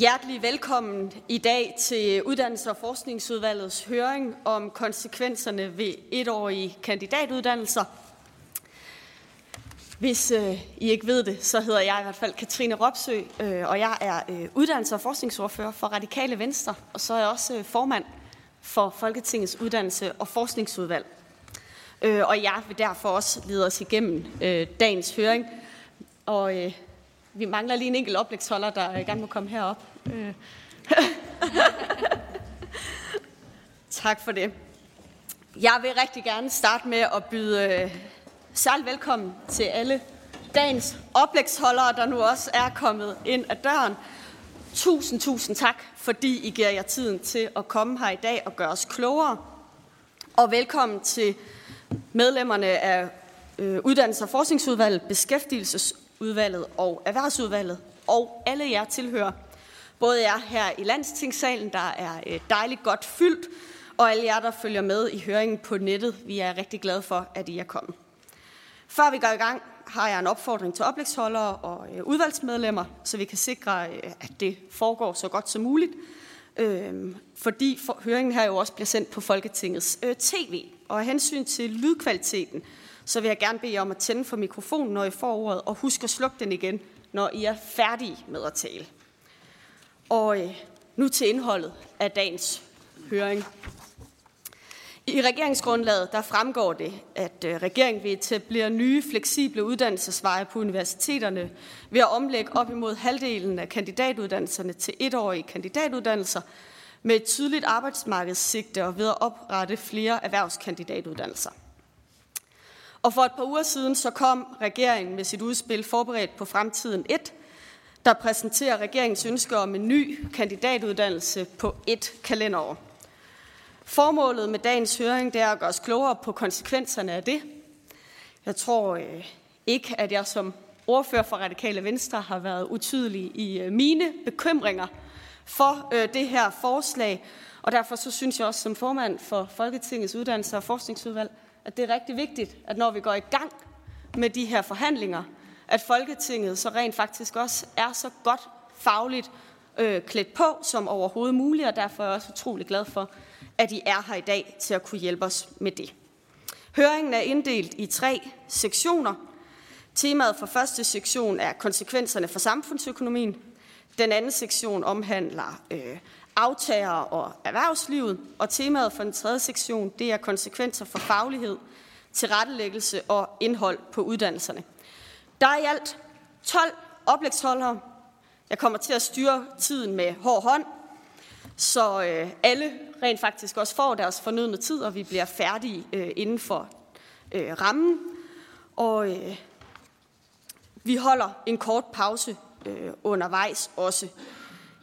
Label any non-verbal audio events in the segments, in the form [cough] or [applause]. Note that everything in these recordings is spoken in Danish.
Hjertelig velkommen i dag til Uddannelses- og Forskningsudvalgets høring om konsekvenserne ved etårige kandidatuddannelser. Hvis øh, I ikke ved det, så hedder jeg i hvert fald Katrine Ropsø, øh, og jeg er øh, uddannelses- og forskningsordfører for Radikale Venstre, og så er jeg også øh, formand for Folketingets Uddannelse- og Forskningsudvalg. Øh, og jeg vil derfor også lede os igennem øh, dagens høring. Og øh, vi mangler lige en enkelt oplægsholder, der gerne må komme herop. Øh. [laughs] tak for det. Jeg vil rigtig gerne starte med at byde øh, særligt velkommen til alle dagens oplægsholdere, der nu også er kommet ind ad døren. Tusind, tusind tak, fordi I giver jer tiden til at komme her i dag og gøre os klogere. Og velkommen til medlemmerne af øh, Uddannelses- og Forskningsudvalget, Beskæftigelsesudvalget og Erhvervsudvalget, og alle jer tilhører. Både jer her i landstingssalen, der er øh, dejligt godt fyldt, og alle jer, der følger med i høringen på nettet. Vi er rigtig glade for, at I er kommet. Før vi går i gang, har jeg en opfordring til oplægsholdere og øh, udvalgsmedlemmer, så vi kan sikre, øh, at det foregår så godt som muligt. Øhm, fordi høringen her jo også bliver sendt på Folketingets tv. Og af hensyn til lydkvaliteten, så vil jeg gerne bede jer om at tænde for mikrofonen, når I får ordet, og husk at slukke den igen, når I er færdige med at tale. Og øh, nu til indholdet af dagens høring. I regeringsgrundlaget der fremgår det, at øh, regeringen vil etablere nye fleksible uddannelsesveje på universiteterne ved at omlægge op imod halvdelen af kandidatuddannelserne til etårige kandidatuddannelser med et tydeligt arbejdsmarkedssigte og ved at oprette flere erhvervskandidatuddannelser. Og for et par uger siden så kom regeringen med sit udspil Forberedt på fremtiden 1, der præsenterer regeringens ønske om en ny kandidatuddannelse på et kalenderår. Formålet med dagens høring det er at gøre os klogere på konsekvenserne af det. Jeg tror øh, ikke, at jeg som ordfører for Radikale Venstre har været utydelig i øh, mine bekymringer for øh, det her forslag, og derfor så synes jeg også som formand for Folketingets Uddannelse- og Forskningsudvalg, at det er rigtig vigtigt, at når vi går i gang med de her forhandlinger, at Folketinget så rent faktisk også er så godt fagligt øh, klædt på som overhovedet muligt, og derfor er jeg også utrolig glad for, at I er her i dag til at kunne hjælpe os med det. Høringen er inddelt i tre sektioner. Temaet for første sektion er konsekvenserne for samfundsøkonomien. Den anden sektion omhandler øh, aftager og erhvervslivet, og temaet for den tredje sektion det er konsekvenser for faglighed, tilrettelæggelse og indhold på uddannelserne. Der er i alt 12 oplægsholdere. Jeg kommer til at styre tiden med hård hånd, så øh, alle rent faktisk også får deres fornødne tid, og vi bliver færdige øh, inden for øh, rammen. Og øh, vi holder en kort pause øh, undervejs også.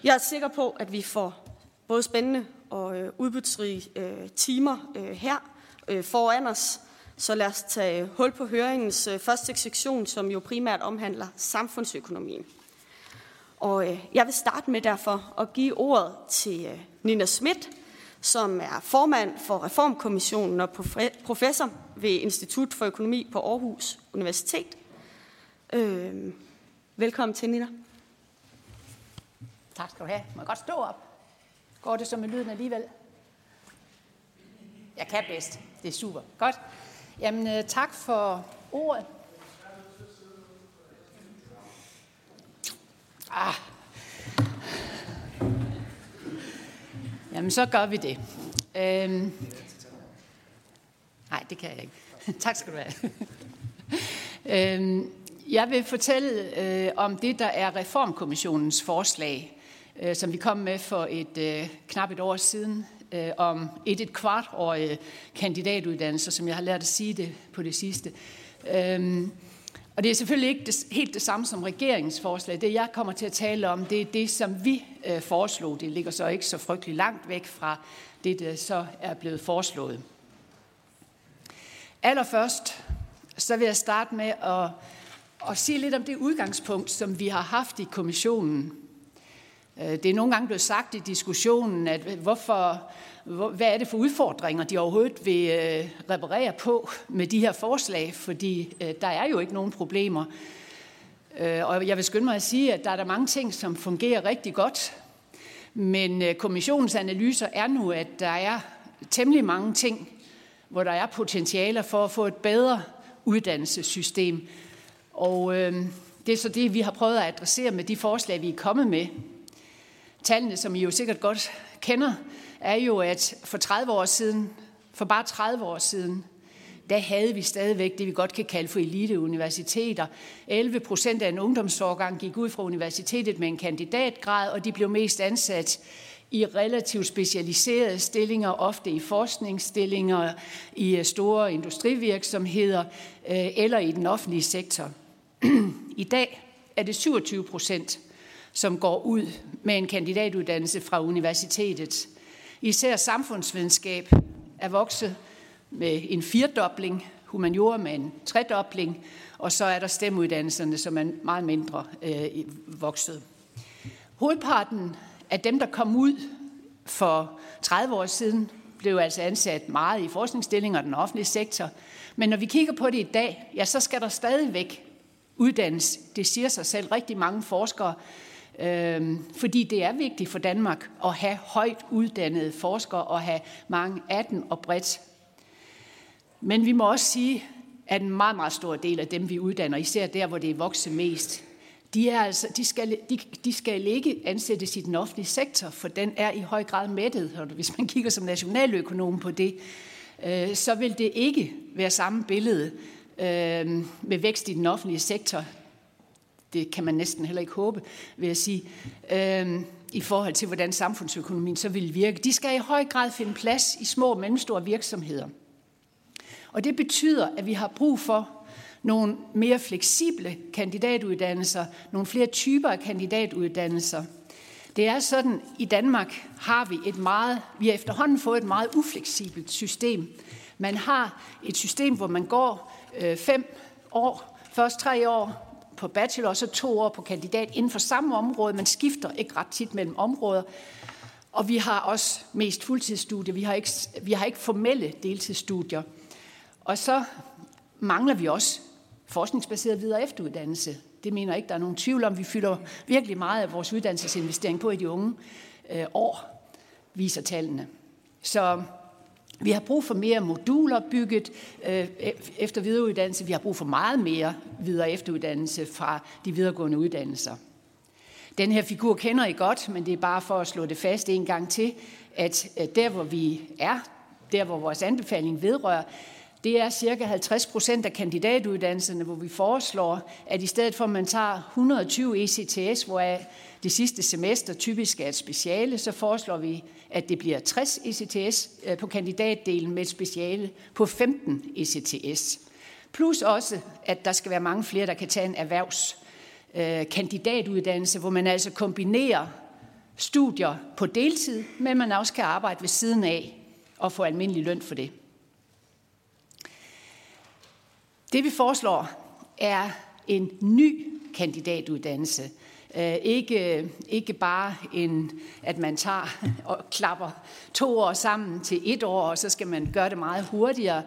Jeg er sikker på, at vi får både spændende og øh, øh, timer øh, her øh, foran os. Så lad os tage hul på høringens øh, første sektion, som jo primært omhandler samfundsøkonomien. Og øh, jeg vil starte med derfor at give ordet til øh, Nina Schmidt, som er formand for Reformkommissionen og professor ved Institut for Økonomi på Aarhus Universitet. Øh, velkommen til, Nina. Tak skal du have. Må jeg godt stå op? Går det som med lyden alligevel? Jeg kan bedst. Det er super. Godt. Jamen, øh, tak for ordet. Ah. Jamen, så gør vi det. Øhm. Nej, det kan jeg ikke. [laughs] tak skal du have. [laughs] øhm. Jeg vil fortælle øh, om det, der er Reformkommissionens forslag, øh, som vi kom med for et øh, knap et år siden, øh, om et et kvart år kandidatuddannelser, som jeg har lært at sige det på det sidste. Øhm, og det er selvfølgelig ikke det, helt det samme som regeringens forslag. Det, jeg kommer til at tale om, det er det, som vi øh, foreslog. Det ligger så ikke så frygtelig langt væk fra det, der så er blevet foreslået. Allerførst, så vil jeg starte med at, at sige lidt om det udgangspunkt, som vi har haft i kommissionen. Øh, det er nogle gange blevet sagt i diskussionen, at hvorfor, hvad er det for udfordringer, de overhovedet vil øh, reparere på med de her forslag, fordi øh, der er jo ikke nogen problemer. Øh, og jeg vil skynde mig at sige, at der er der mange ting, som fungerer rigtig godt. Men øh, kommissionens analyser er nu, at der er temmelig mange ting, hvor der er potentialer for at få et bedre uddannelsessystem. Og øh, det er så det, vi har prøvet at adressere med de forslag, vi er kommet med. Tallene, som I jo sikkert godt kender, er jo, at for 30 år siden, for bare 30 år siden, der havde vi stadigvæk det, vi godt kan kalde for eliteuniversiteter. 11 procent af en ungdomsårgang gik ud fra universitetet med en kandidatgrad, og de blev mest ansat i relativt specialiserede stillinger, ofte i forskningsstillinger, i øh, store industrivirksomheder øh, eller i den offentlige sektor. [clears throat] I dag er det 27 procent, som går ud med en kandidatuddannelse fra universitetet. Især samfundsvidenskab er vokset med en firdobling, humaniora med en tredobling, og så er der stemuddannelserne, som er meget mindre øh, vokset. Hovedparten af dem, der kom ud for 30 år siden, blev altså ansat meget i forskningsstillinger og den offentlige sektor. Men når vi kigger på det i dag, ja, så skal der stadigvæk uddannes. Det siger sig selv rigtig mange forskere, øh, fordi det er vigtigt for Danmark at have højt uddannede forskere og have mange af dem og bredt men vi må også sige, at en meget, meget stor del af dem, vi uddanner, især der, hvor det er vokset mest, de, er altså, de, skal, de, de skal ikke ansættes i den offentlige sektor, for den er i høj grad mættet. Og hvis man kigger som nationaløkonom på det, øh, så vil det ikke være samme billede øh, med vækst i den offentlige sektor. Det kan man næsten heller ikke håbe, vil jeg sige, øh, i forhold til, hvordan samfundsøkonomien så vil virke. De skal i høj grad finde plads i små og mellemstore virksomheder. Og det betyder, at vi har brug for nogle mere fleksible kandidatuddannelser, nogle flere typer af kandidatuddannelser. Det er sådan, i Danmark har vi et meget, vi har efterhånden fået et meget ufleksibelt system. Man har et system, hvor man går øh, fem år, først tre år på bachelor, og så to år på kandidat inden for samme område. Man skifter ikke ret tit mellem områder. Og vi har også mest fuldtidsstudier. Vi har ikke, vi har ikke formelle deltidsstudier. Og så mangler vi også forskningsbaseret videre efteruddannelse. Det mener jeg ikke, der er nogen tvivl om. Vi fylder virkelig meget af vores uddannelsesinvestering på i de unge øh, år, viser tallene. Så vi har brug for mere moduler bygget øh, efter videreuddannelse. Vi har brug for meget mere videre efteruddannelse fra de videregående uddannelser. Den her figur kender I godt, men det er bare for at slå det fast en gang til, at øh, der hvor vi er, der hvor vores anbefaling vedrører, det er cirka 50 procent af kandidatuddannelserne, hvor vi foreslår, at i stedet for at man tager 120 ECTS, hvor det sidste semester typisk er et speciale, så foreslår vi, at det bliver 60 ECTS øh, på kandidatdelen med et speciale på 15 ECTS. Plus også, at der skal være mange flere, der kan tage en erhvervskandidatuddannelse, øh, kandidatuddannelse, hvor man altså kombinerer studier på deltid, men man også kan arbejde ved siden af og få almindelig løn for det. Det vi foreslår er en ny kandidatuddannelse. Øh, ikke, ikke bare en, at man tager [laughs] og klapper to år sammen til et år, og så skal man gøre det meget hurtigere.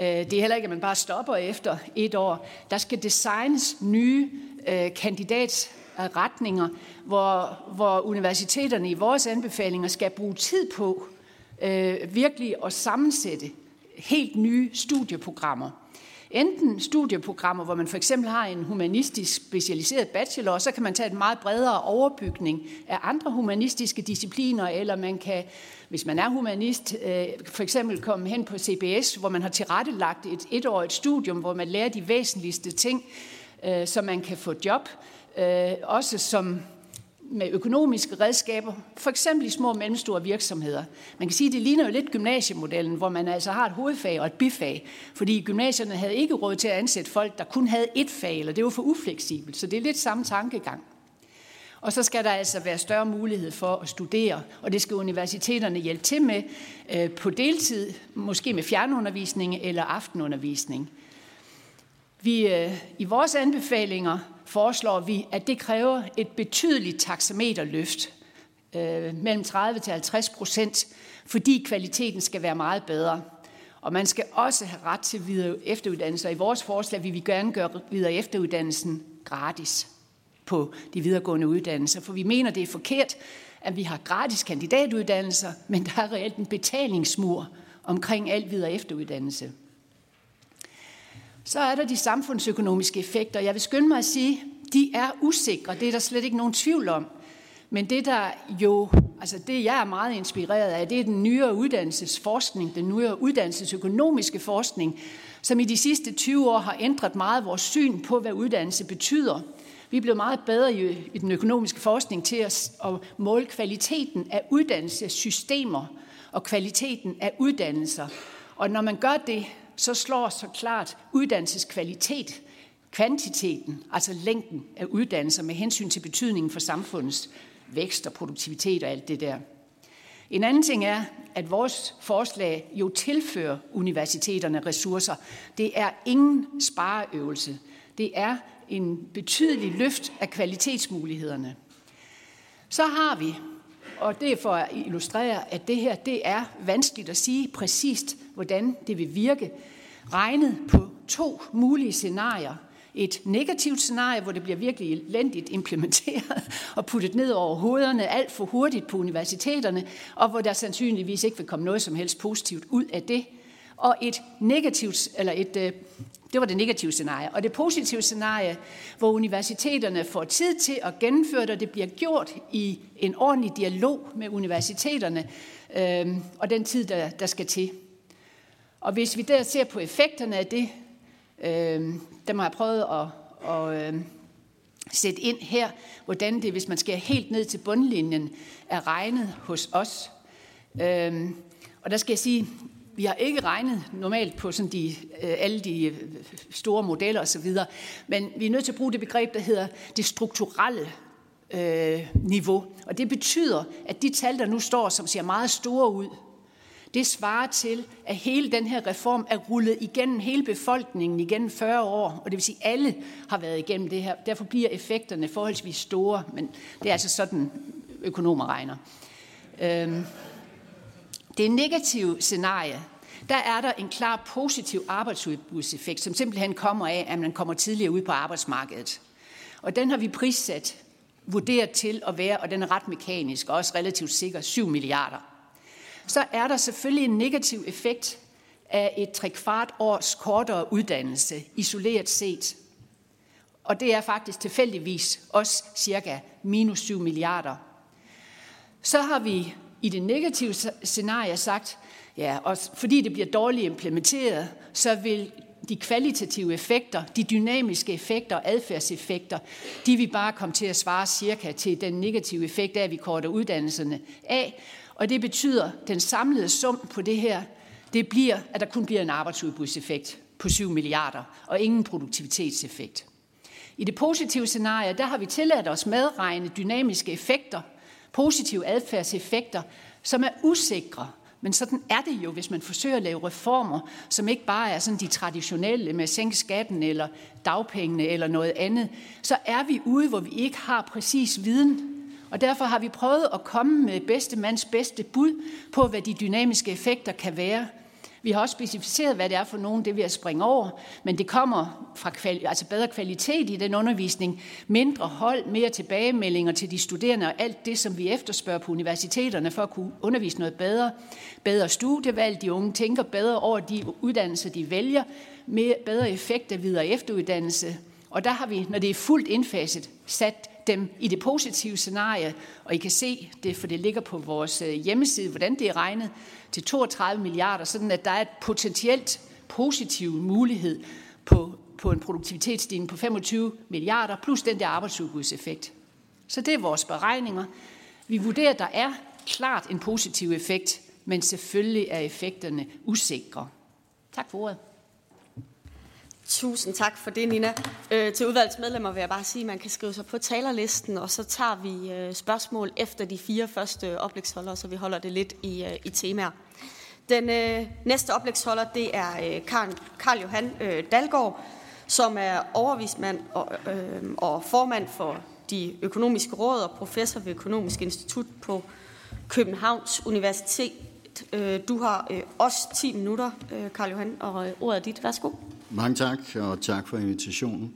Øh, det er heller ikke, at man bare stopper efter et år. Der skal designes nye øh, kandidatretninger, hvor, hvor universiteterne i vores anbefalinger skal bruge tid på virkelig at sammensætte helt nye studieprogrammer. Enten studieprogrammer, hvor man for eksempel har en humanistisk specialiseret bachelor, og så kan man tage et meget bredere overbygning af andre humanistiske discipliner, eller man kan, hvis man er humanist, øh, for eksempel komme hen på CBS, hvor man har tilrettelagt et etårigt studium, hvor man lærer de væsentligste ting, øh, så man kan få job, øh, også som med økonomiske redskaber, for eksempel i små og mellemstore virksomheder. Man kan sige, at det ligner jo lidt gymnasiemodellen, hvor man altså har et hovedfag og et bifag, fordi gymnasierne havde ikke råd til at ansætte folk, der kun havde et fag, eller det var for ufleksibelt, så det er lidt samme tankegang. Og så skal der altså være større mulighed for at studere, og det skal universiteterne hjælpe til med øh, på deltid, måske med fjernundervisning eller aftenundervisning. Vi, øh, I vores anbefalinger foreslår vi, at det kræver et betydeligt taxameterløft, øh, mellem 30 til 50 procent, fordi kvaliteten skal være meget bedre. Og man skal også have ret til videre efteruddannelse. I vores forslag vil vi gerne gøre videre efteruddannelsen gratis på de videregående uddannelser, for vi mener, det er forkert, at vi har gratis kandidatuddannelser, men der er reelt en betalingsmur omkring alt videre efteruddannelse. Så er der de samfundsøkonomiske effekter. Jeg vil skynde mig at sige, de er usikre. Det er der slet ikke nogen tvivl om. Men det, der jo, altså det jeg er meget inspireret af, det er den nyere uddannelsesforskning, den nyere uddannelsesøkonomiske forskning, som i de sidste 20 år har ændret meget vores syn på, hvad uddannelse betyder. Vi er blevet meget bedre i, i den økonomiske forskning til at, at måle kvaliteten af uddannelsessystemer og kvaliteten af uddannelser. Og når man gør det, så slår så klart uddannelseskvalitet kvantiteten, altså længden af uddannelser med hensyn til betydningen for samfundets vækst og produktivitet og alt det der. En anden ting er, at vores forslag jo tilfører universiteterne ressourcer. Det er ingen spareøvelse. Det er en betydelig løft af kvalitetsmulighederne. Så har vi, og det er for at illustrere, at det her det er vanskeligt at sige præcist, hvordan det vil virke, regnet på to mulige scenarier – et negativt scenarie, hvor det bliver virkelig elendigt implementeret [laughs] og puttet ned over hovederne alt for hurtigt på universiteterne, og hvor der sandsynligvis ikke vil komme noget som helst positivt ud af det. Og et negativt, eller et, øh, det var det negative scenarie. Og det positive scenarie, hvor universiteterne får tid til at gennemføre det, og det bliver gjort i en ordentlig dialog med universiteterne, øh, og den tid, der, der skal til. Og hvis vi der ser på effekterne af det, øh, dem har jeg prøvet at, at øh, sætte ind her, hvordan det, hvis man skal helt ned til bundlinjen, er regnet hos os. Øh, og der skal jeg sige, vi har ikke regnet normalt på sådan de, øh, alle de øh, store modeller osv., men vi er nødt til at bruge det begreb, der hedder det strukturelle øh, niveau. Og det betyder, at de tal, der nu står, som ser meget store ud, det svarer til, at hele den her reform er rullet igennem hele befolkningen igennem 40 år, og det vil sige, at alle har været igennem det her. Derfor bliver effekterne forholdsvis store, men det er altså sådan, økonomer regner. Øhm, det negative scenarie, der er der en klar positiv arbejdsudbudseffekt, som simpelthen kommer af, at man kommer tidligere ud på arbejdsmarkedet. Og den har vi prissat, vurderet til at være, og den er ret mekanisk og også relativt sikker, 7 milliarder så er der selvfølgelig en negativ effekt af et trekvart års kortere uddannelse, isoleret set. Og det er faktisk tilfældigvis også cirka minus 7 milliarder. Så har vi i det negative scenarie sagt, ja, og fordi det bliver dårligt implementeret, så vil de kvalitative effekter, de dynamiske effekter og adfærdseffekter, de vil bare komme til at svare cirka til den negative effekt af, at vi korter uddannelserne af, og det betyder, at den samlede sum på det her, det bliver, at der kun bliver en arbejdsudbudseffekt på 7 milliarder, og ingen produktivitetseffekt. I det positive scenarie, der har vi tilladt os medregne dynamiske effekter, positive adfærdseffekter, som er usikre, men sådan er det jo, hvis man forsøger at lave reformer, som ikke bare er sådan de traditionelle med at sænke skatten eller dagpengene eller noget andet, så er vi ude, hvor vi ikke har præcis viden og derfor har vi prøvet at komme med bedste mands bedste bud på, hvad de dynamiske effekter kan være. Vi har også specificeret, hvad det er for nogen, det vil jeg springe over, men det kommer fra kvali- altså bedre kvalitet i den undervisning, mindre hold, mere tilbagemeldinger til de studerende og alt det, som vi efterspørger på universiteterne for at kunne undervise noget bedre. Bedre studievalg, de unge tænker bedre over de uddannelser, de vælger, mere, bedre effekt af videre efteruddannelse. Og der har vi, når det er fuldt indfaset, sat dem i det positive scenarie, og I kan se det, for det ligger på vores øh, hjemmeside, hvordan det er regnet, til 32 milliarder, sådan at der er et potentielt positiv mulighed på, på en produktivitetsstigning på 25 milliarder, plus den der arbejdsudbudseffekt. Så det er vores beregninger. Vi vurderer, at der er klart en positiv effekt, men selvfølgelig er effekterne usikre. Tak for ordet. Tusind tak for det, Nina. Øh, til udvalgsmedlemmer vil jeg bare sige, at man kan skrive sig på talerlisten, og så tager vi øh, spørgsmål efter de fire første oplægsholdere, så vi holder det lidt i, øh, i temaer. Den øh, næste oplægsholder, det er øh, Karl, Karl Johan øh, Dalgaard, som er overvismand og, øh, og formand for de økonomiske råd og professor ved Økonomisk Institut på Københavns Universitet. Øh, du har øh, også 10 minutter, øh, Karl Johan, og øh, ordet er dit. Værsgo. Mange tak, og tak for invitationen.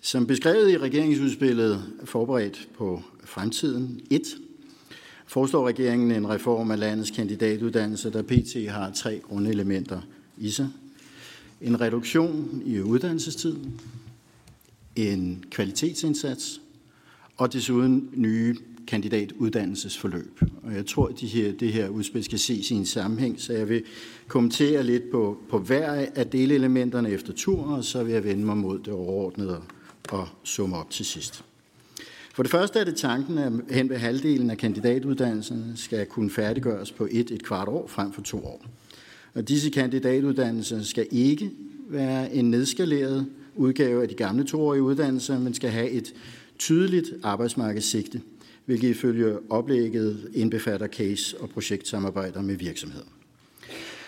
Som beskrevet i regeringsudspillet Forberedt på fremtiden 1, foreslår regeringen en reform af landets kandidatuddannelse, der pt. har tre grundelementer i sig. En reduktion i uddannelsestiden, en kvalitetsindsats og desuden nye kandidatuddannelsesforløb. Og jeg tror, at de her, det her udspil skal ses i en sammenhæng, så jeg vil kommentere lidt på, på hver af delelementerne efter tur, og så vil jeg vende mig mod det overordnede og summe op til sidst. For det første er det tanken, at hen ved halvdelen af kandidatuddannelserne skal kunne færdiggøres på et, et kvart år frem for to år. Og disse kandidatuddannelser skal ikke være en nedskaleret udgave af de gamle toårige uddannelser, men skal have et tydeligt arbejdsmarkedssigte, hvilket ifølge oplægget indbefatter case- og projektsamarbejder med virksomheder.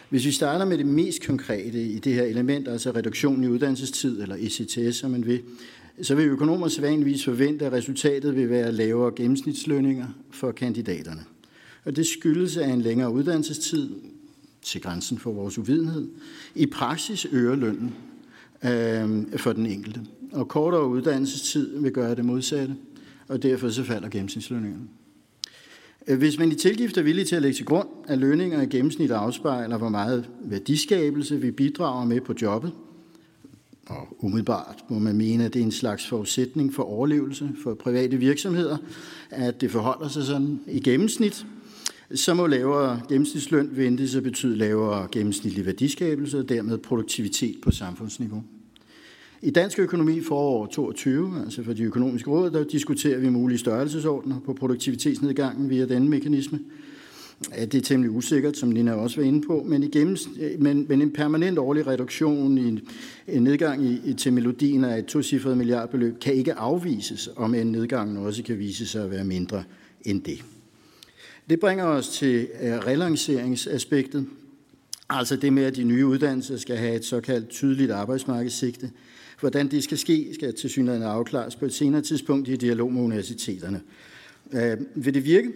Hvis vi starter med det mest konkrete i det her element, altså reduktion i uddannelsestid, eller ECTS, som man vil, så vil økonomer sædvanligvis forvente, at resultatet vil være lavere gennemsnitslønninger for kandidaterne. Og det skyldes af en længere uddannelsestid til grænsen for vores uvidenhed. I praksis øger lønnen øh, for den enkelte. Og kortere uddannelsestid vil gøre det modsatte, og derfor så falder gennemsnitslønningerne. Øh, hvis man i tilgift er villig til at lægge til grund, at lønninger i gennemsnit afspejler, hvor meget værdiskabelse vi bidrager med på jobbet, og umiddelbart må man mene, at det er en slags forudsætning for overlevelse for private virksomheder, at det forholder sig sådan i gennemsnit, så må lavere gennemsnitsløn ventes at betyde lavere gennemsnitlig værdiskabelse og dermed produktivitet på samfundsniveau. I Dansk Økonomi forår 22, altså for de økonomiske råd, der diskuterer vi mulige størrelsesordner på produktivitetsnedgangen via denne mekanisme. Det er temmelig usikkert, som Nina også var inde på, men, i gennems- men, men en permanent årlig reduktion i en, en nedgang i, til melodien af et tocifret milliardbeløb kan ikke afvises, om en nedgang også kan vise sig at være mindre end det. Det bringer os til øh, relance,ringsaspektet, altså det med, at de nye uddannelser skal have et såkaldt tydeligt arbejdsmarkedssigte. Hvordan det skal ske, skal til synligheden afklares på et senere tidspunkt i dialog med universiteterne. Øh, vil det virke?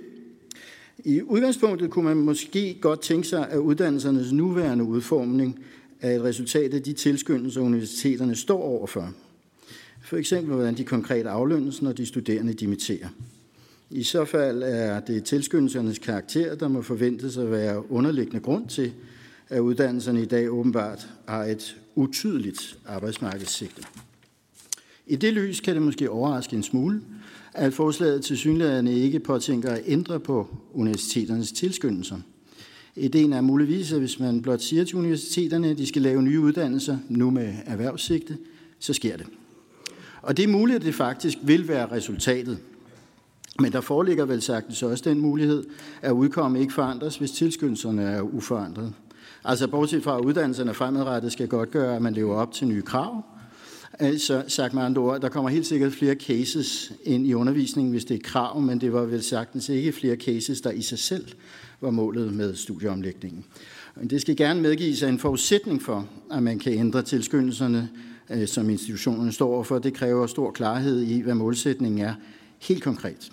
I udgangspunktet kunne man måske godt tænke sig, at uddannelsernes nuværende udformning er et resultat af de tilskyndelser, universiteterne står overfor. For eksempel, hvordan de konkret aflønnes, når de studerende dimitterer. I så fald er det tilskyndelsernes karakter, der må forventes at være underliggende grund til, at uddannelserne i dag åbenbart har et utydeligt arbejdsmarkedssigte. I det lys kan det måske overraske en smule, at forslaget til synlæderne ikke påtænker at ændre på universiteternes tilskyndelser. Ideen er muligvis, at hvis man blot siger til universiteterne, at de skal lave nye uddannelser, nu med erhvervssigte, så sker det. Og det er muligt, at det faktisk vil være resultatet. Men der foreligger vel sagtens også den mulighed, at udkomme ikke forandres, hvis tilskyndelserne er uforandret. Altså bortset fra, at uddannelserne fremadrettet skal godt gøre, at man lever op til nye krav, Altså, sagt med andre ord, der kommer helt sikkert flere cases ind i undervisningen, hvis det er krav, men det var vel sagtens ikke flere cases, der i sig selv var målet med studieomlægningen. Det skal gerne medgives af en forudsætning for, at man kan ændre tilskyndelserne, øh, som institutionerne står overfor. Det kræver stor klarhed i, hvad målsætningen er helt konkret.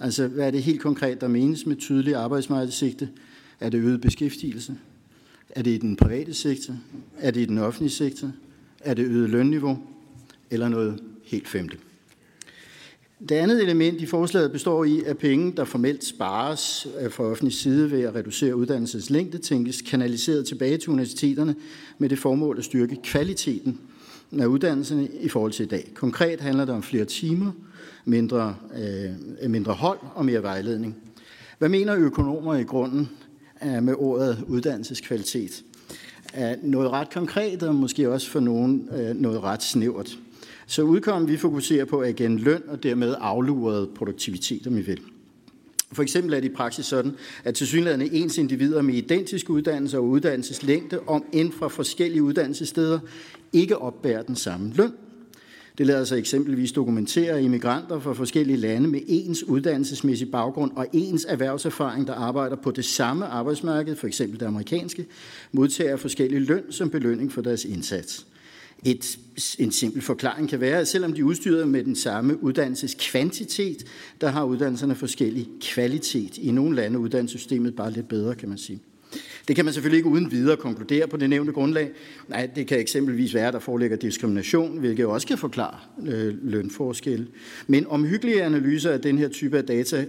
Altså, hvad er det helt konkret, der menes med tydelig arbejdsmarkedssigte? Er det øget beskæftigelse? Er det i den private sektor? Er det i den offentlige sektor? Er det øget lønniveau? Eller noget helt femte? Det andet element i forslaget består i, at penge, der formelt spares fra offentlig side ved at reducere uddannelsens længde, tænkes kanaliseret tilbage til universiteterne med det formål at styrke kvaliteten af uddannelserne i forhold til i dag. Konkret handler det om flere timer, mindre, øh, mindre hold og mere vejledning. Hvad mener økonomer i grunden Øh, med ordet uddannelseskvalitet? Noget ret konkret, og måske også for nogen øh, noget ret snævert. Så udkommen vi fokuserer på igen løn og dermed afluret produktivitet, om I vil. For eksempel er det i praksis sådan, at tilsyneladende ens individer med identiske uddannelser og uddannelseslængde, om end fra forskellige uddannelsessteder, ikke opbærer den samme løn. Det lader sig eksempelvis dokumentere immigranter fra forskellige lande med ens uddannelsesmæssig baggrund og ens erhvervserfaring, der arbejder på det samme arbejdsmarked, for eksempel det amerikanske, modtager forskellige løn som belønning for deres indsats. Et, en simpel forklaring kan være, at selvom de er udstyret med den samme uddannelseskvantitet, der har uddannelserne forskellig kvalitet. I nogle lande er uddannelsessystemet bare lidt bedre, kan man sige. Det kan man selvfølgelig ikke uden videre konkludere på det nævnte grundlag. Nej, det kan eksempelvis være, at der foreligger diskrimination, hvilket også kan forklare øh, lønforskel. Men omhyggelige analyser af den her type af data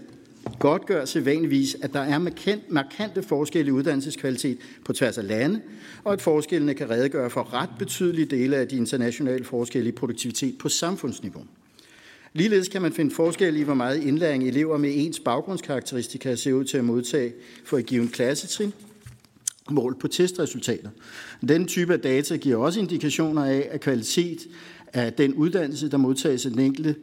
godt gør sædvanligvis, at der er markant, markante forskelle i uddannelseskvalitet på tværs af lande, og at forskellene kan redegøre for ret betydelige dele af de internationale forskelle i produktivitet på samfundsniveau. Ligeledes kan man finde forskel i, hvor meget indlæring elever med ens baggrundskarakteristika ser ud til at modtage for et givet klassetrin, mål på testresultater. Den type af data giver også indikationer af, at kvalitet af den uddannelse, der modtages af den enkelte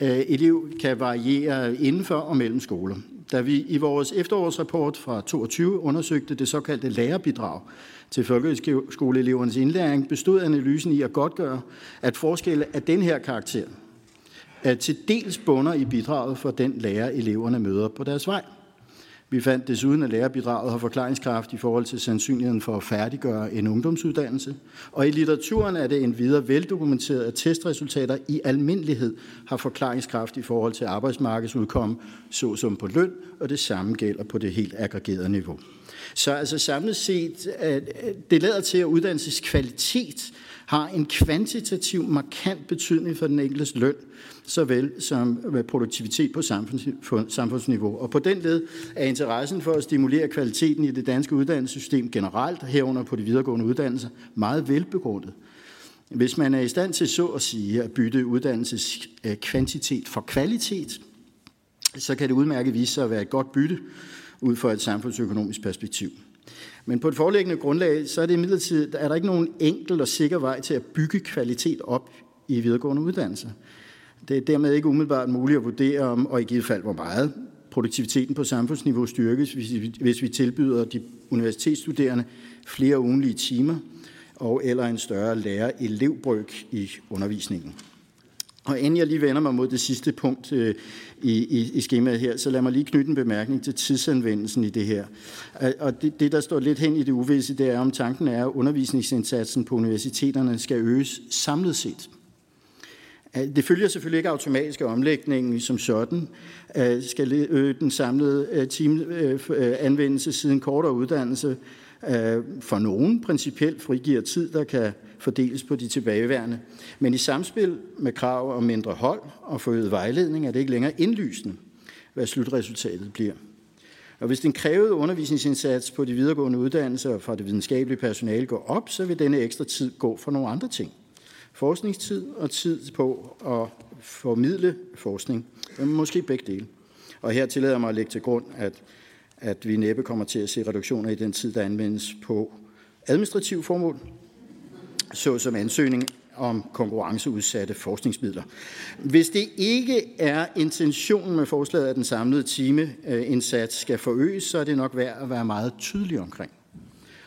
øh, elev, kan variere indenfor og mellem skoler. Da vi i vores efterårsrapport fra 22 undersøgte det såkaldte lærerbidrag til folkeskoleelevernes indlæring, bestod analysen i at godtgøre, at forskelle af den her karakter er til dels bunder i bidraget for den lærer, eleverne møder på deres vej. Vi fandt desuden, at lærerbidraget har forklaringskraft i forhold til sandsynligheden for at færdiggøre en ungdomsuddannelse. Og i litteraturen er det en videre veldokumenteret, at testresultater i almindelighed har forklaringskraft i forhold til arbejdsmarkedsudkomme, såsom på løn, og det samme gælder på det helt aggregerede niveau. Så altså samlet set, det lader til, at uddannelseskvalitet har en kvantitativ markant betydning for den enkeltes løn, såvel som produktivitet på samfundsniveau. Og på den led er interessen for at stimulere kvaliteten i det danske uddannelsessystem generelt, herunder på de videregående uddannelser, meget velbegrundet. Hvis man er i stand til så at sige at bytte uddannelseskvantitet øh, for kvalitet, så kan det udmærket vise sig at være et godt bytte ud fra et samfundsøkonomisk perspektiv. Men på et foreliggende grundlag, så er det imidlertid, er der ikke nogen enkel og sikker vej til at bygge kvalitet op i videregående uddannelser. Det er dermed ikke umiddelbart muligt at vurdere om, og i givet fald hvor meget, produktiviteten på samfundsniveau styrkes, hvis vi tilbyder de universitetsstuderende flere ugenlige timer og eller en større lærer-elevbryg i undervisningen. Og inden jeg lige vender mig mod det sidste punkt øh, i, i, i skemaet her, så lad mig lige knytte en bemærkning til tidsanvendelsen i det her. Øh, og det, det, der står lidt hen i det uvisse, det er, om tanken er, at undervisningsindsatsen på universiteterne skal øges samlet set. Øh, det følger selvfølgelig ikke automatisk af omlægningen som sådan. Øh, skal øge den samlede timeanvendelse siden kortere uddannelse Øh, for nogen principielt frigiver tid, der kan fordeles på de tilbageværende. Men i samspil med krav om mindre hold og forøget vejledning er det ikke længere indlysende, hvad slutresultatet bliver. Og hvis den krævede undervisningsindsats på de videregående uddannelser fra det videnskabelige personale går op, så vil denne ekstra tid gå for nogle andre ting. Forskningstid og tid på at formidle forskning. Måske begge dele. Og her tillader jeg mig at lægge til grund, at, at vi næppe kommer til at se reduktioner i den tid, der anvendes på administrative formål, såsom ansøgning om konkurrenceudsatte forskningsmidler. Hvis det ikke er intentionen med forslaget, at den samlede timeindsats skal forøges, så er det nok værd at være meget tydelig omkring.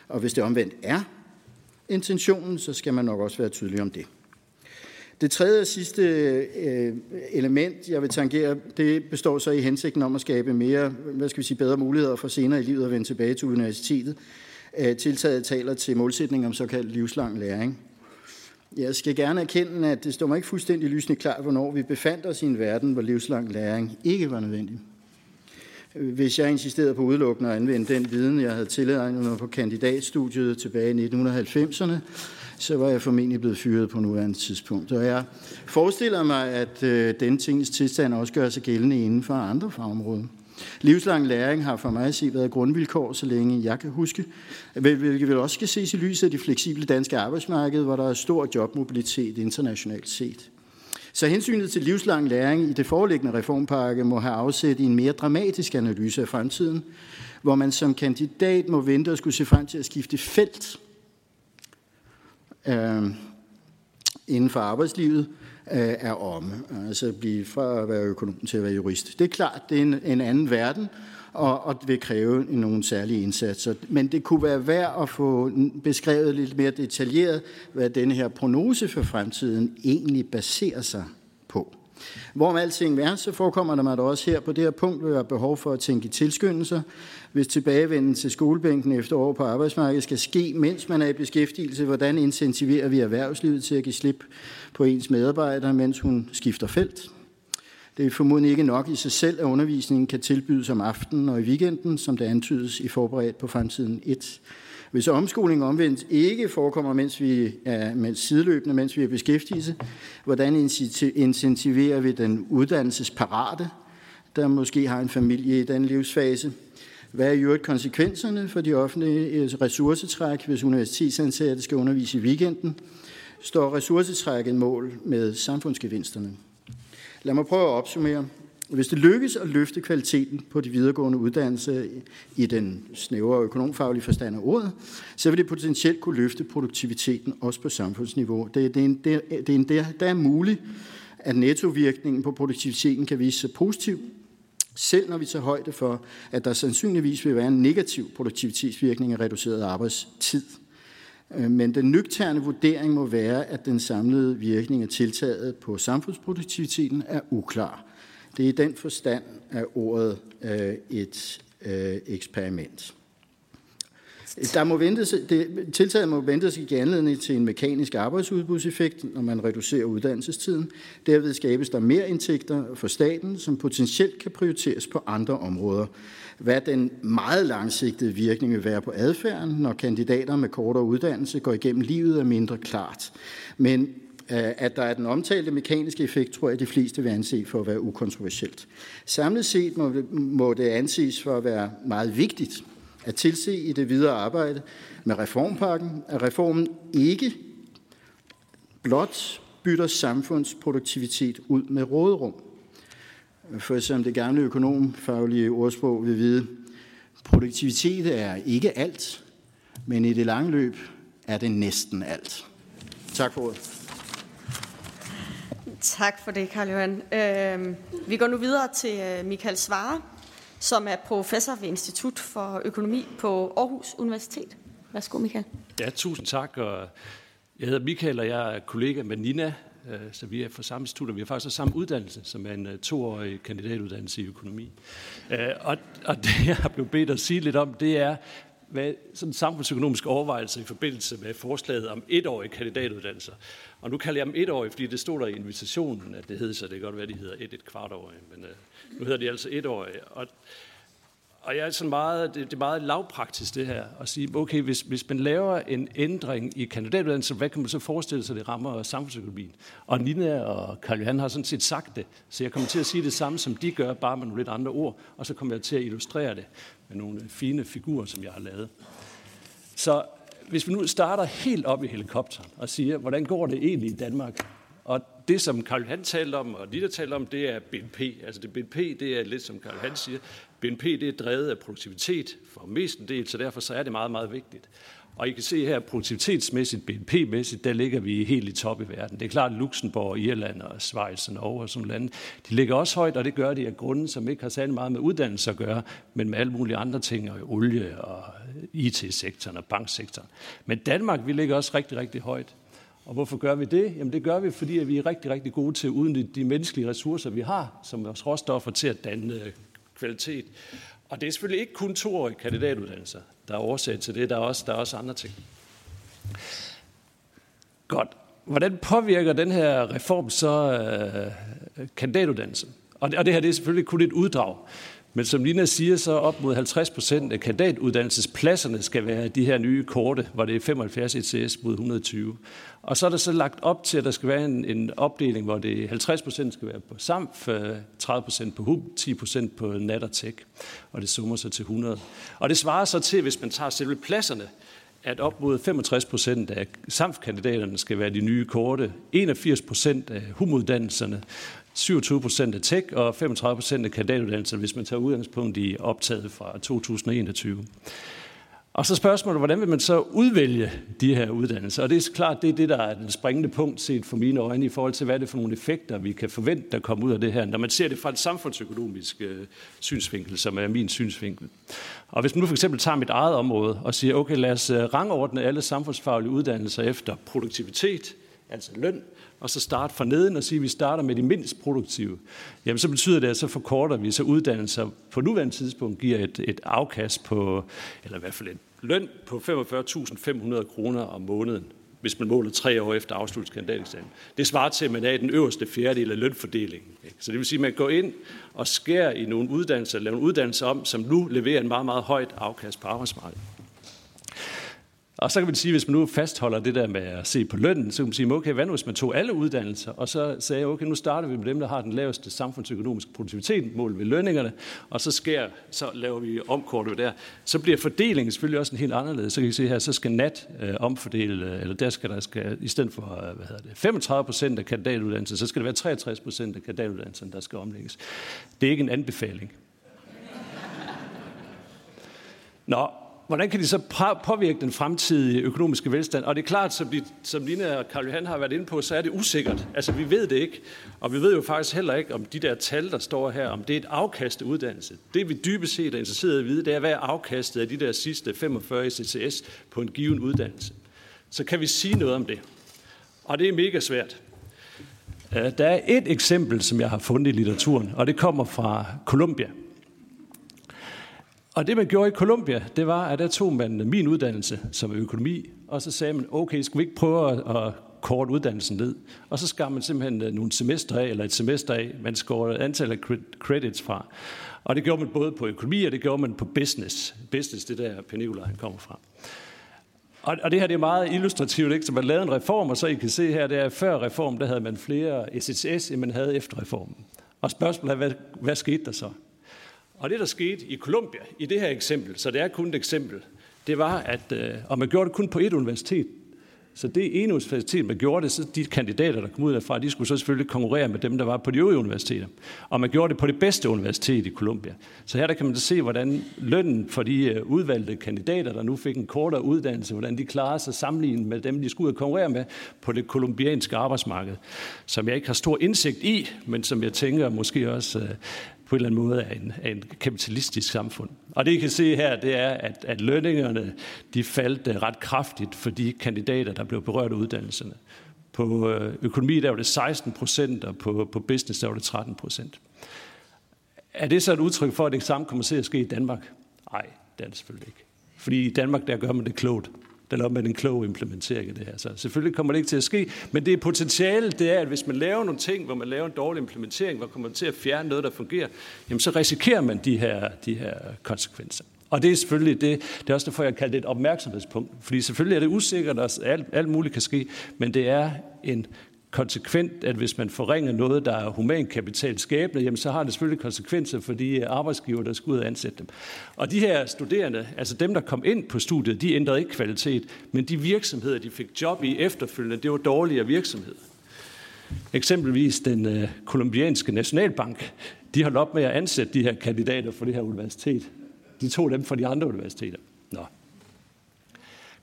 Og hvis det omvendt er intentionen, så skal man nok også være tydelig om det. Det tredje og sidste øh, element, jeg vil tangere, det består så i hensigten om at skabe mere, hvad skal vi sige, bedre muligheder for senere i livet at vende tilbage til universitetet. Øh, tiltaget taler til målsætning om såkaldt livslang læring. Jeg skal gerne erkende, at det står mig ikke fuldstændig lysende klart, hvornår vi befandt os i en verden, hvor livslang læring ikke var nødvendig. Hvis jeg insisterede på udelukkende at anvende den viden, jeg havde tilegnet mig på kandidatstudiet tilbage i 1990'erne, så var jeg formentlig blevet fyret på nuværende tidspunkt. Og jeg forestiller mig, at øh, den tingens tilstand også gør sig gældende inden for andre fagområder. Livslang læring har for mig at se været grundvilkår, så længe jeg kan huske, hvilket vel også skal ses i lyset af det fleksible danske arbejdsmarked, hvor der er stor jobmobilitet internationalt set. Så hensynet til livslang læring i det foreliggende reformpakke må have afsæt i en mere dramatisk analyse af fremtiden, hvor man som kandidat må vente og skulle se frem til at skifte felt øh, inden for arbejdslivet, øh, er om. Altså blive fra at være økonom til at være jurist. Det er klart, det er en, en anden verden, og, og det vil kræve nogle særlige indsatser. Men det kunne være værd at få beskrevet lidt mere detaljeret, hvad denne her prognose for fremtiden egentlig baserer sig på. Hvorom alting er, så forekommer der mig da også her på det her punkt, vil være behov for at tænke tilskyndelser, hvis tilbagevenden til skolebænken efter år på arbejdsmarkedet skal ske, mens man er i beskæftigelse. Hvordan incentiverer vi erhvervslivet til at give slip på ens medarbejdere, mens hun skifter felt? Det er formodentlig ikke nok i sig selv, at undervisningen kan tilbydes om aftenen og i weekenden, som det antydes i forberedt på fremtiden 1. Hvis omskolingen omvendt ikke forekommer, mens vi er mens sideløbende, mens vi er beskæftigelse, hvordan incentiverer vi den uddannelsesparate, der måske har en familie i den livsfase? Hvad er i øvrigt konsekvenserne for de offentlige øh, ressourcetræk, hvis universitetsansatte skal undervise i weekenden? Står ressourcetrækket mål med samfundsgevinsterne? Lad mig prøve at opsummere. Hvis det lykkes at løfte kvaliteten på de videregående uddannelser i den snævre økonomfaglige forstand af ordet, så vil det potentielt kunne løfte produktiviteten også på samfundsniveau. Det er, det er, en, det er, en, der, der er muligt, at nettovirkningen på produktiviteten kan vise sig positiv, selv når vi tager højde for, at der sandsynligvis vil være en negativ produktivitetsvirkning af reduceret arbejdstid. Øh, men den nøgterne vurdering må være, at den samlede virkning af tiltaget på samfundsproduktiviteten er uklar. Det er i den forstand af ordet øh, et øh, eksperiment. Der må ventes, det, tiltaget må ventes i anledning til en mekanisk arbejdsudbudseffekt, når man reducerer uddannelsestiden. Derved skabes der mere indtægter for staten, som potentielt kan prioriteres på andre områder. Hvad den meget langsigtede virkning vil være på adfærden, når kandidater med kortere uddannelse går igennem livet, er mindre klart. Men øh, at der er den omtalte mekaniske effekt, tror jeg, de fleste vil anse for at være ukontroversielt. Samlet set må, må det anses for at være meget vigtigt at tilse i det videre arbejde med reformpakken, at reformen ikke blot bytter samfundsproduktivitet ud med råderum. For som det gamle økonomfaglige ordsprog vil vide, produktivitet er ikke alt, men i det lange løb er det næsten alt. Tak for ordet. Tak for det, Karl Johan. Øh, vi går nu videre til øh, Michael Svare, som er professor ved Institut for Økonomi på Aarhus Universitet. Værsgo, Michael. Ja, tusind tak. Og jeg hedder Michael, og jeg er kollega med Nina, øh, så vi er fra samme institut, og vi har faktisk samme uddannelse, som er en øh, toårig kandidatuddannelse i økonomi. Øh, og, og det, jeg har blevet bedt at sige lidt om, det er, hvad sådan samfundsøkonomiske overvejelser i forbindelse med forslaget om etårige kandidatuddannelser. Og nu kalder jeg dem etårige, fordi det stod der i invitationen, at det hedder så. Det kan godt være, de hedder et, et kvartårige, men uh, nu hedder de altså etårige. Og, og jeg er sådan meget, det, det er meget lavpraktisk det her, at sige, okay, hvis, hvis man laver en ændring i kandidatuddannelsen, hvad kan man så forestille sig, det rammer samfundsøkonomien? Og Nina og Karl Johan har sådan set sagt det, så jeg kommer til at sige det samme, som de gør, bare med nogle lidt andre ord, og så kommer jeg til at illustrere det med nogle fine figurer, som jeg har lavet. Så hvis vi nu starter helt op i helikopteren og siger, hvordan går det egentlig i Danmark? Og det, som Karl Johan talte om, og Lita talte om, det er BNP. Altså det BNP, det er lidt som Karl Johan siger, BNP det er drevet af produktivitet for del, så derfor så er det meget, meget vigtigt. Og I kan se her, produktivitetsmæssigt, BNP-mæssigt, der ligger vi helt i top i verden. Det er klart, at Luxembourg, Irland og Schweiz og Norge og sådan lande, de ligger også højt, og det gør de af grunde, som ikke har særlig meget med uddannelse at gøre, men med alle mulige andre ting, og olie og IT-sektoren og banksektoren. Men Danmark, vi ligger også rigtig, rigtig højt. Og hvorfor gør vi det? Jamen det gør vi, fordi vi er rigtig, rigtig gode til at udnytte de menneskelige ressourcer, vi har, som vores råstoffer til at danne øh, kvalitet. Og det er selvfølgelig ikke kun toårige kandidatuddannelser, der er årsag til det. Der er også, der er også andre ting. Godt. Hvordan påvirker den her reform så øh, kandidatuddannelsen? Og det, og det her det er selvfølgelig kun et uddrag. Men som Lina siger, så op mod 50 procent af kandidatuddannelsespladserne skal være de her nye korte, hvor det er 75 ECS mod 120. Og så er der så lagt op til, at der skal være en, en opdeling, hvor det 50 procent skal være på SAMF, øh, 30 procent på HUB, 10 procent på NAT og TEC, og det summer sig til 100. Og det svarer så til, hvis man tager selve pladserne, at op mod 65 procent af SAMF-kandidaterne skal være de nye korte, 81 procent af HUM-uddannelserne, 27 procent af tech og 35 procent af kandidatuddannelser, hvis man tager udgangspunkt i optaget fra 2021. Og så spørgsmålet, hvordan vil man så udvælge de her uddannelser? Og det er klart, det er det, der er den springende punkt set for mine øjne i forhold til, hvad det er for nogle effekter, vi kan forvente, der kommer ud af det her, når man ser det fra et samfundsøkonomisk øh, synsvinkel, som er min synsvinkel. Og hvis man nu for eksempel tager mit eget område og siger, okay, lad os øh, rangordne alle samfundsfaglige uddannelser efter produktivitet, altså løn, og så starte fra neden og sige, at vi starter med de mindst produktive, jamen så betyder det, at så forkorter vi, så uddannelser på nuværende tidspunkt giver et, et afkast på, eller i hvert fald en løn på 45.500 kroner om måneden hvis man måler tre år efter afsluttet kandidateksamen. Det svarer til, at man er i den øverste fjerdedel af lønfordelingen. Så det vil sige, at man går ind og skærer i nogle uddannelser, laver en uddannelser om, som nu leverer en meget, meget højt afkast på arbejdsmarkedet. Og så kan man sige, hvis man nu fastholder det der med at se på lønnen, så kan man sige, okay, hvad nu hvis man tog alle uddannelser, og så sagde, okay, nu starter vi med dem, der har den laveste samfundsøkonomiske produktivitet, mål ved lønningerne, og så sker, så laver vi omkortet der. Så bliver fordelingen selvfølgelig også en helt anderledes. Så kan I se her, så skal nat øh, omfordele, øh, eller der skal der skal, i stedet for øh, hvad hedder det, 35 procent af kandidatuddannelsen, så skal det være 63 procent af kandidatuddannelsen, der skal omlægges. Det er ikke en anbefaling. Nå, hvordan kan de så påvirke den fremtidige økonomiske velstand? Og det er klart, som, de, som Lina og Karl Johan har været inde på, så er det usikkert. Altså, vi ved det ikke. Og vi ved jo faktisk heller ikke, om de der tal, der står her, om det er et afkast af uddannelse. Det vi dybest set er interesseret i at vide, det er, hvad er afkastet af de der sidste 45 CCS på en given uddannelse. Så kan vi sige noget om det. Og det er mega svært. Øh, der er et eksempel, som jeg har fundet i litteraturen, og det kommer fra Columbia. Og det, man gjorde i Columbia, det var, at der tog man min uddannelse som økonomi, og så sagde man, okay, skal vi ikke prøve at, kort uddannelsen ned? Og så skar man simpelthen øh, nogle semester af, eller et semester af, man skårede antal af credits fra. Og det gjorde man både på økonomi, og det gjorde man på business. Business, det der Penigola, han kommer fra. Og, og det her det er meget illustrativt, ikke? så man lavede en reform, og så I kan se her, det er før reform, der havde man flere SSS, end man havde efter reformen. Og spørgsmålet er, hvad, hvad skete der så? Og det, der skete i Columbia, i det her eksempel, så det er kun et eksempel, det var, at, øh, og man gjorde det kun på et universitet. Så det ene universitet, man gjorde det, så de kandidater, der kom ud derfra, de skulle så selvfølgelig konkurrere med dem, der var på de øvrige universiteter. Og man gjorde det på det bedste universitet i Columbia. Så her der kan man se, hvordan lønnen for de øh, udvalgte kandidater, der nu fik en kortere uddannelse, hvordan de klarer sig sammenlignet med dem, de skulle ud og konkurrere med på det kolumbianske arbejdsmarked, som jeg ikke har stor indsigt i, men som jeg tænker måske også øh, på en eller anden måde af en, af en kapitalistisk samfund. Og det I kan se her, det er, at, at lønningerne de faldt øh, ret kraftigt for de kandidater, der blev berørt af uddannelserne. På øh, økonomi der var det 16 procent, og på, på business der var det 13 procent. Er det så et udtryk for, at det samme kommer til at ske i Danmark? Nej, det er det selvfølgelig ikke. Fordi i Danmark, der gør man det klogt der laver med en klog implementering af det her. Så selvfølgelig kommer det ikke til at ske, men det potentiale, det er, at hvis man laver nogle ting, hvor man laver en dårlig implementering, hvor kommer man til at fjerne noget, der fungerer, jamen så risikerer man de her, de her konsekvenser. Og det er selvfølgelig det, det er også derfor, jeg kalder det et opmærksomhedspunkt. Fordi selvfølgelig er det usikkert, og alt, alt muligt kan ske, men det er en konsekvent, at hvis man forringer noget, der er humankapital skabende, jamen så har det selvfølgelig konsekvenser for de øh, arbejdsgiver, der skal ud og ansætte dem. Og de her studerende, altså dem, der kom ind på studiet, de ændrede ikke kvalitet, men de virksomheder, de fik job i efterfølgende, det var dårligere virksomheder. Eksempelvis den øh, kolumbianske nationalbank, de holdt op med at ansætte de her kandidater for det her universitet. De tog dem fra de andre universiteter. Nå.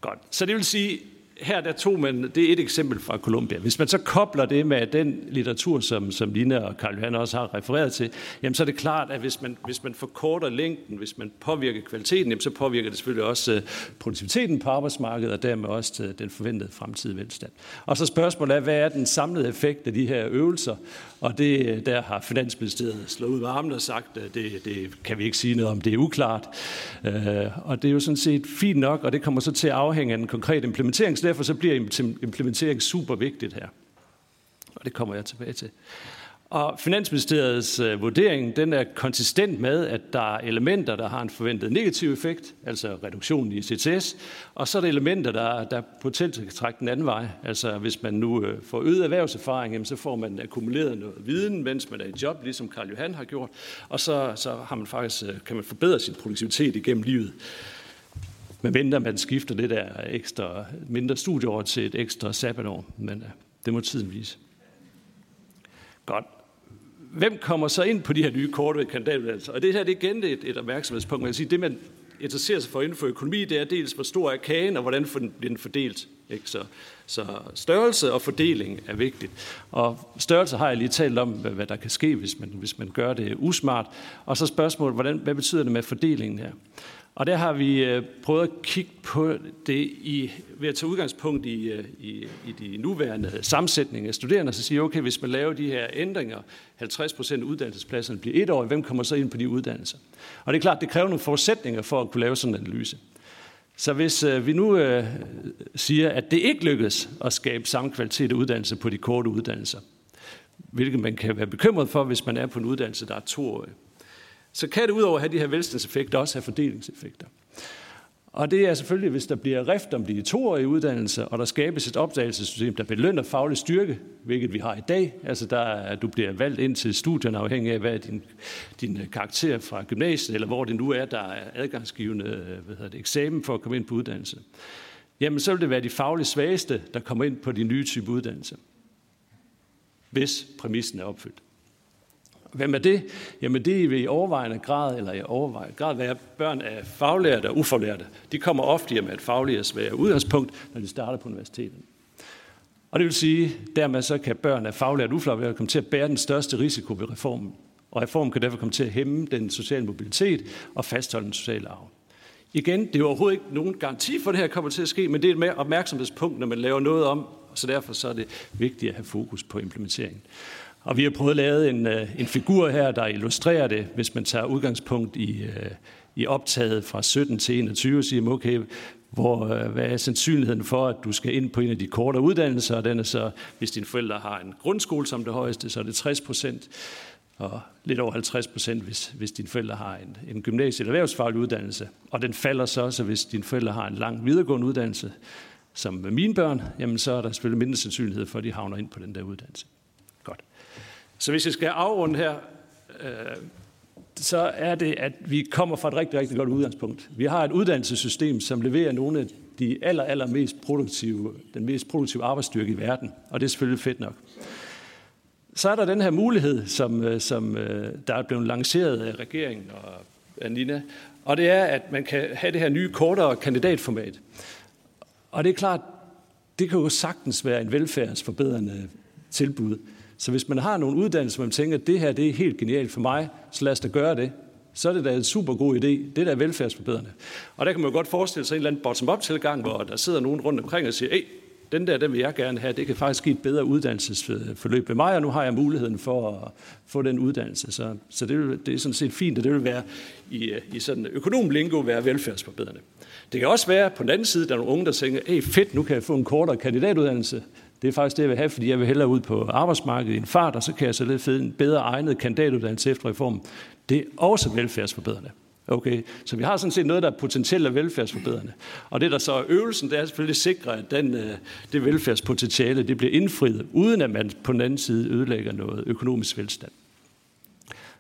Godt. Så det vil sige, her der tog man, det er et eksempel fra Columbia. Hvis man så kobler det med den litteratur, som, som Lina og Karl Johan også har refereret til, jamen så er det klart, at hvis man, hvis man forkorter længden, hvis man påvirker kvaliteten, jamen så påvirker det selvfølgelig også øh, produktiviteten på arbejdsmarkedet, og dermed også øh, den forventede fremtidige velstand. Og så spørgsmålet er, hvad er den samlede effekt af de her øvelser? Og det, øh, der har Finansministeriet slået ud varmen og sagt, at det, det kan vi ikke sige noget om, det er uklart. Øh, og det er jo sådan set fint nok, og det kommer så til at afhænge af den konkrete implementering, så derfor så bliver implementering super vigtigt her. Og det kommer jeg tilbage til. Og Finansministeriets øh, vurdering den er konsistent med, at der er elementer, der har en forventet negativ effekt, altså reduktionen i CTS, og så er der elementer, der, der potentielt kan trække den anden vej. Altså hvis man nu øh, får øget erhvervserfaring, jamen, så får man akkumuleret noget viden, mens man er i job, ligesom Karl Johan har gjort, og så, så har man faktisk, øh, kan man forbedre sin produktivitet igennem livet. Men venter man skifter det der ekstra, mindre studieår til et ekstra sabbatår, men øh, det må tiden vise. Godt. Hvem kommer så ind på de her nye korte kandidatuddannelser? Og det her det er igen et, et opmærksomhedspunkt. Man kan sige, det man interesserer sig for inden for økonomi, det er dels, hvor stor er kagen, og hvordan bliver den fordelt. Ikke? Så, så størrelse og fordeling er vigtigt. Og størrelse har jeg lige talt om, hvad der kan ske, hvis man, hvis man gør det usmart. Og så spørgsmålet, hvordan, hvad betyder det med fordelingen her? Og der har vi øh, prøvet at kigge på det i, ved at tage udgangspunkt i, øh, i, i de nuværende sammensætning af studerende, så siger okay, hvis man laver de her ændringer, 50 procent af uddannelsespladserne bliver et år, hvem kommer så ind på de uddannelser? Og det er klart, det kræver nogle forudsætninger for at kunne lave sådan en analyse. Så hvis øh, vi nu øh, siger, at det ikke lykkes at skabe samme kvalitet af uddannelse på de korte uddannelser, hvilket man kan være bekymret for, hvis man er på en uddannelse, der er toårig, så kan det udover at have de her velstandseffekter også have fordelingseffekter. Og det er selvfølgelig, hvis der bliver rift om de toårige uddannelser, og der skabes et opdagelsessystem, der belønner faglig styrke, hvilket vi har i dag. Altså, der, du bliver valgt ind til studierne afhængig af, hvad er din, din karakter fra gymnasiet, eller hvor det nu er, der er adgangsgivende øh, hvad hedder det, eksamen for at komme ind på uddannelse. Jamen, så vil det være de fagligt svageste, der kommer ind på de nye type uddannelser, hvis præmissen er opfyldt. Hvem er det? Jamen det vil i overvejende grad, eller i overvejende grad være børn af faglærte og ufaglærte. De kommer ofte med et fagligt svært udgangspunkt, når de starter på universitetet. Og det vil sige, dermed så kan børn af faglærte og ufaglærte komme til at bære den største risiko ved reformen. Og reformen kan derfor komme til at hæmme den sociale mobilitet og fastholde den sociale arv. Igen, det er overhovedet ikke nogen garanti for, at det her kommer til at ske, men det er et opmærksomhedspunkt, når man laver noget om, så derfor så er det vigtigt at have fokus på implementeringen. Og vi har prøvet at lave en, øh, en figur her, der illustrerer det, hvis man tager udgangspunkt i, øh, i optaget fra 17 til 21, og siger, okay, hvor, øh, hvad er sandsynligheden for, at du skal ind på en af de kortere uddannelser, og den er så, hvis dine forældre har en grundskole som det højeste, så er det 60 procent, og lidt over 50 procent, hvis, hvis dine forældre har en, en gymnasie- eller erhvervsfaglig uddannelse. Og den falder så også, hvis dine forældre har en lang videregående uddannelse, som med mine børn, jamen så er der selvfølgelig mindre sandsynlighed for, at de havner ind på den der uddannelse. Så hvis jeg skal afrunde her, øh, så er det, at vi kommer fra et rigtig, rigtig godt udgangspunkt. Vi har et uddannelsessystem, som leverer nogle af de aller, aller mest produktive, den mest produktive arbejdsstyrke i verden, og det er selvfølgelig fedt nok. Så er der den her mulighed, som, øh, som øh, der er blevet lanceret af regeringen og af Nina, og det er, at man kan have det her nye, kortere kandidatformat. Og det er klart, det kan jo sagtens være en velfærdsforbedrende tilbud. Så hvis man har nogle uddannelser, man tænker, at det her det er helt genialt for mig, så lad os da gøre det. Så er det da en super god idé. Det er da velfærdsforbedrende. Og der kan man jo godt forestille sig en eller anden bottom-up-tilgang, hvor der sidder nogen rundt omkring og siger, hey, den der, den vil jeg gerne have. Det kan faktisk give et bedre uddannelsesforløb ved mig, og nu har jeg muligheden for at få den uddannelse. Så, så det, vil, det er sådan set fint, og det vil være i, øh, i sådan økonomlingo være velfærdsforbedrende. Det kan også være på den anden side, der er nogle unge, der tænker, hey fedt, nu kan jeg få en kortere kandidatuddannelse. Det er faktisk det, jeg vil have, fordi jeg vil hellere ud på arbejdsmarkedet i en fart, og så kan jeg så lidt en bedre egnet kandidatuddannelse efter reformen. Det er også velfærdsforbedrende. Okay, så vi har sådan set noget, der er potentielt er velfærdsforbedrende. Og det, der så er øvelsen, det er selvfølgelig at sikre, at den, øh, det velfærdspotentiale det bliver indfriet, uden at man på den anden side ødelægger noget økonomisk velstand.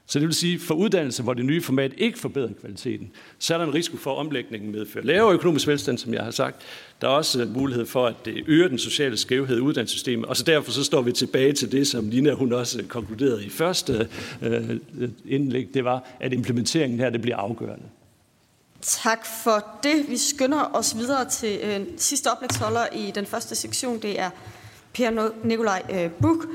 Så det vil sige, for uddannelse, hvor det nye format ikke forbedrer kvaliteten, så er der en risiko for, at omlægningen medfører lavere økonomisk velstand, som jeg har sagt. Der er også mulighed for, at det øger den sociale skævhed i uddannelsessystemet, og så derfor så står vi tilbage til det, som Nina hun også konkluderede i første øh, indlæg, det var, at implementeringen her det bliver afgørende. Tak for det. Vi skynder os videre til øh, sidste oplægsholder i den første sektion. Det er Per Nikolaj øh, Buk,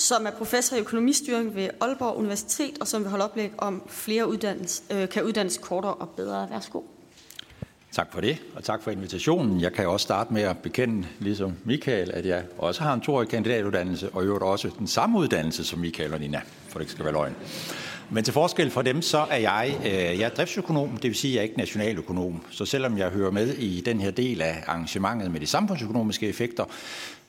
som er professor i økonomistyring ved Aalborg Universitet, og som vil holde oplæg om flere uddannelse, øh, kan uddannes kortere og bedre. Værsgo. Tak for det, og tak for invitationen. Jeg kan også starte med at bekende, ligesom Michael, at jeg også har en toårig kandidatuddannelse, og i øvrigt også den samme uddannelse som Michael og Nina, for det ikke skal være løgn. Men til forskel fra dem, så er jeg, øh, jeg er driftsøkonom, det vil sige, at jeg er ikke nationaløkonom. Så selvom jeg hører med i den her del af arrangementet med de samfundsøkonomiske effekter,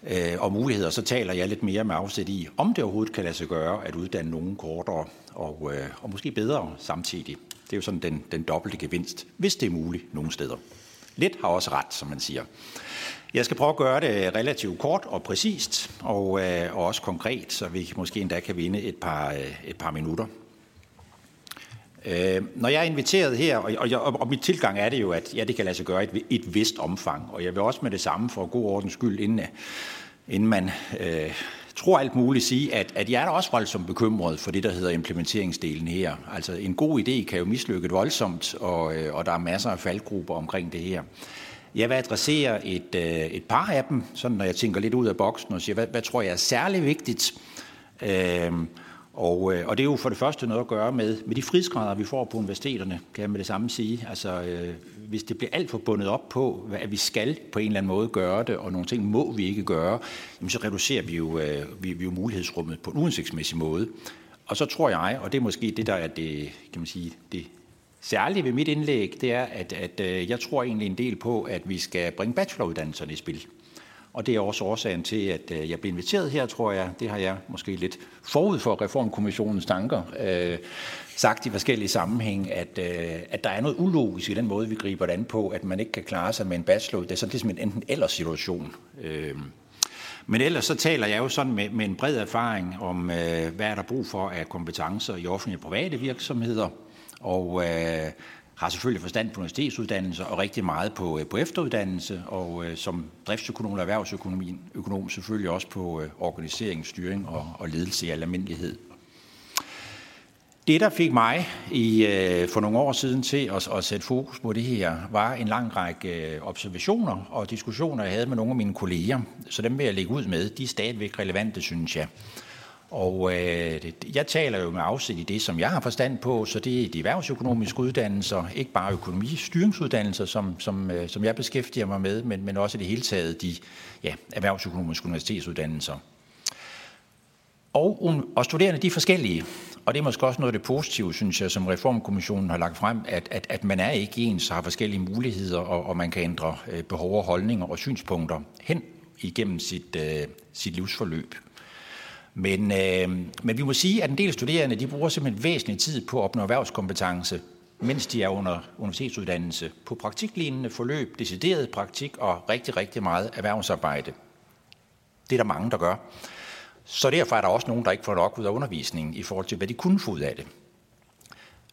øh, og muligheder, så taler jeg lidt mere med afsæt i, om det overhovedet kan lade sig gøre at uddanne nogen kortere og, øh, og måske bedre samtidig. Det er jo sådan den, den dobbelte gevinst, hvis det er muligt nogle steder. Lidt har også ret, som man siger. Jeg skal prøve at gøre det relativt kort og præcist, og, øh, og også konkret, så vi måske endda kan vinde et par, øh, et par minutter. Øh, når jeg er inviteret her, og, og, og, og mit tilgang er det jo, at ja, det kan lade sig gøre i et, et vist omfang, og jeg vil også med det samme for god ordens skyld, inden, inden man øh, tror alt muligt, sige, at, at jeg er da også voldsomt bekymret for det, der hedder implementeringsdelen her. Altså en god idé kan jo mislykke voldsomt, og, øh, og der er masser af faldgrupper omkring det her. Jeg vil adressere et, øh, et par af dem, sådan når jeg tænker lidt ud af boksen og siger, hvad, hvad tror jeg er særlig vigtigt? Øh, og, øh, og det er jo for det første noget at gøre med, med de frihedsgrader, vi får på universiteterne, kan jeg med det samme sige. Altså, øh, hvis det bliver alt for bundet op på, hvad vi skal på en eller anden måde gøre det, og nogle ting må vi ikke gøre, jamen, så reducerer vi jo, øh, vi, vi jo mulighedsrummet på en uansigtsmæssig måde. Og så tror jeg, og det er måske det, der er det, kan man sige, det særlige ved mit indlæg, det er, at, at øh, jeg tror egentlig en del på, at vi skal bringe bacheloruddannelserne i spil. Og det er også årsagen til, at øh, jeg blev inviteret her, tror jeg. Det har jeg måske lidt forud for Reformkommissionens tanker øh, sagt i forskellige sammenhæng, at, øh, at der er noget ulogisk i den måde, vi griber det an på, at man ikke kan klare sig med en bachelor. Det er sådan ligesom en enten eller situation. Øh, men ellers så taler jeg jo sådan med, med en bred erfaring om, øh, hvad er der brug for af kompetencer i offentlige og private virksomheder, og øh, har selvfølgelig forstand på universitetsuddannelser og rigtig meget på, øh, på efteruddannelse, og øh, som driftsøkonom og erhvervsøkonomi økonom selvfølgelig også på øh, organisering, styring og, og ledelse i almindelighed. Det, der fik mig i, øh, for nogle år siden til at, at sætte fokus på det her, var en lang række øh, observationer og diskussioner, jeg havde med nogle af mine kolleger. Så dem vil jeg lægge ud med. De er stadigvæk relevante, synes jeg. Og øh, jeg taler jo med afsæt i det, som jeg har forstand på, så det er de erhvervsøkonomiske uddannelser, ikke bare økonomistyringsuddannelser, som, som, øh, som jeg beskæftiger mig med, men, men også i det hele taget de ja, erhvervsøkonomiske universitetsuddannelser. Og, og studerende, de er forskellige. Og det er måske også noget af det positive, synes jeg, som Reformkommissionen har lagt frem, at, at, at man er ikke ens og har forskellige muligheder, og, og man kan ændre øh, behov og holdninger og synspunkter hen igennem sit, øh, sit livsforløb. Men, øh, men vi må sige, at en del studerende de bruger simpelthen væsentlig tid på at opnå erhvervskompetence, mens de er under universitetsuddannelse, på praktiklignende forløb, decideret praktik og rigtig, rigtig meget erhvervsarbejde. Det er der mange, der gør. Så derfor er der også nogen, der ikke får nok ud af undervisningen i forhold til, hvad de kunne få ud af det.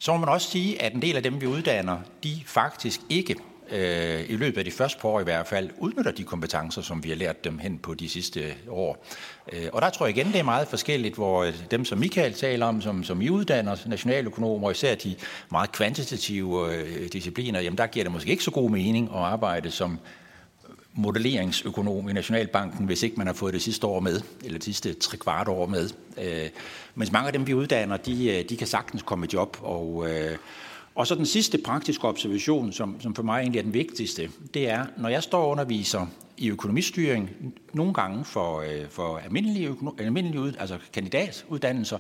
Så må man også sige, at en del af dem, vi uddanner, de faktisk ikke øh, i løbet af de første par år i hvert fald, udnytter de kompetencer, som vi har lært dem hen på de sidste år. Øh, og der tror jeg igen, det er meget forskelligt, hvor øh, dem, som Michael taler om, som, som I uddanner, nationaløkonomer, især de meget kvantitative øh, discipliner, jamen der giver det måske ikke så god mening at arbejde som modelleringsøkonom i Nationalbanken, hvis ikke man har fået det sidste år med, eller det sidste tre kvart år med. Øh, mens mange af dem, vi uddanner, de, øh, de kan sagtens komme i job, og, øh, og så den sidste praktiske observation, som, som for mig egentlig er den vigtigste, det er, når jeg står og underviser i økonomistyring, nogle gange for, øh, for almindelige, almindelige altså kandidatuddannelser,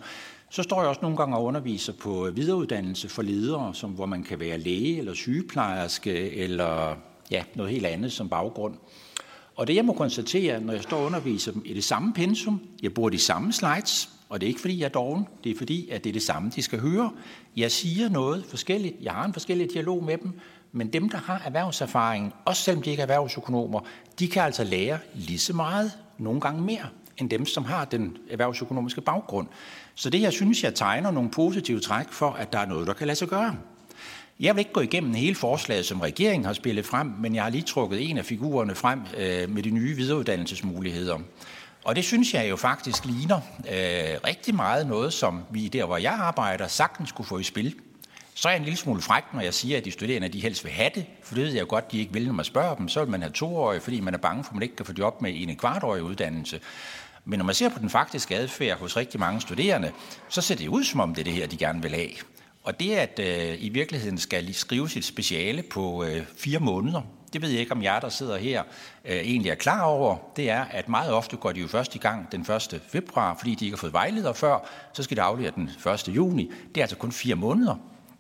så står jeg også nogle gange og underviser på videreuddannelse for ledere, som, hvor man kan være læge eller sygeplejerske eller ja, noget helt andet som baggrund. Og det jeg må konstatere, når jeg står og underviser dem i det samme pensum, jeg bruger de samme slides, og det er ikke fordi, jeg er doven, det er fordi, at det er det samme, de skal høre. Jeg siger noget forskelligt, jeg har en forskellig dialog med dem, men dem, der har erhvervserfaring, også selvom de ikke er erhvervsøkonomer, de kan altså lære lige så meget, nogle gange mere, end dem, som har den erhvervsøkonomiske baggrund. Så det, jeg synes, jeg tegner nogle positive træk for, at der er noget, der kan lade sig gøre. Jeg vil ikke gå igennem hele forslaget, som regeringen har spillet frem, men jeg har lige trukket en af figurerne frem øh, med de nye videreuddannelsesmuligheder. Og det synes jeg jo faktisk ligner øh, rigtig meget noget, som vi der, hvor jeg arbejder, sagtens kunne få i spil. Så er jeg en lille smule fræk, når jeg siger, at de studerende de helst vil have det, for det ved jeg jo godt, de ikke vil, når man spørger dem. Så vil man have toårige, fordi man er bange for, at man ikke kan få job med en kvartårig uddannelse. Men når man ser på den faktiske adfærd hos rigtig mange studerende, så ser det ud som om, det er det her, de gerne vil have. Og det, at øh, i virkeligheden skal skrive sit speciale på øh, fire måneder, det ved jeg ikke, om jer, der sidder her, øh, egentlig er klar over. Det er, at meget ofte går de jo først i gang den 1. februar, fordi de ikke har fået vejleder før. Så skal de aflevere den 1. juni. Det er altså kun fire måneder.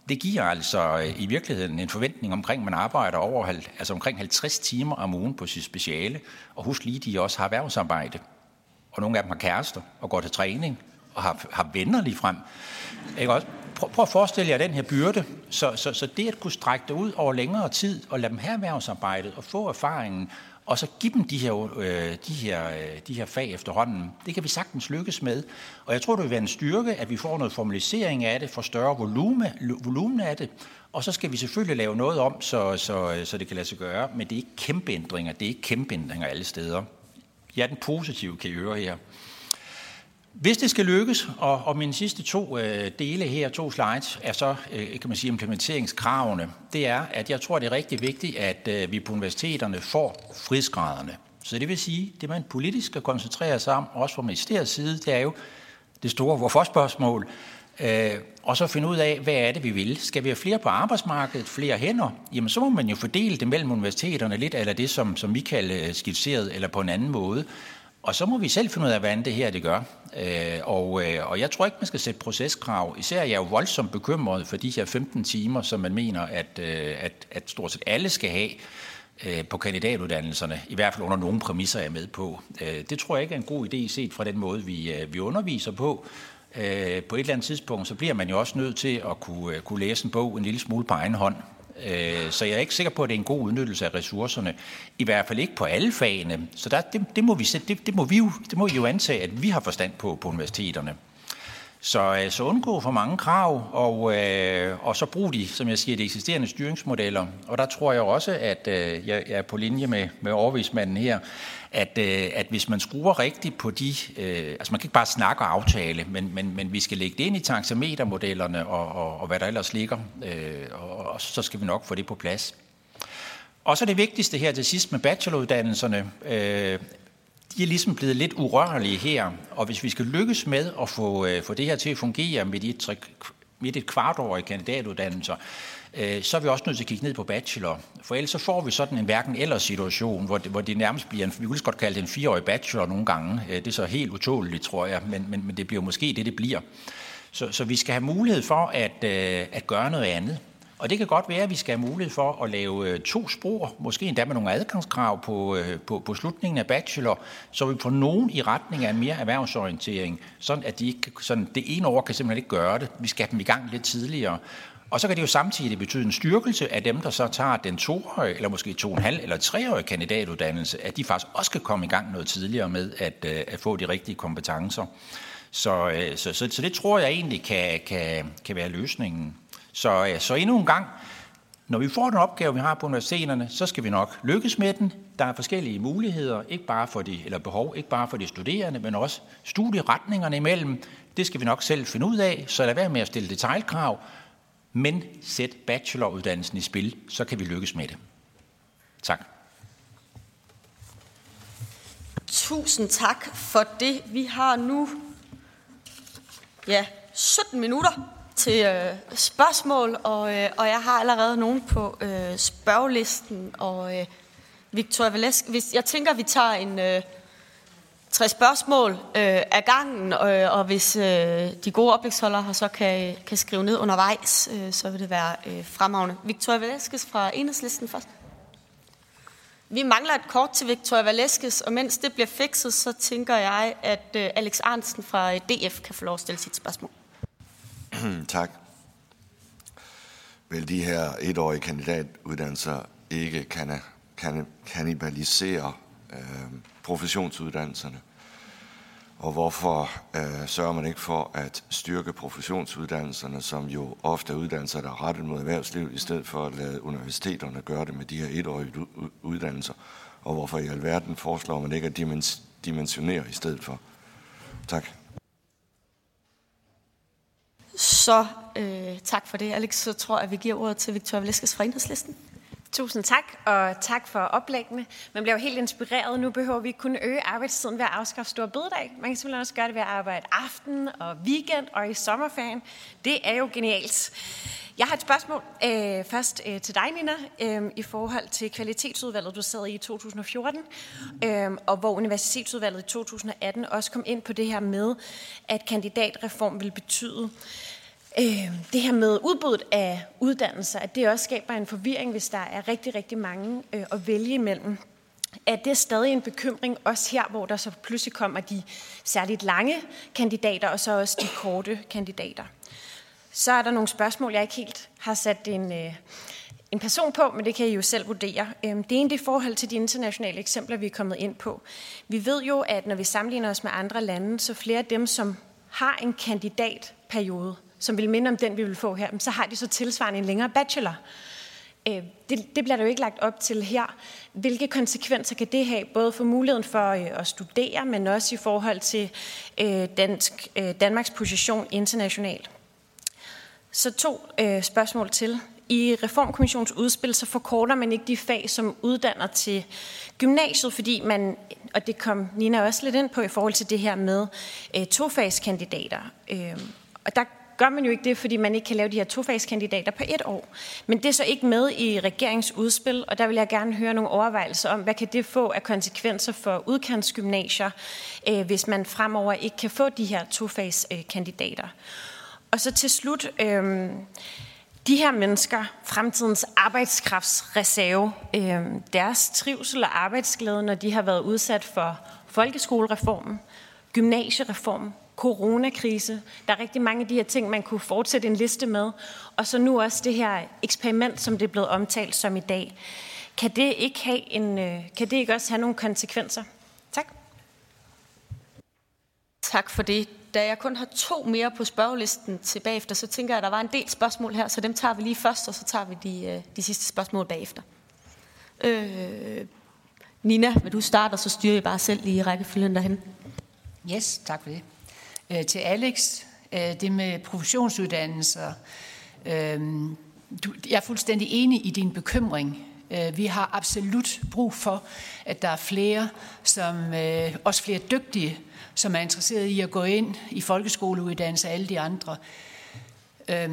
Det giver altså øh, i virkeligheden en forventning omkring, at man arbejder over, altså omkring 50 timer om ugen på sit speciale. Og husk lige, de også har erhvervsarbejde. Og nogle af dem har kærester og går til træning og har, har venner lige frem. Ikke også? Prøv, prøv at forestille jer den her byrde. Så, så, så det at kunne strække det ud over længere tid, og lade dem have erhvervsarbejdet, og få erfaringen, og så give dem de her, øh, de, her, øh, de her fag efterhånden, det kan vi sagtens lykkes med. Og jeg tror, det vil være en styrke, at vi får noget formalisering af det, får større volume, volumen af det, og så skal vi selvfølgelig lave noget om, så, så, så det kan lade sig gøre, men det er ikke kæmpe ændringer, det er ikke kæmpe ændringer alle steder. Ja, den positive kan I høre her. Hvis det skal lykkes, og, og mine sidste to øh, dele her, to slides, er så, øh, kan man sige, implementeringskravene. Det er, at jeg tror, det er rigtig vigtigt, at øh, vi på universiteterne får frihedsgraderne. Så det vil sige, det man politisk skal koncentrere sig om, også fra ministeriets side, det er jo det store hvorfor-spørgsmål, øh, og så finde ud af, hvad er det, vi vil. Skal vi have flere på arbejdsmarkedet, flere hænder? Jamen, så må man jo fordele det mellem universiteterne lidt, eller det, som, som Michael øh, skitserede, eller på en anden måde. Og så må vi selv finde ud af, hvordan det her det gør. Øh, og, øh, og jeg tror ikke, man skal sætte proceskrav. Især er jeg jo voldsomt bekymret for de her 15 timer, som man mener, at, øh, at, at stort set alle skal have øh, på kandidatuddannelserne, i hvert fald under nogle præmisser, jeg er med på. Øh, det tror jeg ikke er en god idé set fra den måde, vi, øh, vi underviser på. Øh, på et eller andet tidspunkt, så bliver man jo også nødt til at kunne, øh, kunne læse en bog en lille smule på egen hånd. Øh, så jeg er ikke sikker på, at det er en god udnyttelse af ressourcerne. I hvert fald ikke på alle fagene. Så der, det, det, må vi, det, det, må vi jo, det må vi jo antage, at vi har forstand på på universiteterne. Så, øh, så undgå for mange krav, og, øh, og så brug de, som jeg siger, de eksisterende styringsmodeller. Og der tror jeg også, at øh, jeg, jeg er på linje med, med overvismanden her, at, øh, at hvis man skruer rigtigt på de, øh, altså man kan ikke bare snakke og aftale, men, men, men vi skal lægge det ind i taxametermodellerne og, og, og hvad der ellers ligger, øh, og, og så skal vi nok få det på plads. Og så det vigtigste her til sidst med bacheloruddannelserne. Øh, de er ligesom blevet lidt urørlige her, og hvis vi skal lykkes med at få, øh, få det her til at fungere med de tre, midt et kvart år i kandidatuddannelser, øh, så er vi også nødt til at kigge ned på bachelor. For ellers så får vi sådan en hverken eller situation, hvor det, hvor det nærmest bliver en, vi kunne godt kalde det en fireårig bachelor nogle gange. Øh, det er så helt utåligt, tror jeg, men, men, men det bliver måske det, det bliver. Så, så vi skal have mulighed for at, øh, at gøre noget andet. Og det kan godt være, at vi skal have mulighed for at lave øh, to spor, måske endda med nogle adgangskrav på, på, på slutningen af bachelor, så vi får nogen i retning af mere erhvervsorientering, sådan at de ikke, sådan, det ene år kan simpelthen ikke gøre det. Vi skal have dem i gang lidt tidligere. Og så kan det jo samtidig betyde en styrkelse af dem, der så tager den toårige, eller måske to og en halv eller treårige kandidatuddannelse, at de faktisk også kan komme i gang noget tidligere med at, øh, at få de rigtige kompetencer. Så, øh, så, så, så det tror jeg egentlig kan, kan, kan være løsningen. Så, øh, så endnu en gang, når vi får den opgave, vi har på universiteterne, så skal vi nok lykkes med den. Der er forskellige muligheder, ikke bare for de, eller behov, ikke bare for de studerende, men også studieretningerne imellem. Det skal vi nok selv finde ud af, så lad være med at stille detaljkrav, men sæt bacheloruddannelsen i spil, så kan vi lykkes med det. Tak. Tusind tak for det. Vi har nu ja, 17 minutter til øh, spørgsmål, og, øh, og jeg har allerede nogen på øh, spørgelisten. Og øh, Victoria Valesk, hvis, jeg tænker, vi tager en øh, tre spørgsmål øh, af gangen, øh, og hvis øh, de gode oplægsholdere her så kan, kan skrive ned undervejs, øh, så vil det være øh, fremragende. Victoria Velasquez fra Enhedslisten først. Vi mangler et kort til Victoria Valeskes, og mens det bliver fikset, så tænker jeg, at øh, Alex Arnsen fra øh, DF kan få lov at stille sit spørgsmål. [clears throat] tak. Vil de her etårige kandidatuddannelser ikke kan, kan, kanibalisere øh, professionsuddannelserne? Og hvorfor øh, sørger man ikke for at styrke professionsuddannelserne, som jo ofte er uddannelser, der er rettet mod erhvervslivet, i stedet for at lade universiteterne gøre det med de her etårige uddannelser? Og hvorfor i alverden foreslår man ikke at dimensionere i stedet for? Tak. Så øh, tak for det, Alex. Så tror jeg, at vi giver ordet til Victoria Vleskes fra Enhedslisten. Tusind tak, og tak for oplæggene. Man bliver jo helt inspireret. Nu behøver vi ikke kun øge arbejdstiden ved at afskaffe store bededag. Man kan simpelthen også gøre det ved at arbejde aften og weekend og i sommerferien. Det er jo genialt. Jeg har et spørgsmål øh, først øh, til dig, Nina, øh, i forhold til kvalitetsudvalget, du sad i i 2014, øh, og hvor Universitetsudvalget i 2018 også kom ind på det her med, at kandidatreform vil betyde, øh, det her med udbuddet af uddannelser, at det også skaber en forvirring, hvis der er rigtig, rigtig mange øh, at vælge imellem. Er det stadig en bekymring, også her, hvor der så pludselig kommer de særligt lange kandidater, og så også de korte kandidater? Så er der nogle spørgsmål, jeg ikke helt har sat en, øh, en person på, men det kan I jo selv vurdere. Øhm, det ene det er i forhold til de internationale eksempler, vi er kommet ind på. Vi ved jo, at når vi sammenligner os med andre lande, så flere af dem, som har en kandidatperiode, som vil minde om den, vi vil få her, så har de så tilsvarende en længere bachelor. Øh, det, det bliver der jo ikke lagt op til her. Hvilke konsekvenser kan det have, både for muligheden for øh, at studere, men også i forhold til øh, dansk, Danmarks position internationalt? Så to spørgsmål til. I Reformkommissionens udspil, så forkorter man ikke de fag, som uddanner til gymnasiet, fordi man, og det kom Nina også lidt ind på i forhold til det her med øh, tofagskandidater. Øh, og der gør man jo ikke det, fordi man ikke kan lave de her tofagskandidater på et år. Men det er så ikke med i regeringsudspil, og der vil jeg gerne høre nogle overvejelser om, hvad kan det få af konsekvenser for udkantsgymnasier, øh, hvis man fremover ikke kan få de her tofagskandidater. Og så til slut... Øh, de her mennesker, fremtidens arbejdskraftsreserve, øh, deres trivsel og arbejdsglæde, når de har været udsat for folkeskolereformen, gymnasiereformen, coronakrise. Der er rigtig mange af de her ting, man kunne fortsætte en liste med. Og så nu også det her eksperiment, som det er blevet omtalt som i dag. Kan det ikke, have en, øh, kan det ikke også have nogle konsekvenser? Tak. Tak for det. Da jeg kun har to mere på spørgelisten til bagefter, så tænker jeg, at der var en del spørgsmål her, så dem tager vi lige først, og så tager vi de, øh, de sidste spørgsmål bagefter. Øh, Nina, vil du starte, og så styrer jeg bare selv lige rækkefølgen derhen. Yes, tak for det. Øh, til Alex, øh, det med professionsuddannelser. Øh, du, jeg er fuldstændig enig i din bekymring. Øh, vi har absolut brug for, at der er flere, som øh, også flere dygtige, som er interesseret i at gå ind i folkeskoleuddannelse og alle de andre. Øh,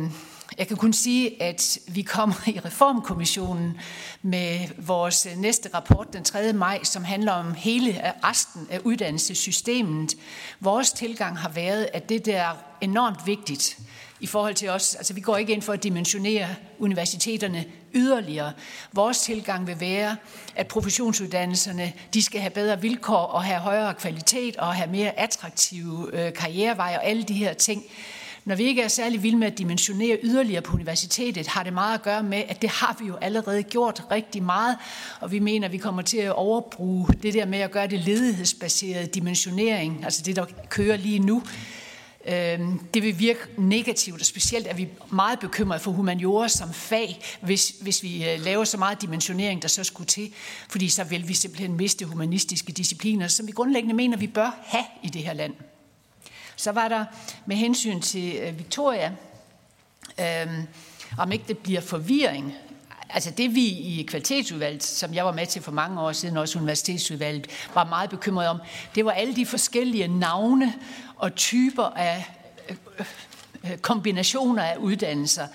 jeg kan kun sige, at vi kommer i Reformkommissionen med vores næste rapport den 3. maj, som handler om hele øh, resten af uddannelsessystemet. Vores tilgang har været, at det der er enormt vigtigt i forhold til os. Altså vi går ikke ind for at dimensionere universiteterne yderligere. Vores tilgang vil være, at professionsuddannelserne de skal have bedre vilkår og have højere kvalitet og have mere attraktive øh, karriereveje og alle de her ting. Når vi ikke er særlig vilde med at dimensionere yderligere på universitetet, har det meget at gøre med, at det har vi jo allerede gjort rigtig meget, og vi mener, at vi kommer til at overbruge det der med at gøre det ledighedsbaserede dimensionering, altså det, der kører lige nu, øhm, det vil virke negativt, og specielt er vi meget bekymrede for humaniora som fag, hvis, hvis vi øh, laver så meget dimensionering, der så skulle til, fordi så vil vi simpelthen miste humanistiske discipliner, som vi grundlæggende mener, vi bør have i det her land. Så var der med hensyn til øh, Victoria, øh, om ikke det bliver forvirring. Altså det vi i kvalitetsudvalget, som jeg var med til for mange år siden, også universitetsudvalget, var meget bekymret om, det var alle de forskellige navne og typer af øh, øh kombinationer af uddannelser.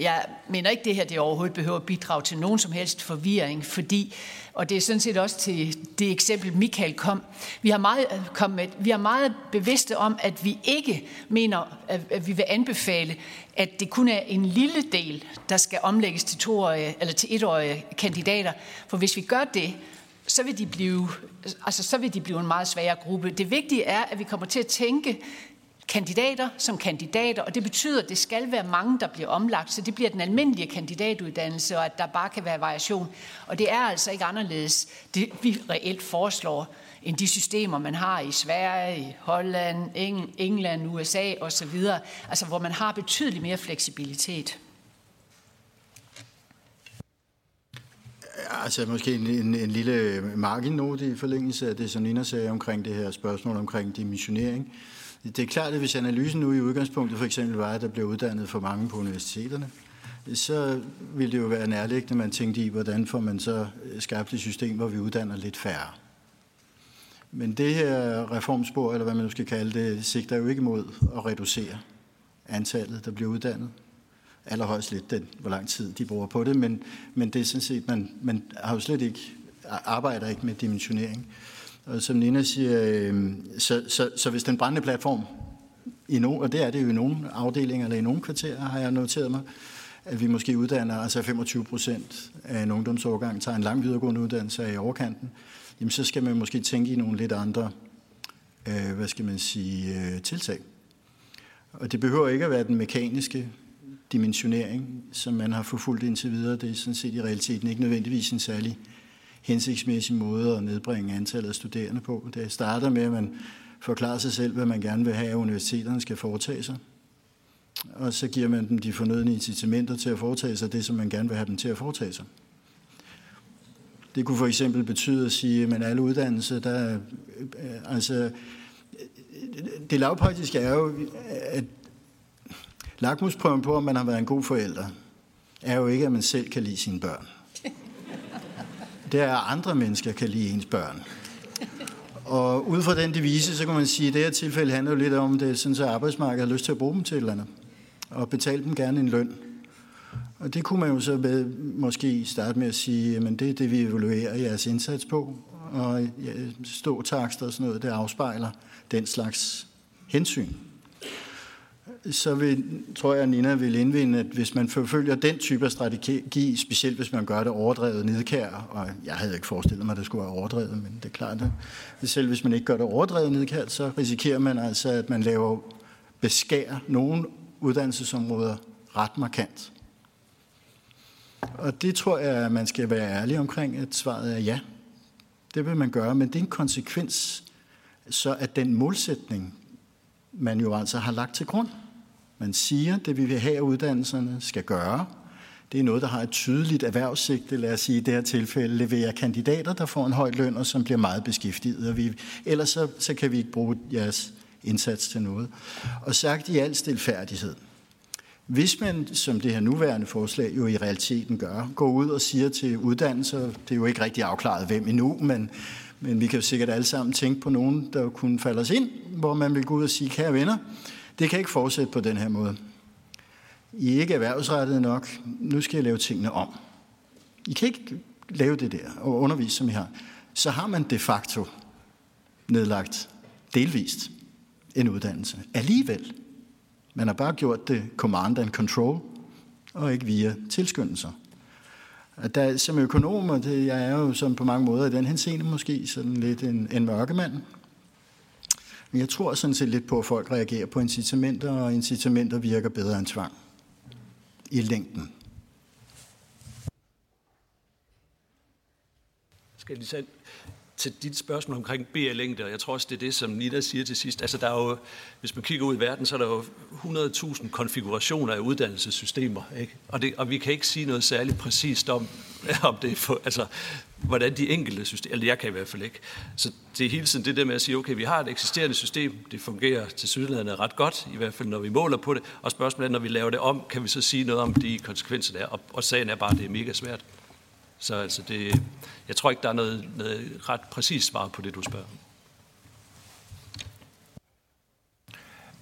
Jeg mener ikke, det her det overhovedet behøver at bidrage til nogen som helst forvirring, fordi og det er sådan set også til det eksempel, Michael kom. Vi har meget, kom med, vi er meget bevidste om, at vi ikke mener, at vi vil anbefale, at det kun er en lille del, der skal omlægges til, toårige, eller til etårige kandidater. For hvis vi gør det, så vil, de blive, altså, så vil de blive en meget sværere gruppe. Det vigtige er, at vi kommer til at tænke kandidater som kandidater, og det betyder, at det skal være mange, der bliver omlagt, så det bliver den almindelige kandidatuddannelse, og at der bare kan være variation. Og det er altså ikke anderledes, det vi reelt foreslår, end de systemer, man har i Sverige, Holland, England, USA osv., altså hvor man har betydeligt mere fleksibilitet. Altså måske en, en, en lille marginnote i forlængelse af det, som Nina sagde omkring det her spørgsmål omkring dimensionering. Det er klart, at hvis analysen nu i udgangspunktet for eksempel var, at der blev uddannet for mange på universiteterne, så ville det jo være nærliggende, man tænkte i, hvordan får man så øh, skabt et system, hvor vi uddanner lidt færre. Men det her reformspor, eller hvad man nu skal kalde det, sigter jo ikke mod at reducere antallet, der bliver uddannet. Allerhøjst lidt den, hvor lang tid de bruger på det, men, men det er sådan set, man, man har jo slet ikke, arbejder ikke med dimensionering. Og som Nina siger, øh, så, så, så hvis den brændende platform, i no, og det er det jo i nogle afdelinger eller i nogle kvarterer, har jeg noteret mig, at vi måske uddanner, altså 25 procent af en ungdomsårgang tager en lang videregående uddannelse i overkanten, jamen så skal man måske tænke i nogle lidt andre, øh, hvad skal man sige, øh, tiltag. Og det behøver ikke at være den mekaniske dimensionering, som man har forfulgt indtil videre. Det er sådan set i realiteten ikke nødvendigvis en særlig hensigtsmæssig måde at nedbringe antallet af studerende på. Det starter med, at man forklarer sig selv, hvad man gerne vil have, at universiteterne skal foretage sig. Og så giver man dem de fornødne incitamenter til at foretage sig det, som man gerne vil have dem til at foretage sig. Det kunne for eksempel betyde at sige, at alle uddannelser, der øh, altså, det lavpraktiske er jo, at lakmusprøven på, om man har været en god forælder, er jo ikke, at man selv kan lide sine børn det er, at andre mennesker kan lide ens børn. Og ud fra den devise, så kan man sige, at det her tilfælde handler jo lidt om, det, sådan, at arbejdsmarkedet har lyst til at bruge dem til et eller andet. og betale dem gerne en løn. Og det kunne man jo så med, måske starte med at sige, at det er det, vi evaluerer jeres indsats på, og stå takster og sådan noget, det afspejler den slags hensyn så vil, tror jeg, at Nina vil indvinde, at hvis man forfølger den type af strategi, specielt hvis man gør det overdrevet nedkær, og jeg havde ikke forestillet mig, at det skulle være overdrevet, men det er klart, at selv hvis man ikke gør det overdrevet nedkær, så risikerer man altså, at man laver beskærer nogle uddannelsesområder ret markant. Og det tror jeg, at man skal være ærlig omkring, at svaret er ja. Det vil man gøre, men det er en konsekvens, så at den målsætning, man jo altså har lagt til grund, man siger, det vi vil have, at uddannelserne skal gøre, det er noget, der har et tydeligt erhvervssigte, lad os sige i det her tilfælde, levere kandidater, der får en høj løn og som bliver meget beskæftiget. Og vi, ellers så, så kan vi ikke bruge jeres indsats til noget. Og sagt i al stilfærdighed, hvis man, som det her nuværende forslag jo i realiteten gør, går ud og siger til uddannelser, det er jo ikke rigtig afklaret hvem endnu, men, men vi kan jo sikkert alle sammen tænke på nogen, der kunne falde os ind, hvor man vil gå ud og sige, kære venner, det kan ikke fortsætte på den her måde. I er ikke erhvervsrettet nok. Nu skal jeg lave tingene om. I kan ikke lave det der og undervise, som I har. Så har man de facto nedlagt delvist en uddannelse. Alligevel. Man har bare gjort det command and control, og ikke via tilskyndelser. At der, som økonom, og det, jeg er jo som på mange måder i den henseende måske sådan lidt en, en mørkemand, men jeg tror sådan set lidt på, at folk reagerer på incitamenter, og incitamenter virker bedre end tvang i længden. Skal de selv? Til dit spørgsmål omkring BR-længde, jeg tror også, det er det, som Nina siger til sidst. Altså, der er jo, hvis man kigger ud i verden, så er der jo 100.000 konfigurationer af uddannelsessystemer, ikke? Og, det, og vi kan ikke sige noget særligt præcist om, [laughs] om det for, altså, hvordan de enkelte systemer, eller jeg kan i hvert fald ikke. Så det er hele tiden det der med at sige, okay, vi har et eksisterende system, det fungerer til sydlandet ret godt, i hvert fald når vi måler på det, og spørgsmålet er, når vi laver det om, kan vi så sige noget om de konsekvenser, der og, og sagen er bare, at det er mega svært. Så altså det, jeg tror ikke, der er noget, noget ret præcist svar på det, du spørger om.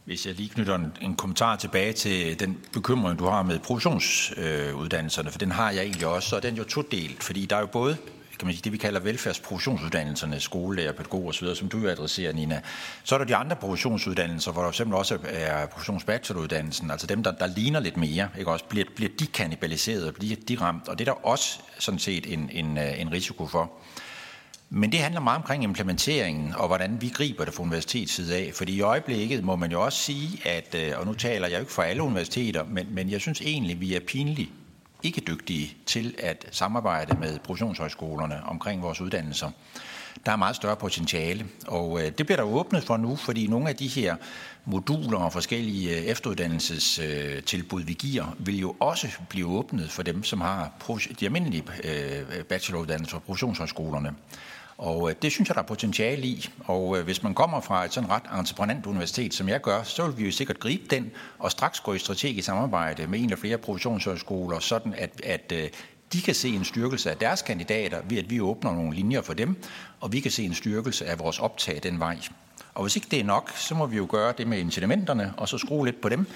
Hvis jeg lige knytter en, en kommentar tilbage til den bekymring, du har med professionsuddannelserne, øh, for den har jeg egentlig også, og den er jo todelt, fordi der er jo både kan man sige, det vi kalder velfærdsprofessionsuddannelserne, skolelærer, pædagog osv., som du adresserer, Nina. Så er der de andre professionsuddannelser, hvor der simpelthen også er professionsbacheloruddannelsen, altså dem, der, der ligner lidt mere, ikke også? Bliver, bliver de kanibaliseret, bliver de ramt, og det er der også sådan set en, en, en risiko for. Men det handler meget omkring implementeringen og hvordan vi griber det fra universitets side af. Fordi i øjeblikket må man jo også sige, at, øh, og nu taler jeg jo ikke for alle universiteter, men, men jeg synes egentlig, vi er pinligt ikke dygtige til at samarbejde med professionshøjskolerne omkring vores uddannelser. Der er meget større potentiale, og øh, det bliver der åbnet for nu, fordi nogle af de her moduler og forskellige øh, efteruddannelsestilbud, vi giver, vil jo også blive åbnet for dem, som har de almindelige øh, bacheloruddannelser på professionshøjskolerne. Og øh, det synes jeg, der er potentiale i. Og øh, hvis man kommer fra et sådan ret entreprenant universitet, som jeg gør, så vil vi jo sikkert gribe den og straks gå i strategisk samarbejde med en eller flere professionshøjskoler, sådan at, at øh, de kan se en styrkelse af deres kandidater ved, at vi åbner nogle linjer for dem, og vi kan se en styrkelse af vores optag den vej. Og hvis ikke det er nok, så må vi jo gøre det med incitamenterne, og så skrue lidt på dem.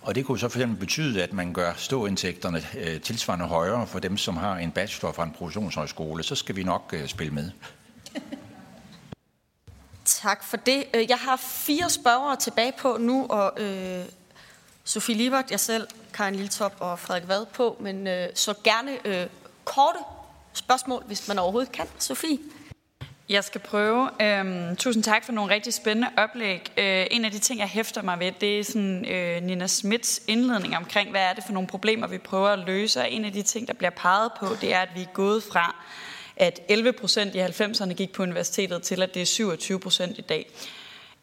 Og det kunne så for eksempel betyde, at man gør ståindtægterne tilsvarende højere for dem, som har en bachelor fra en professionshøjskole. Så skal vi nok spille med. Tak for det. Øh, jeg har fire spørgere tilbage på nu, og øh, Sofie Libert, jeg selv, Karin Liltop og Frederik Vad på, men øh, så gerne øh, korte spørgsmål, hvis man overhovedet kan. Sofie? Jeg skal prøve. Øhm, tusind tak for nogle rigtig spændende oplæg. Øh, en af de ting, jeg hæfter mig ved, det er sådan, øh, Nina Smits indledning omkring, hvad er det for nogle problemer, vi prøver at løse. Og en af de ting, der bliver peget på, det er, at vi er gået fra at 11 procent i 90'erne gik på universitetet, til at det er 27 procent i dag.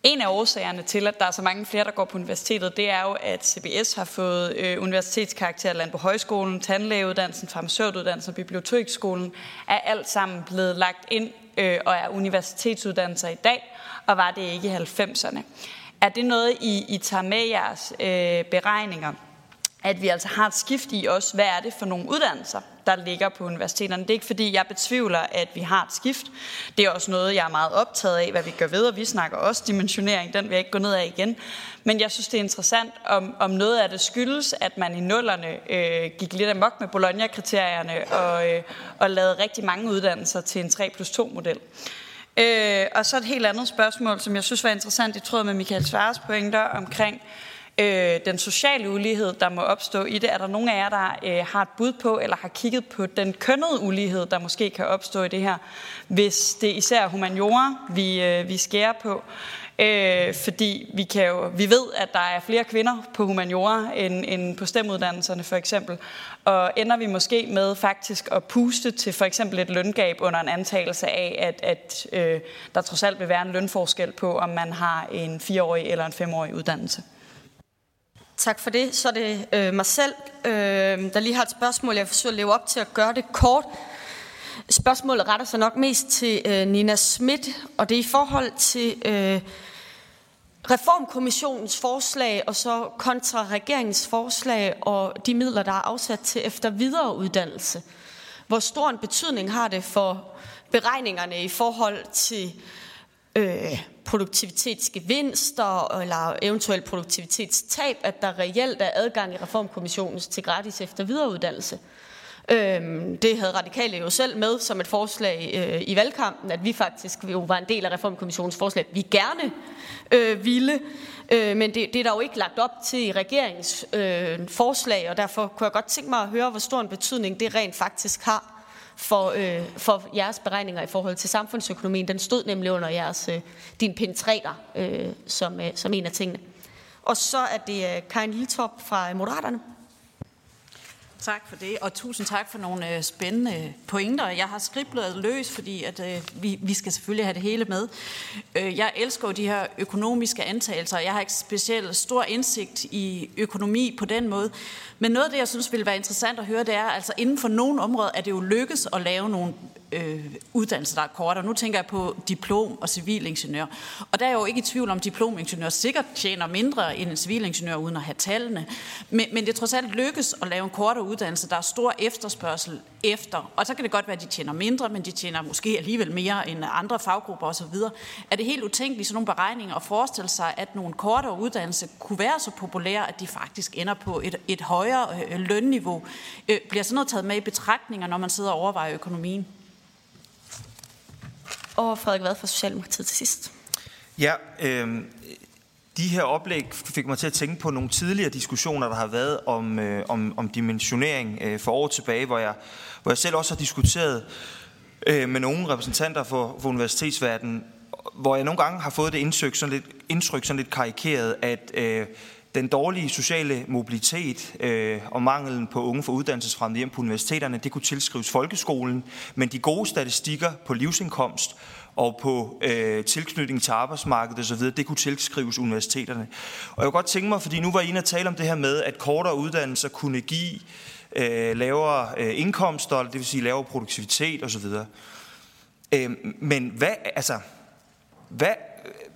En af årsagerne til, at der er så mange flere, der går på universitetet, det er jo, at CBS har fået øh, universitetskarakter land på højskolen, tandlægeuddannelsen, farmaceutuddannelsen og biblioteksskolen, er alt sammen blevet lagt ind øh, og er universitetsuddannelser i dag, og var det ikke i 90'erne. Er det noget, I, I tager med jeres øh, beregninger? At vi altså har et skift i os, hvad er det for nogle uddannelser, der ligger på universiteterne. Det er ikke fordi, jeg betvivler, at vi har et skift. Det er også noget, jeg er meget optaget af, hvad vi gør ved, og vi snakker også dimensionering, den vil jeg ikke gå ned af igen. Men jeg synes, det er interessant, om, om noget af det skyldes, at man i nullerne øh, gik lidt amok med Bologna-kriterierne og, øh, og lavede rigtig mange uddannelser til en 3 plus 2-model. Øh, og så et helt andet spørgsmål, som jeg synes var interessant i tråd med Michael Svares pointer omkring øh, Øh, den sociale ulighed, der må opstå i det. Er der nogen af jer, der øh, har et bud på, eller har kigget på den kønnede ulighed, der måske kan opstå i det her, hvis det er især humaniora, vi, øh, vi skærer på? Øh, fordi vi, kan jo, vi ved, at der er flere kvinder på humaniora end, end på stemuddannelserne for eksempel. Og ender vi måske med faktisk at puste til for eksempel et løngab under en antagelse af, at, at øh, der trods alt vil være en lønforskel på, om man har en fireårig eller en femårig uddannelse. Tak for det. Så er det øh, mig selv, øh, der lige har et spørgsmål. Jeg forsøger at leve op til at gøre det kort. Spørgsmålet retter sig nok mest til øh, Nina Schmidt, og det er i forhold til øh, reformkommissionens forslag og så kontra regeringens forslag og de midler, der er afsat til efter videreuddannelse. Hvor stor en betydning har det for beregningerne i forhold til øh, produktivitetsgevinster eller eventuelt produktivitetstab, at der reelt er adgang i reformkommissionens til gratis efter videreuddannelse. Øhm, det havde radikale jo selv med som et forslag øh, i valgkampen, at vi faktisk jo var en del af reformkommissionens forslag, vi gerne øh, ville, øh, men det, det er der jo ikke lagt op til i regeringens øh, forslag, og derfor kunne jeg godt tænke mig at høre, hvor stor en betydning det rent faktisk har for, øh, for jeres beregninger i forhold til samfundsøkonomien. Den stod nemlig under jeres, øh, din penetrator øh, som, øh, som en af tingene. Og så er det øh, Karin Liltorp fra Moderaterne. Tak for det, og tusind tak for nogle øh, spændende pointer. Jeg har skriblet løs, fordi at, øh, vi, vi skal selvfølgelig have det hele med. Øh, jeg elsker jo de her økonomiske antagelser. Jeg har ikke specielt stor indsigt i økonomi på den måde. Men noget af det, jeg synes ville være interessant at høre, det er, altså inden for nogle områder er det jo lykkes at lave nogle øh, uddannelser, der er kortere. Nu tænker jeg på diplom og civilingeniør. Og der er jo ikke i tvivl om, at diplomingeniør sikkert tjener mindre end en civilingeniør, uden at have tallene. Men, men det er trods alt lykkes at lave en kortere uddannelse. Der er stor efterspørgsel efter. Og så kan det godt være, at de tjener mindre, men de tjener måske alligevel mere end andre faggrupper osv. Er det helt utænkeligt, sådan nogle beregninger, at forestille sig, at nogle kortere uddannelser kunne være så populære, at de faktisk ender på et, et højere øh, lønniveau? Øh, bliver sådan noget taget med i betragtninger, når man sidder og overvejer økonomien? Og Frederik Vad fra Socialdemokratiet til sidst. Ja, øh, de her oplæg fik mig til at tænke på nogle tidligere diskussioner, der har været om, øh, om, om dimensionering øh, for år tilbage, hvor jeg, hvor jeg selv også har diskuteret øh, med nogle repræsentanter for, for universitetsverdenen, hvor jeg nogle gange har fået det indtryk, sådan lidt, indtryk sådan lidt karikeret, at øh, den dårlige sociale mobilitet øh, og mangelen på unge for uddannelsesfremmede hjem på universiteterne, det kunne tilskrives folkeskolen, men de gode statistikker på livsindkomst og på øh, tilknytning til arbejdsmarkedet osv., det kunne tilskrives universiteterne. Og jeg kunne godt tænke mig, fordi nu var I inde at tale om det her med, at kortere uddannelser kunne give øh, lavere øh, indkomster, det vil sige lavere produktivitet osv. Øh, men hvad, altså, hvad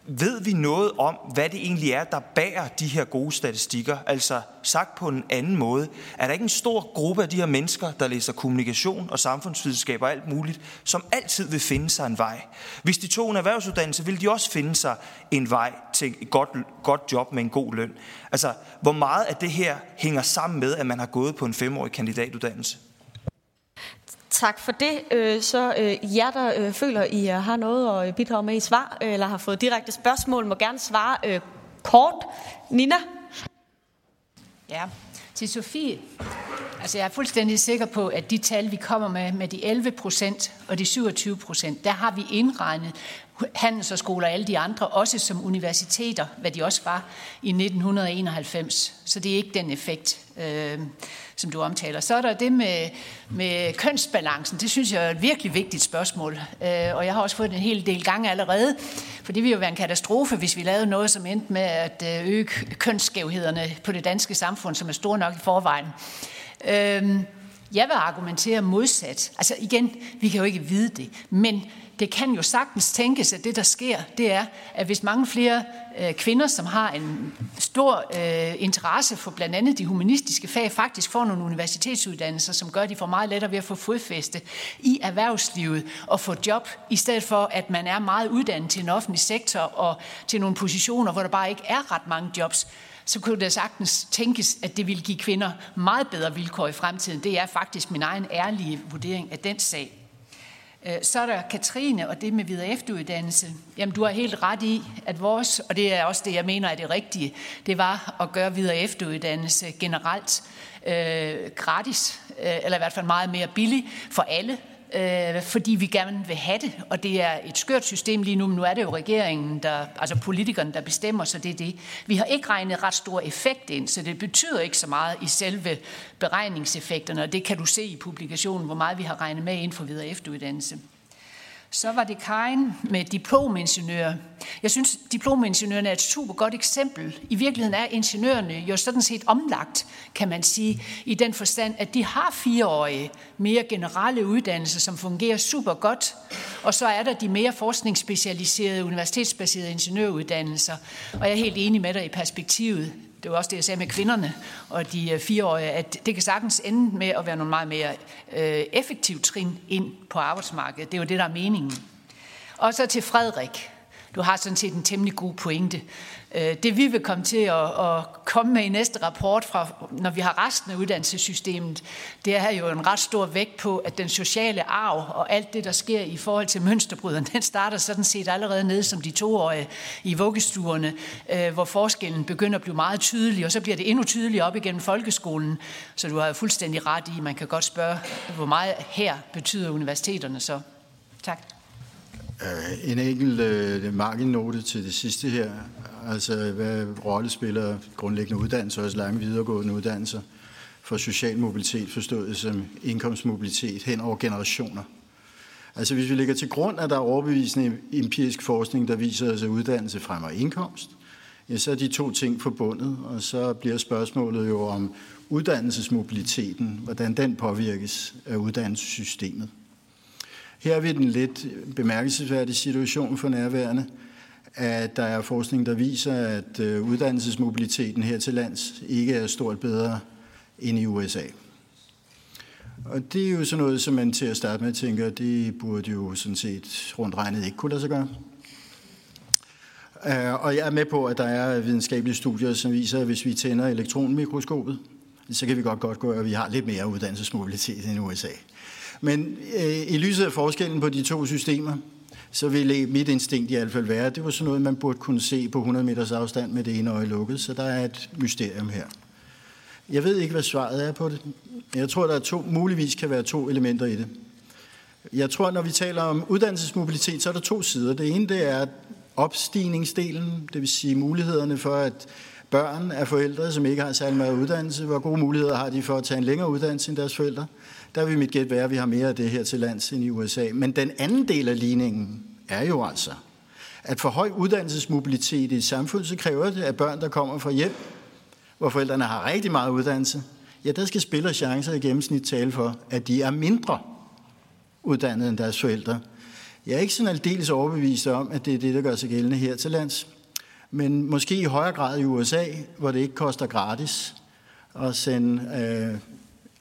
ved vi noget om, hvad det egentlig er, der bærer de her gode statistikker? Altså sagt på en anden måde, er der ikke en stor gruppe af de her mennesker, der læser kommunikation og samfundsvidenskab og alt muligt, som altid vil finde sig en vej? Hvis de tog en erhvervsuddannelse, vil de også finde sig en vej til et godt, godt job med en god løn. Altså, hvor meget af det her hænger sammen med, at man har gået på en femårig kandidatuddannelse? Tak for det. Øh, så øh, jer, der øh, føler, I har noget at bidrage med i svar, eller har fået direkte spørgsmål, må gerne svare kort. Nina? Ja, til Sofie. Altså jeg er fuldstændig sikker på, at de tal, vi kommer med, med de 11 procent og de 27 procent, der har vi indregnet handelshøjskoler og alle de andre, også som universiteter, hvad de også var i 1991. Så det er ikke den effekt, øh, som du omtaler. Så er der det med, med kønsbalancen. Det synes jeg er et virkelig vigtigt spørgsmål. Øh, og jeg har også fået en hel del gange allerede, for det ville jo være en katastrofe, hvis vi lavede noget, som endte med at øh, øge kønsskævhederne på det danske samfund, som er store nok i forvejen. Øh, jeg vil argumentere modsat. Altså igen, vi kan jo ikke vide det, men det kan jo sagtens tænkes, at det, der sker, det er, at hvis mange flere øh, kvinder, som har en stor øh, interesse for blandt andet de humanistiske fag, faktisk får nogle universitetsuddannelser, som gør, at de får meget lettere ved at få fodfæste i erhvervslivet og få job, i stedet for, at man er meget uddannet til en offentlig sektor og til nogle positioner, hvor der bare ikke er ret mange jobs, så kunne det sagtens tænkes, at det ville give kvinder meget bedre vilkår i fremtiden. Det er faktisk min egen ærlige vurdering af den sag. Øh, så er der Katrine og det med videre efteruddannelse. Jamen, du har helt ret i, at vores, og det er også det, jeg mener er det rigtige, det var at gøre videre efteruddannelse generelt øh, gratis, øh, eller i hvert fald meget mere billig for alle, øh, fordi vi gerne vil have det. Og det er et skørt system lige nu, men nu er det jo regeringen, der, altså politikerne, der bestemmer, så det er det. Vi har ikke regnet ret stor effekt ind, så det betyder ikke så meget i selve beregningseffekterne, og det kan du se i publikationen, hvor meget vi har regnet med ind for videre efteruddannelse. Så var det Karin med diplomingeniører. Jeg synes, diplomingeniørerne er et super godt eksempel. I virkeligheden er ingeniørerne jo sådan set omlagt, kan man sige, i den forstand, at de har fireårige mere generelle uddannelser, som fungerer super godt. Og så er der de mere forskningsspecialiserede, universitetsbaserede ingeniøruddannelser. Og jeg er helt enig med dig i perspektivet det var også det, jeg sagde med kvinderne og de øh, fireårige, at det kan sagtens ende med at være nogle meget mere øh, trin ind på arbejdsmarkedet. Det er jo det, der er meningen. Og så til Frederik. Du har sådan set en temmelig god pointe. Øh, det vi vil komme til at, at komme med i næste rapport, fra, når vi har resten af uddannelsessystemet, det er jo en ret stor vægt på, at den sociale arv og alt det, der sker i forhold til mønsterbryderen, [laughs] den starter sådan set allerede nede som de toårige i vuggestuerne, øh, hvor forskellen begynder at blive meget tydelig, og så bliver det endnu tydeligere op igennem folkeskolen. Så du har jo fuldstændig ret i, man kan godt spørge, hvor meget her betyder universiteterne så. Tak. Øh, en enkelt øh, marginnote til det sidste her. Altså, hvad rolle spiller grundlæggende uddannelse, også lange videregående uddannelser, for social mobilitet, forstået som indkomstmobilitet hen over generationer? Altså, hvis vi lægger til grund, at der er overbevisende empirisk forskning, der viser, at uddannelse fremmer indkomst, ja, så er de to ting forbundet, og så bliver spørgsmålet jo om uddannelsesmobiliteten, hvordan den påvirkes af uddannelsessystemet. Her er vi den lidt bemærkelsesværdige situation for nærværende, at der er forskning, der viser, at øh, uddannelsesmobiliteten her til lands ikke er stort bedre end i USA. Og det er jo sådan noget, som man til at starte med tænker, det burde jo sådan set rundt regnet ikke kunne lade sig gøre. Øh, og jeg er med på, at der er videnskabelige studier, som viser, at hvis vi tænder elektronmikroskopet, så kan vi godt godt gå, at vi har lidt mere uddannelsesmobilitet end USA. Men øh, i lyset af forskellen på de to systemer, så ville mit instinkt i hvert fald være, at det var sådan noget, man burde kunne se på 100 meters afstand med det ene øje lukket, så der er et mysterium her. Jeg ved ikke, hvad svaret er på det. Jeg tror, der er to, muligvis kan være to elementer i det. Jeg tror, når vi taler om uddannelsesmobilitet, så er der to sider. Det ene, det er opstigningsdelen, det vil sige mulighederne for, at børn af forældre, som ikke har særlig meget uddannelse, hvor gode muligheder har de for at tage en længere uddannelse end deres forældre der vil mit gæt være, at vi har mere af det her til lands end i USA. Men den anden del af ligningen er jo altså, at for høj uddannelsesmobilitet i samfundet, så kræver det, at børn, der kommer fra hjem, hvor forældrene har rigtig meget uddannelse, ja, der skal spiller chancer i gennemsnit tale for, at de er mindre uddannede end deres forældre. Jeg er ikke sådan aldeles overbevist om, at det er det, der gør sig gældende her til lands. Men måske i højere grad i USA, hvor det ikke koster gratis at sende øh,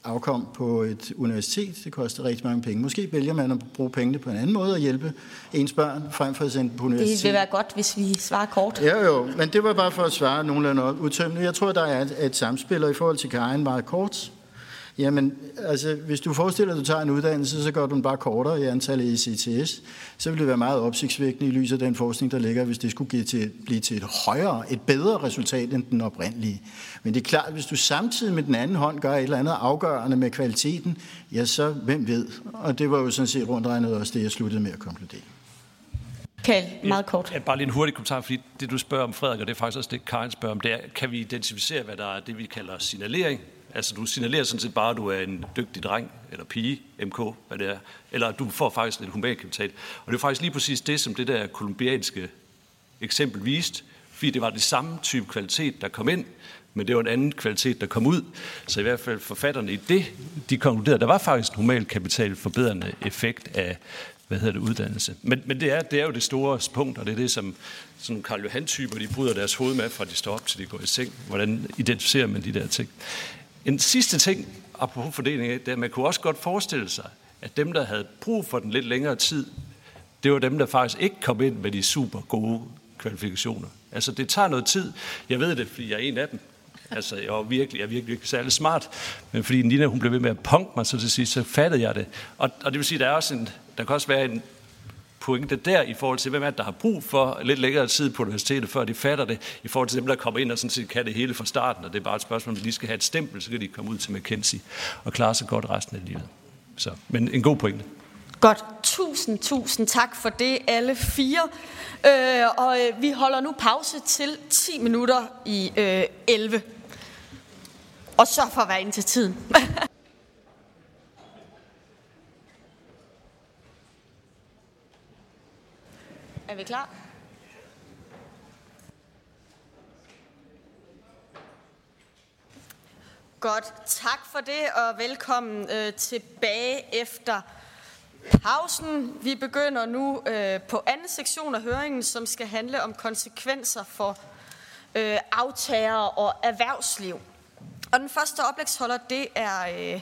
afkom på et universitet. Det koster rigtig mange penge. Måske vælger man at bruge pengene på en anden måde og hjælpe ens børn, frem for at sende på universitet. Det vil være godt, hvis vi svarer kort. Ja, jo, men det var bare for at svare nogenlunde udtømmende. Jeg tror, der er et, et samspil, og i forhold til Karin meget kort, Jamen, altså, hvis du forestiller dig, at du tager en uddannelse, så gør du den bare kortere i antallet i CTS, så vil det være meget opsigtsvækkende i lyset af den forskning, der ligger, hvis det skulle give til, blive til et højere, et bedre resultat end den oprindelige. Men det er klart, at hvis du samtidig med den anden hånd gør et eller andet afgørende med kvaliteten, ja, så hvem ved? Og det var jo sådan set rundt regnet også det, jeg sluttede med at konkludere. Kald, meget kort. Ja, bare lige en hurtig kommentar, fordi det du spørger om, Frederik, og det er faktisk også det, Karin spørger om, det er, kan vi identificere, hvad der er det, vi kalder signalering, Altså, du signalerer sådan set bare, at du er en dygtig dreng, eller pige, MK, hvad det er. Eller du får faktisk lidt humankapital. Og det er faktisk lige præcis det, som det der kolumbianske eksempel viste, fordi det var det samme type kvalitet, der kom ind, men det var en anden kvalitet, der kom ud. Så i hvert fald forfatterne i det, de konkluderede, at der var faktisk en humankapital forbedrende effekt af hvad hedder det, uddannelse. Men, men det, er, det er jo det store punkt, og det er det, som sådan Karl Johan-typer, de bryder deres hoved med, fra de står op til de går i seng. Hvordan identificerer man de der ting? En sidste ting, apropos fordeling det er, at man kunne også godt forestille sig, at dem, der havde brug for den lidt længere tid, det var dem, der faktisk ikke kom ind med de super gode kvalifikationer. Altså, det tager noget tid. Jeg ved det, fordi jeg er en af dem. Altså, jeg var virkelig, jeg er virkelig, ikke særlig smart. Men fordi Nina, hun blev ved med at punke mig, så til sidst, så fattede jeg det. Og, og det vil sige, der er også en, der kan også være en pointe der i forhold til, hvem er det, der har brug for lidt længere tid på universitetet, før de fatter det, i forhold til dem, der kommer ind og sådan set kan det hele fra starten, og det er bare et spørgsmål, om de lige skal have et stempel, så kan de komme ud til McKinsey og klare sig godt resten af livet. Så, men en god pointe. Godt. Tusind, tusind tak for det, alle fire. Øh, og øh, vi holder nu pause til 10 minutter i øh, 11. Og så for at være ind til tiden. [laughs] er vi klar? Godt. Tak for det, og velkommen øh, tilbage efter pausen. Vi begynder nu øh, på anden sektion af høringen, som skal handle om konsekvenser for øh, aftager og erhvervsliv. Og den første oplægsholder, det er øh,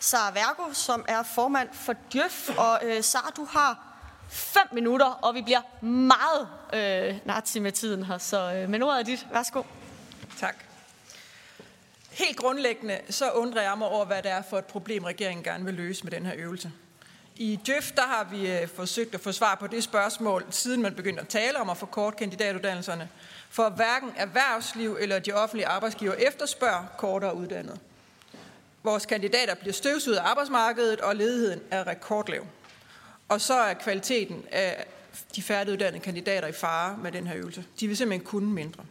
Sara Vergo, som er formand for Djøf. Og øh, Sara, du har 5 minutter, og vi bliver meget øh, nazi med tiden her. Så øh, men ordet er dit. Værsgo. Tak. Helt grundlæggende så undrer jeg mig over, hvad det er for et problem, regeringen gerne vil løse med den her øvelse. I Djøf der har vi øh, forsøgt at få svar på det spørgsmål, siden man begyndte at tale om at forkorte kandidatuddannelserne. For hverken erhvervsliv eller de offentlige arbejdsgiver efterspørger kortere uddannet. Vores kandidater bliver støvsuget af arbejdsmarkedet, og ledigheden er rekordlav. Og så er kvaliteten af de færdiguddannede kandidater i fare med den her øvelse. De vil simpelthen kunne mindre.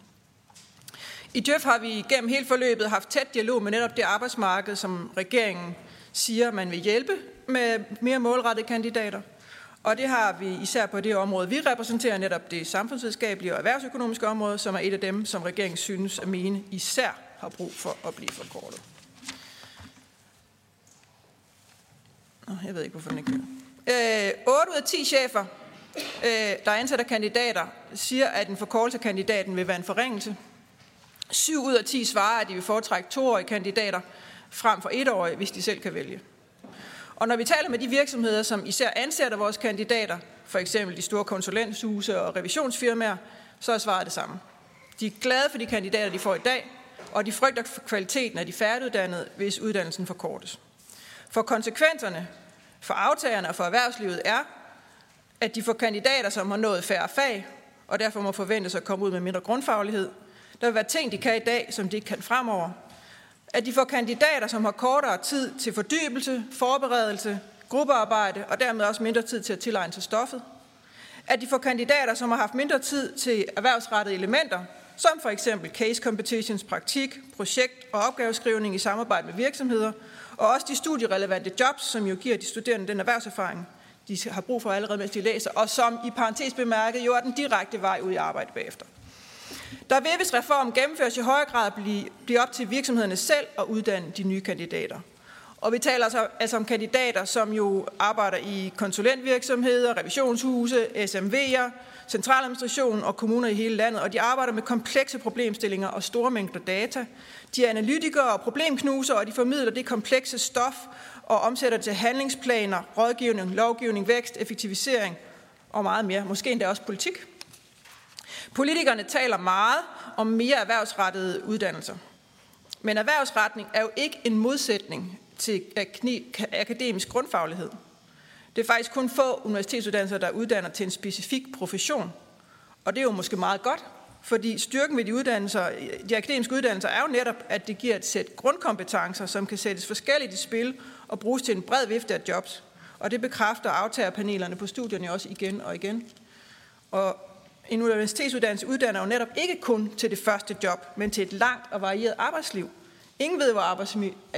I Djøf har vi gennem hele forløbet haft tæt dialog med netop det arbejdsmarked, som regeringen siger, man vil hjælpe med mere målrettede kandidater. Og det har vi især på det område. Vi repræsenterer netop det samfundsvidenskabelige og erhvervsøkonomiske område, som er et af dem, som regeringen synes at mene især har brug for at blive forkortet. Jeg ved ikke, hvorfor den ikke kører. Øh, 8 ud af 10 chefer, øh, der ansætter kandidater, siger, at en forkortelse af kandidaten vil være en forringelse. 7 ud af 10 svarer, at de vil foretrække toårige kandidater frem for etårige, hvis de selv kan vælge. Og når vi taler med de virksomheder, som især ansætter vores kandidater, for eksempel de store konsulenthuse og revisionsfirmaer, så er svaret det samme. De er glade for de kandidater, de får i dag, og de frygter for kvaliteten af de færdiguddannede, hvis uddannelsen forkortes. For konsekvenserne for aftagerne og for erhvervslivet er, at de får kandidater, som har nået færre fag, og derfor må forventes at komme ud med mindre grundfaglighed. Der vil være ting, de kan i dag, som de ikke kan fremover, at de får kandidater, som har kortere tid til fordybelse, forberedelse, gruppearbejde og dermed også mindre tid til at tilegne sig stoffet. At de får kandidater, som har haft mindre tid til erhvervsrettede elementer, som for eksempel case competitions, praktik, projekt og opgaveskrivning i samarbejde med virksomheder, og også de studierelevante jobs, som jo giver de studerende den erhvervserfaring, de har brug for allerede, mens de læser, og som i parentes bemærket jo er den direkte vej ud i arbejde bagefter. Der vil, hvis reformen gennemføres i højere grad, blive, blive op til virksomhederne selv at uddanne de nye kandidater. Og vi taler altså, altså om kandidater, som jo arbejder i konsulentvirksomheder, revisionshuse, SMV'er, centraladministration og kommuner i hele landet, og de arbejder med komplekse problemstillinger og store mængder data. De er analytikere og problemknuser, og de formidler det komplekse stof og omsætter det til handlingsplaner, rådgivning, lovgivning, vækst, effektivisering og meget mere. Måske endda også politik. Politikerne taler meget om mere erhvervsrettede uddannelser. Men erhvervsretning er jo ikke en modsætning til akademisk grundfaglighed. Det er faktisk kun få universitetsuddannelser, der uddanner til en specifik profession. Og det er jo måske meget godt, fordi styrken ved de, uddannelser, de akademiske uddannelser er jo netop, at det giver et sæt grundkompetencer, som kan sættes forskelligt i spil og bruges til en bred vifte af jobs. Og det bekræfter aftagerpanelerne på studierne også igen og igen. Og en universitetsuddannelse uddanner jo netop ikke kun til det første job, men til et langt og varieret arbejdsliv. Ingen ved,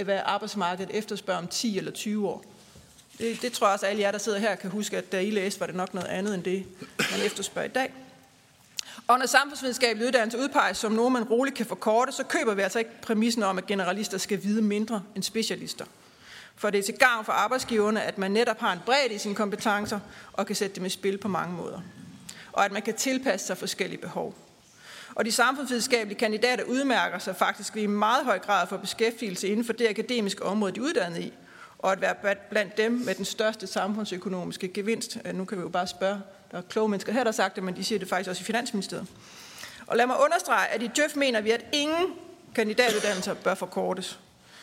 hvad arbejdsmarkedet efterspørger om 10 eller 20 år. Det, det tror jeg også, at alle jer, der sidder her, kan huske, at da I læste, var det nok noget andet end det, man efterspørger i dag. Og når samfundsvidenskabelig uddannelse udpeges som noget, man roligt kan forkorte, så køber vi altså ikke præmissen om, at generalister skal vide mindre end specialister. For det er til gavn for arbejdsgiverne, at man netop har en bredde i sine kompetencer og kan sætte dem i spil på mange måder. Og at man kan tilpasse sig forskellige behov. Og de samfundsvidenskabelige kandidater udmærker sig faktisk i meget høj grad for beskæftigelse inden for det akademiske område, de er uddannet i, og at være blandt dem med den største samfundsøkonomiske gevinst. Øh, nu kan vi jo bare spørge, der er kloge mennesker her, der har sagt det, men de siger det faktisk også i Finansministeriet. Og lad mig understrege, at i Djøf mener vi, at ingen kandidatuddannelser bør forkortes.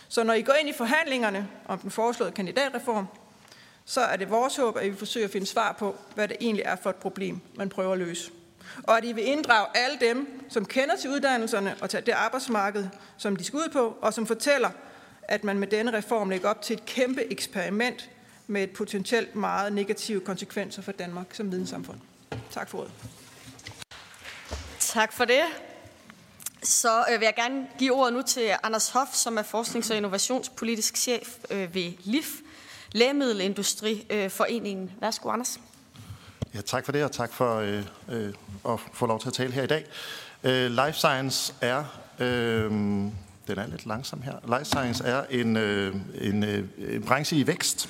Så når I går ind i forhandlingerne om den foreslåede kandidatreform, så er det vores håb, at vi forsøger at finde svar på, hvad det egentlig er for et problem, man prøver at løse. Og at I vil inddrage alle dem, som kender til uddannelserne og til det arbejdsmarked, som de skal ud på, og som fortæller, at man med denne reform lægger op til et kæmpe eksperiment med et potentielt meget negative konsekvenser for Danmark som videnssamfund. Tak for ordet. Tak for det. Så øh, vil jeg gerne give ordet nu til Anders Hoff, som er forsknings- og innovationspolitisk chef øh, ved LIF, Lægemiddelindustriforeningen. Værsgo, Anders. Ja, tak for det, og tak for øh, øh, at få lov til at tale her i dag. Øh, life Science er... Øh, den er lidt langsom her. Life Science er en, øh, en, øh, en branche i vækst.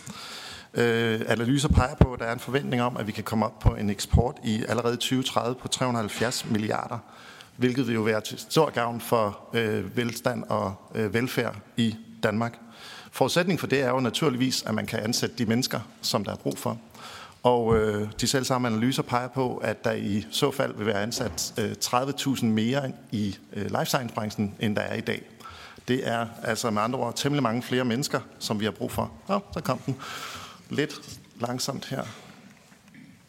Øh, analyser peger på, at der er en forventning om, at vi kan komme op på en eksport i allerede 2030 på 370 milliarder, hvilket vil jo være til stor gavn for øh, velstand og øh, velfærd i Danmark. Forudsætningen for det er jo naturligvis, at man kan ansætte de mennesker, som der er brug for. Og øh, de selv samme analyser peger på, at der i så fald vil være ansat øh, 30.000 mere i øh, life science-branchen, end der er i dag. Det er altså med andre ord temmelig mange flere mennesker, som vi har brug for. Nå, så kom den. Lidt langsomt her.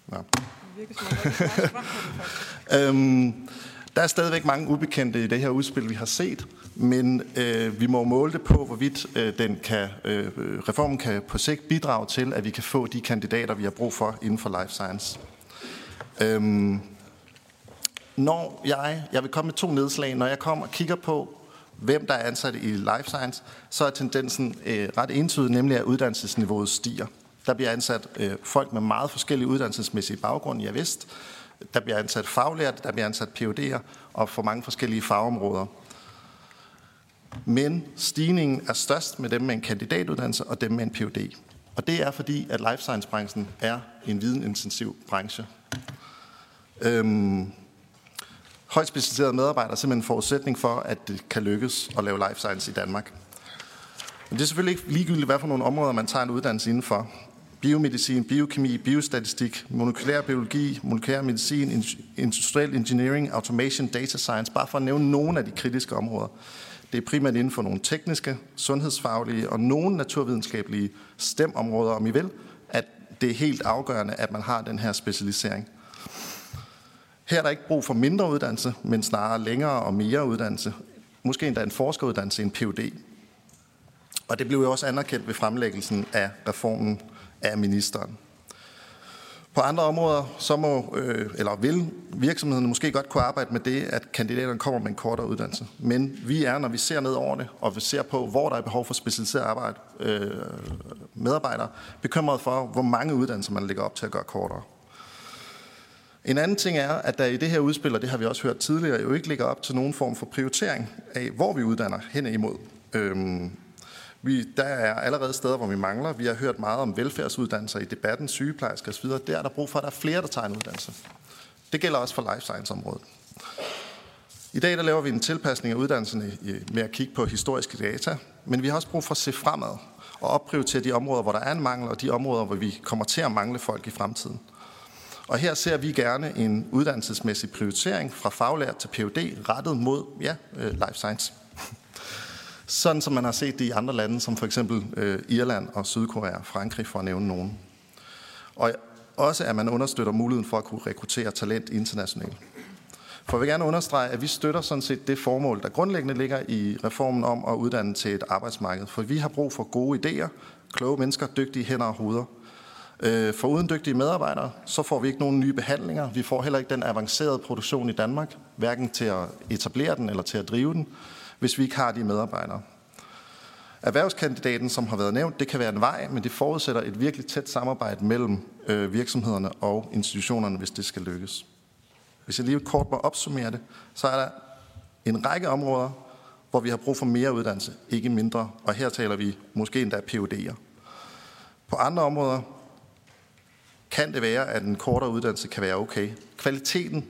Nå. [laughs] øhm, der er stadigvæk mange ubekendte i det her udspil, vi har set, men øh, vi må måle det på, hvorvidt øh, den kan, øh, reformen kan på sigt bidrage til, at vi kan få de kandidater, vi har brug for inden for life science. Øhm, når jeg, jeg vil komme med to nedslag, når jeg kommer og kigger på, hvem der er ansat i life science, så er tendensen øh, ret entydig, nemlig at uddannelsesniveauet stiger. Der bliver ansat øh, folk med meget forskellige uddannelsesmæssige baggrunde, jeg vidste. Der bliver ansat faglærte, der bliver ansat PUD'er og for mange forskellige fagområder. Men stigningen er størst med dem med en kandidatuddannelse og dem med en PhD. Og det er fordi, at life science-branchen er en videnintensiv branche. Øhm, højt specialiserede medarbejdere er simpelthen en forudsætning for, at det kan lykkes at lave life science i Danmark. Men det er selvfølgelig ikke ligegyldigt, hvad for nogle områder man tager en uddannelse indenfor. Biomedicin, biokemi, biostatistik, molekylær biologi, molekylær medicin, industriel engineering, automation, data science, bare for at nævne nogle af de kritiske områder. Det er primært inden for nogle tekniske, sundhedsfaglige og nogle naturvidenskabelige stemområder, om I vil, at det er helt afgørende, at man har den her specialisering. Her er der ikke brug for mindre uddannelse, men snarere længere og mere uddannelse. Måske endda en forskeruddannelse, en PhD. Og det blev jo også anerkendt ved fremlæggelsen af reformen af ministeren. På andre områder så må, øh, eller vil virksomhederne måske godt kunne arbejde med det, at kandidaterne kommer med en kortere uddannelse. Men vi er, når vi ser ned over det, og vi ser på, hvor der er behov for specialiseret arbejde, øh, medarbejdere, bekymret for, hvor mange uddannelser man lægger op til at gøre kortere. En anden ting er, at der i det her udspil, og det har vi også hørt tidligere, jo ikke ligger op til nogen form for prioritering af, hvor vi uddanner hen imod. Øhm, vi, der er allerede steder, hvor vi mangler. Vi har hørt meget om velfærdsuddannelser i debatten, sygeplejersker osv. Der er der brug for, at der er flere, der tager en uddannelse. Det gælder også for life science-området. I dag der laver vi en tilpasning af uddannelserne med at kigge på historiske data, men vi har også brug for at se fremad og opprioritere de områder, hvor der er en mangel, og de områder, hvor vi kommer til at mangle folk i fremtiden. Og her ser vi gerne en uddannelsesmæssig prioritering fra faglært til PhD rettet mod ja, øh, life science. [laughs] Sådan som man har set det i andre lande, som for eksempel øh, Irland og Sydkorea, Frankrig for at nævne nogen. Og også at man understøtter muligheden for at kunne rekruttere talent internationalt. For jeg vil gerne understrege, at vi støtter sådan set det formål, der grundlæggende ligger i reformen om at uddanne til et arbejdsmarked. For vi har brug for gode idéer, kloge mennesker, dygtige hænder og hoveder. Øh, for uden dygtige medarbejdere, så får vi ikke nogen nye behandlinger. Vi får heller ikke den avancerede produktion i Danmark, hverken til at etablere den eller til at drive den, hvis vi ikke har de medarbejdere. Erhvervskandidaten, som har været nævnt, det kan være en vej, men det forudsætter et virkelig tæt samarbejde mellem øh, virksomhederne og institutionerne, hvis det skal lykkes. Hvis jeg lige kort må opsummere det, så er der en række områder, hvor vi har brug for mere uddannelse, ikke mindre. Og her taler vi måske endda PUD'er. På andre områder kan det være, at en kortere uddannelse kan være okay. Kvaliteten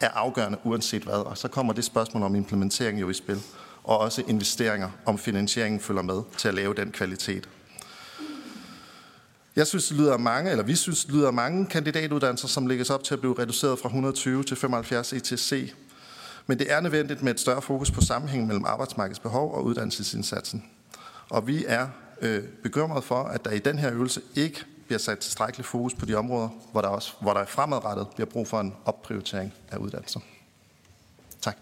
er afgørende uanset hvad, og så kommer det spørgsmål om implementering jo i spil, og også investeringer, om finansieringen følger med til at lave den kvalitet. Jeg synes, det lyder mange, eller vi synes, det lyder mange kandidatuddannelser, som lægges op til at blive reduceret fra 120 til 75 ETC. Men det er nødvendigt med et større fokus på sammenhæng mellem arbejdsmarkedets behov og uddannelsesindsatsen. Og vi er øh, bekymret for, at der i den her øvelse ikke bliver sat tilstrækkelig fokus på de områder, hvor der, også, hvor der fremadrettet bliver brug for en opprioritering af uddannelser. Tak.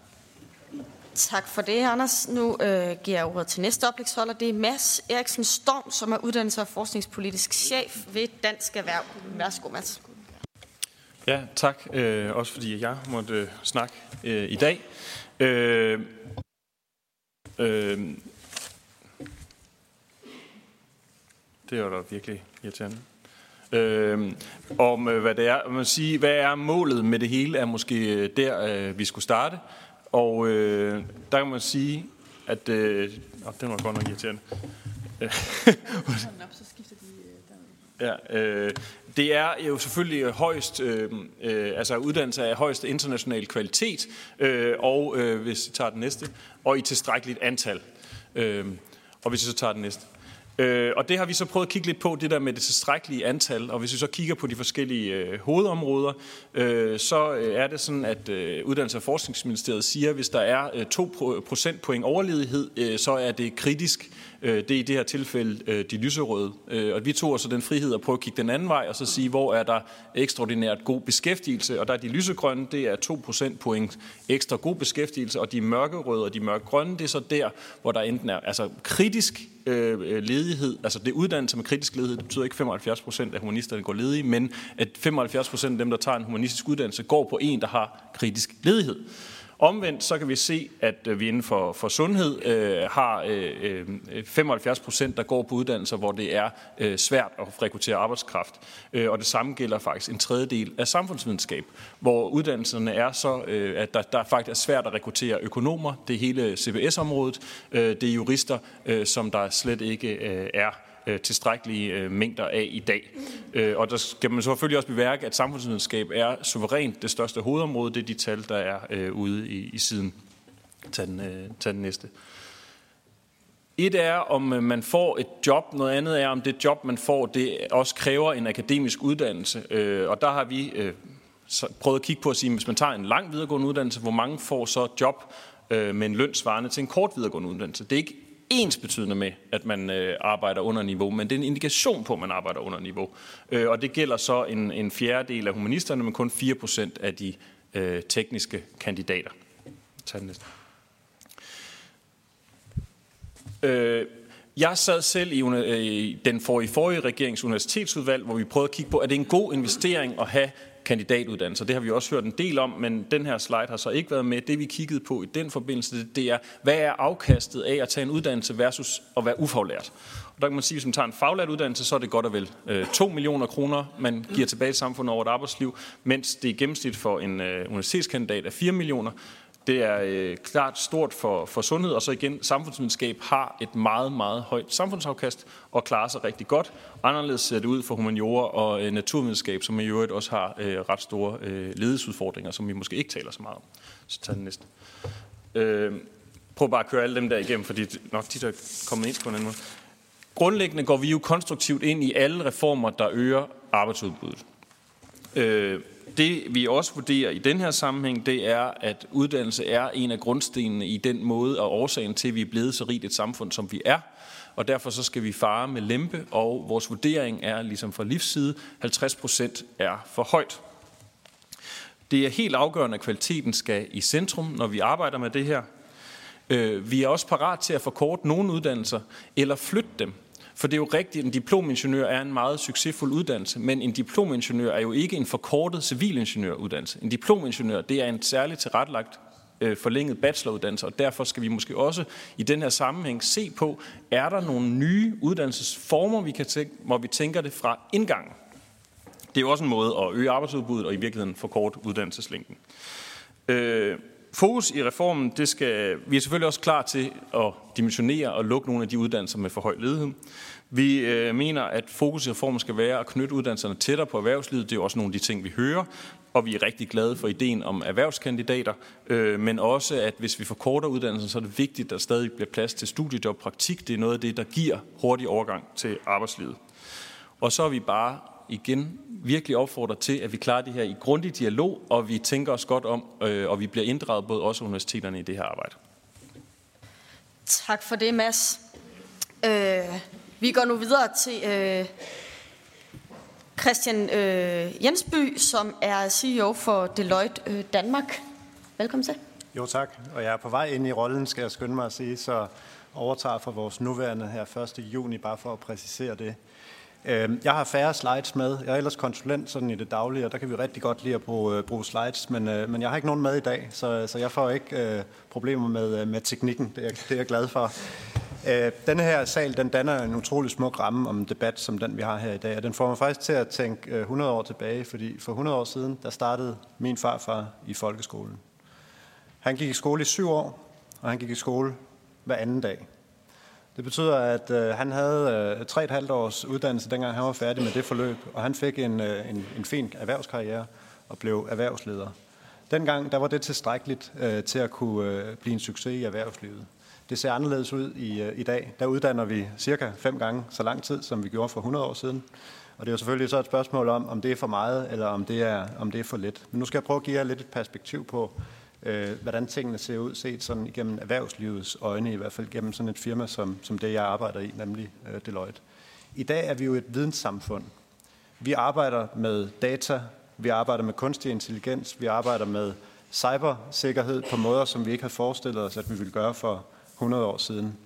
Tak for det, Anders. Nu øh, giver jeg ordet til næste oplægsholder. Det er Mads Eriksen Storm, som er uddannelses- og forskningspolitisk chef ved Dansk Erhverv. Værsgo, Mads. Ja, tak. Øh, også fordi jeg måtte øh, snakke øh, i dag. Øh, øh, det var da virkelig irriterende. Øhm, øh, om hvad det er. Man sige, hvad er målet med det hele, er måske øh, der, øh, vi skulle starte. Og øh, der kan man sige, at... Øh, oh, den var godt nok irriterende. [laughs] ja, øh, det er jo selvfølgelig højst, øh, øh, altså uddannelse af højst international kvalitet, øh, og øh, hvis vi tager den næste, og i tilstrækkeligt antal. Øh, og hvis vi så tager den næste. Øh, Øh, og det har vi så prøvet at kigge lidt på, det der med det tilstrækkelige antal. Og hvis vi så kigger på de forskellige øh, hovedområder, øh, så øh, er det sådan, at øh, Uddannelses- og Forskningsministeriet siger, at hvis der er øh, 2 procentpoint overledighed, øh, så er det kritisk. Øh, det er i det her tilfælde øh, de lyserøde. Øh, og vi tog så den frihed at prøve at kigge den anden vej, og så sige, hvor er der ekstraordinært god beskæftigelse. Og der er de lysegrønne, det er 2 procentpoint ekstra god beskæftigelse, og de mørkerøde og de mørkegrønne, det er så der, hvor der enten er altså kritisk øh, øh ledighed, altså det uddannelse med kritisk ledighed, det betyder ikke 75 procent af humanisterne går ledige, men at 75 procent af dem, der tager en humanistisk uddannelse, går på en, der har kritisk ledighed. Omvendt så kan vi se, at øh, vi inden for, for sundhed øh, har øh, øh 75 procent, der går på uddannelser, hvor det er øh, svært at rekruttere arbejdskraft. Øh, og det samme gælder faktisk en tredjedel af samfundsvidenskab, hvor uddannelserne er så, øh, at der, der faktisk er svært at rekruttere økonomer. Det er hele CBS-området. Øh, det er jurister, øh, som der slet ikke øh, er øh, tilstrækkelige øh, mængder af i dag. Øh, og der skal man selvfølgelig også beværke, at samfundsvidenskab er suverænt det største hovedområde. Det er de tal, der er øh, ude i, i siden. Tag den, øh, tag den næste. Et er, om øh, man får et job. Noget andet er, om det job, man får, det også kræver en akademisk uddannelse. Øh, og der har vi øh, prøvet at kigge på at sige, hvis man tager en lang videregående uddannelse, hvor mange får så job øh, med en løn svarende til en kort videregående uddannelse. Det er ikke ens betydende med, at man øh, arbejder under niveau, men det er en indikation på, at man arbejder under niveau. Øh, og det gælder så en, en fjerdedel af humanisterne, men kun 4% af de øh, tekniske kandidater. Tag den næste. Øh, jeg sad selv i, øh, i den forrige, forrige regerings universitetsudvalg, hvor vi prøvede at kigge på, er det en god investering at have kandidatuddannelser. Det har vi også hørt en del om, men den her slide har så ikke været med. Det vi kiggede på i den forbindelse, det er, hvad er afkastet af at tage en uddannelse versus at være ufaglært? Og der kan man sige, at hvis man tager en faglært uddannelse, så er det godt og vel øh, 2 millioner kroner, man giver tilbage til samfundet over et arbejdsliv, mens det i gennemsnit for en øh, universitetskandidat er 4 millioner. Det er øh, klart stort for, for sundhed, og så igen, samfundsvidenskab har et meget, meget højt samfundsafkast og klarer sig rigtig godt. Anderledes ser det ud for humaniora og øh, naturvidenskab, som i øvrigt også har øh, ret store øh, ledelsesudfordringer, som vi måske ikke taler så meget om. Så tag den næste. Øh, prøv bare at køre alle dem der igennem, fordi nok de er kommet ind på en anden måde. Grundlæggende går vi jo konstruktivt ind i alle reformer, der øger arbejdsudbuddet. Øh, det vi også vurderer i den her sammenhæng, det er, at uddannelse er en af grundstenene i den måde og årsagen til, at vi er blevet så rigt et samfund, som vi er. Og derfor så skal vi fare med lempe, og vores vurdering er, ligesom fra livsside, 50 procent er for højt. Det er helt afgørende, at kvaliteten skal i centrum, når vi arbejder med det her. Øh, vi er også parat til at forkorte nogle uddannelser, eller flytte dem, for det er jo rigtigt, at en diplomingeniør er en meget succesfuld uddannelse, men en diplomingeniør er jo ikke en forkortet civilingeniøruddannelse. En diplomingeniør, det er en særligt tilrettelagt øh, forlænget bacheloruddannelse, og derfor skal vi måske også i den her sammenhæng se på, er der nogle nye uddannelsesformer, vi kan tænke, hvor vi tænker det fra indgangen. Det er jo også en måde at øge arbejdsudbuddet og i virkeligheden forkorte uddannelseslængden. Øh, fokus i reformen, det skal, vi er selvfølgelig også klar til at dimensionere og lukke nogle af de uddannelser med for høj ledighed. Vi øh, mener, at fokus i reformen skal være at knytte uddannelserne tættere på erhvervslivet. Det er også nogle af de ting, vi hører. Og vi er rigtig glade for ideen om erhvervskandidater. Øh, men også, at hvis vi forkorter uddannelsen, så er det vigtigt, at der stadig bliver plads til studiejob praktik. Det er noget af det, der giver hurtig overgang til arbejdslivet. Og så er vi bare igen virkelig opfordrer til, at vi klarer det her i grundig dialog, og vi tænker os godt om, øh, og vi bliver inddraget både også universiteterne i det her arbejde. Tak for det, Mads. Øh, vi går nu videre til øh, Christian øh, Jensby, som er CEO for Deloitte øh, Danmark. Velkommen til. Jo tak, og jeg er på vej ind i rollen, skal jeg skynde mig at sige, så overtager for vores nuværende her 1. juni, bare for at præcisere det. Øhm, jeg har færre slides med. Jeg er ellers konsulent sådan i det daglige, og der kan vi rigtig godt lide at bruge, øh, bruge slides, men, øh, men jeg har ikke nogen med i dag, så, så jeg får ikke øh, problemer med, øh, med teknikken. Det er, det er jeg glad for. Øh, denne her sal, den danner en utrolig smuk ramme om en debat, som den vi har her i dag, og den får mig faktisk til at tænke 100 år tilbage, fordi for 100 år siden, der startede min farfar i folkeskolen. Han gik i skole i syv år, og han gik i skole hver anden dag. Det betyder, at øh, han havde øh, tre et halvt års uddannelse, dengang han var færdig med det forløb, og han fik en, øh, en, en fin erhvervskarriere og blev erhvervsleder. Dengang der var det tilstrækkeligt øh, til at kunne øh, blive en succes i erhvervslivet. Det ser anderledes ud i, øh, i dag. Der uddanner vi cirka fem gange så lang tid, som vi gjorde for 100 år siden. Og det er jo selvfølgelig så et spørgsmål om, om det er for meget, eller om det er, om det er for lidt. Men nu skal jeg prøve at give jer lidt et perspektiv på, øh, hvordan tingene ser ud, set sådan igennem erhvervslivets øjne, i hvert fald gennem sådan et firma som, som det, jeg arbejder i, nemlig øh, Deloitte. I dag er vi jo et videnssamfund. Vi arbejder med data, vi arbejder med kunstig intelligens, vi arbejder med cybersikkerhed på måder, som vi ikke havde forestillet os, at vi ville gøre for 100 år siden.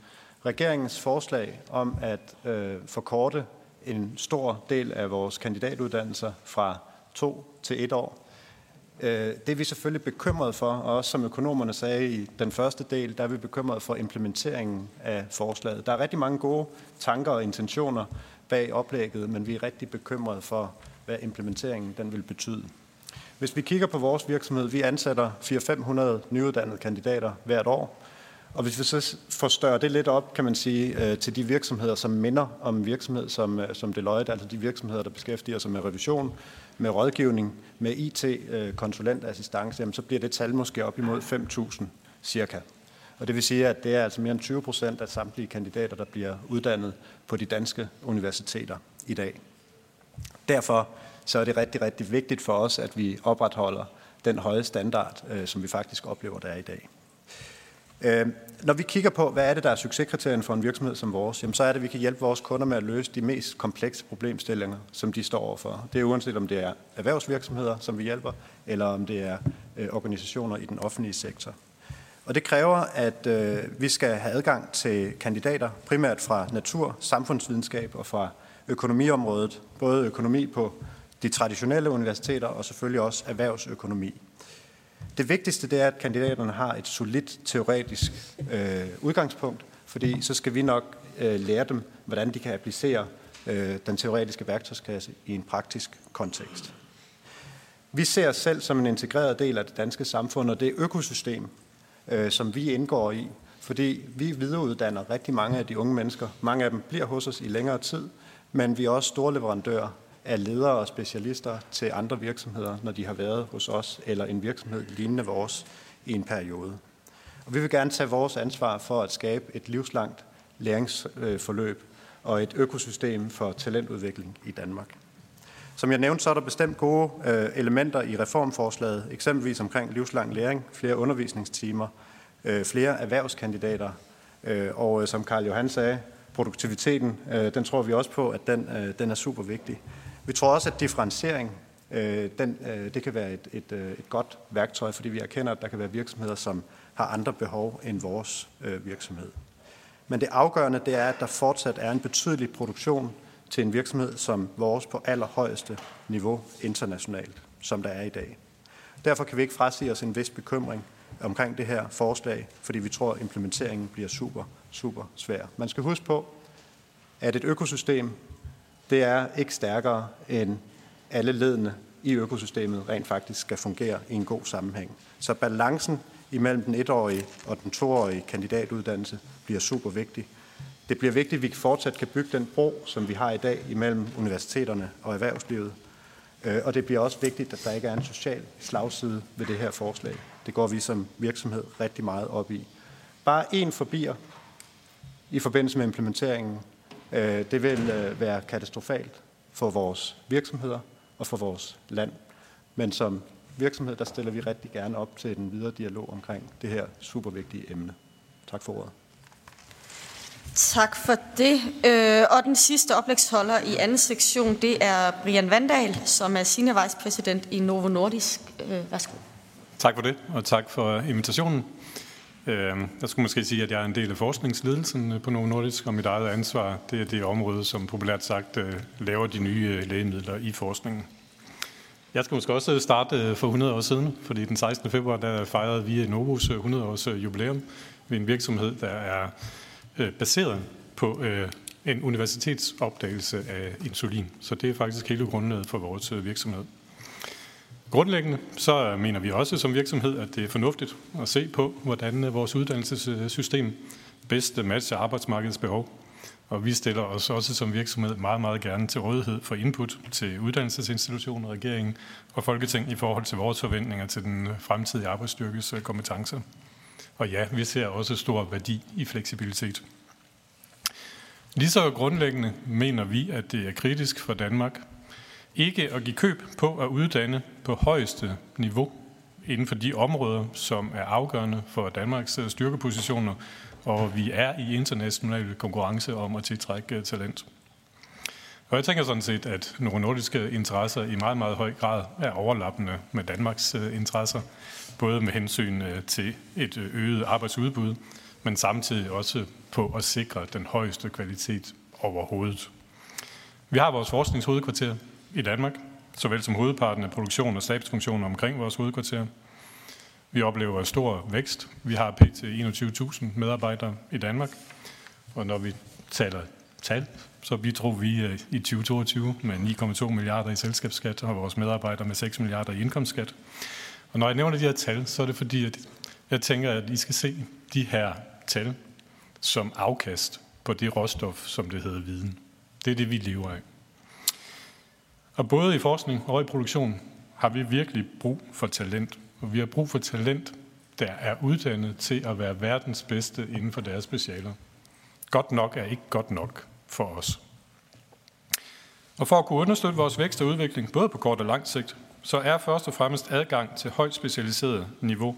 Regeringens forslag om at øh, forkorte en stor del af vores kandidatuddannelser fra to til et år, Øh, det er vi selvfølgelig bekymret for, og også som økonomerne sagde i den første del, der er vi bekymret for implementeringen af forslaget. Der er rigtig mange gode tanker og intentioner bag oplægget, men vi er rigtig bekymrede for, hvad implementeringen den vil betyde. Hvis vi kigger på vores virksomhed, vi ansætter 400-500 nyuddannede kandidater hvert år, og hvis vi så forstørrer det lidt op, kan man sige, øh, til de virksomheder, som minder om virksomhed som, øh, som Deloitte, altså de virksomheder, der beskæftiger sig med revision, med rådgivning, med IT-konsulentassistance, jamen så bliver det tal måske op imod 5.000 cirka. Og det vil sige, at det er altså mere end 20 procent af samtlige kandidater, der bliver uddannet på de danske universiteter i dag. Derfor så er det rigtig, rigtig vigtigt for os, at vi opretholder den høje standard, øh, som vi faktisk oplever, der er i dag. Øh, når vi kigger på, hvad er det, der er succeskriterien for en virksomhed som vores, jamen, så er det, at vi kan hjælpe vores kunder med at løse de mest komplekse problemstillinger, som de står overfor. Det er uanset om det er erhvervsvirksomheder, som vi hjælper, eller om det er øh, organisationer i den offentlige sektor. Og det kræver, at øh, vi skal have adgang til kandidater, primært fra natur, samfundsvidenskab og fra økonomiområdet, både økonomi på de traditionelle universiteter og selvfølgelig også erhvervsøkonomi. Det vigtigste det er, at kandidaterne har et solidt teoretisk øh, udgangspunkt, fordi så skal vi nok øh, lære dem, hvordan de kan applicere øh, den teoretiske værktøjskasse i en praktisk kontekst. Vi ser os selv som en integreret del af det danske samfund og det økosystem, øh, som vi indgår i, fordi vi videreuddanner rigtig mange af de unge mennesker. Mange af dem bliver hos os i længere tid, men vi er også store leverandører af ledere og specialister til andre virksomheder, når de har været hos os eller en virksomhed lignende vores i en periode. Og vi vil gerne tage vores ansvar for at skabe et livslangt læringsforløb øh, og et økosystem for talentudvikling i Danmark. Som jeg nævnte, så er der bestemt gode øh, elementer i reformforslaget, eksempelvis omkring livslang læring, flere undervisningstimer, øh, flere erhvervskandidater, og som Karl Johan sagde, produktiviteten, den tror vi også på, at den, den er super vigtig. Vi tror også, at differentiering øh, den, øh, det kan være et, et, øh, et godt værktøj, fordi vi erkender, at der kan være virksomheder, som har andre behov end vores øh, virksomhed. Men det afgørende det er, at der fortsat er en betydelig produktion til en virksomhed som vores på allerhøjeste niveau internationalt, som der er i dag. Derfor kan vi ikke frasige os en vis bekymring omkring det her forslag, fordi vi tror, at implementeringen bliver super, super svær. Man skal huske på, at et økosystem det er ikke stærkere end alle ledende i økosystemet rent faktisk skal fungere i en god sammenhæng. Så balancen imellem den etårige og den toårige kandidatuddannelse bliver super vigtig. Det bliver vigtigt, at vi fortsat kan bygge den bro, som vi har i dag imellem universiteterne og erhvervslivet. Øh, og det bliver også vigtigt, at der ikke er en social slagside ved det her forslag. Det går vi som virksomhed rigtig meget op i. Bare en forbier i forbindelse med implementeringen, det vil øh, være katastrofalt for vores virksomheder og for vores land. Men som virksomhed, der stiller vi rigtig gerne op til den videre dialog omkring det her super vigtige emne. Tak for ordet. Tak for det. Øh, og den sidste oplægsholder i anden sektion, det er Brian Vandal, som er senior vice president i Novo Nordisk. Øh, værsgo. Tak for det, og tak for invitationen. Øh, jeg skulle måske sige, at jeg er en del af forskningsledelsen øh, på Novo Nordisk, og mit eget ansvar, det er det område, som populært sagt øh, laver de nye øh, lægemidler i forskningen. Jeg skal måske også starte for 100 år siden, fordi den 16. februar, der fejrede vi Novos 100 års jubilæum ved en virksomhed, der er baseret på en universitetsopdagelse af insulin. Så det er faktisk hele grundlaget for vores virksomhed. Grundlæggende så mener vi også som virksomhed, at det er fornuftigt at se på, hvordan vores uddannelsessystem bedst matcher arbejdsmarkedets behov. Og vi stiller os også som virksomhed meget, meget gerne til rådighed for input til uddannelsesinstitutioner, regeringen og Folketing i forhold til vores forventninger til den fremtidige arbejdsstyrkes øh, kompetencer. Og ja, vi ser også stor værdi i fleksibilitet. Lige så grundlæggende mener vi, at det er kritisk for Danmark ikke at give køb på at uddanne på højeste niveau inden for de områder, som er afgørende for Danmarks øh, styrkepositioner, og vi er i international konkurrence om at tiltrække øh, talent. Og jeg tænker sådan set, at nogle nordiske interesser i meget, meget høj grad er overlappende med Danmarks øh, interesser både med hensyn til et øget arbejdsudbud, men samtidig også på at sikre den højeste kvalitet overhovedet. Vi har vores forskningshovedkvarter i Danmark, såvel som hovedparten af produktion og stabsfunktioner omkring vores hovedkvarter. Vi oplever stor vækst. Vi har pt. 21.000 medarbejdere i Danmark, og når vi taler tal, så bidrog vi øh, i 2022 med 9,2 milliarder i selskabsskat og vores medarbejdere med 6 milliarder i indkomstskat. Og når jeg nævner de her tal, så er det fordi, at jeg tænker, at I skal se de her tal som afkast på det råstof, som det hedder viden. Det er det, vi lever af. Og både i forskning og i produktion har vi virkelig brug for talent. Og vi har brug for talent, der er uddannet til at være verdens bedste inden for deres specialer. Godt nok er ikke godt nok for os. Og for at kunne understøtte vores vækst og udvikling, både på kort og lang sigt, så er først og fremmest adgang til højt specialiseret niveau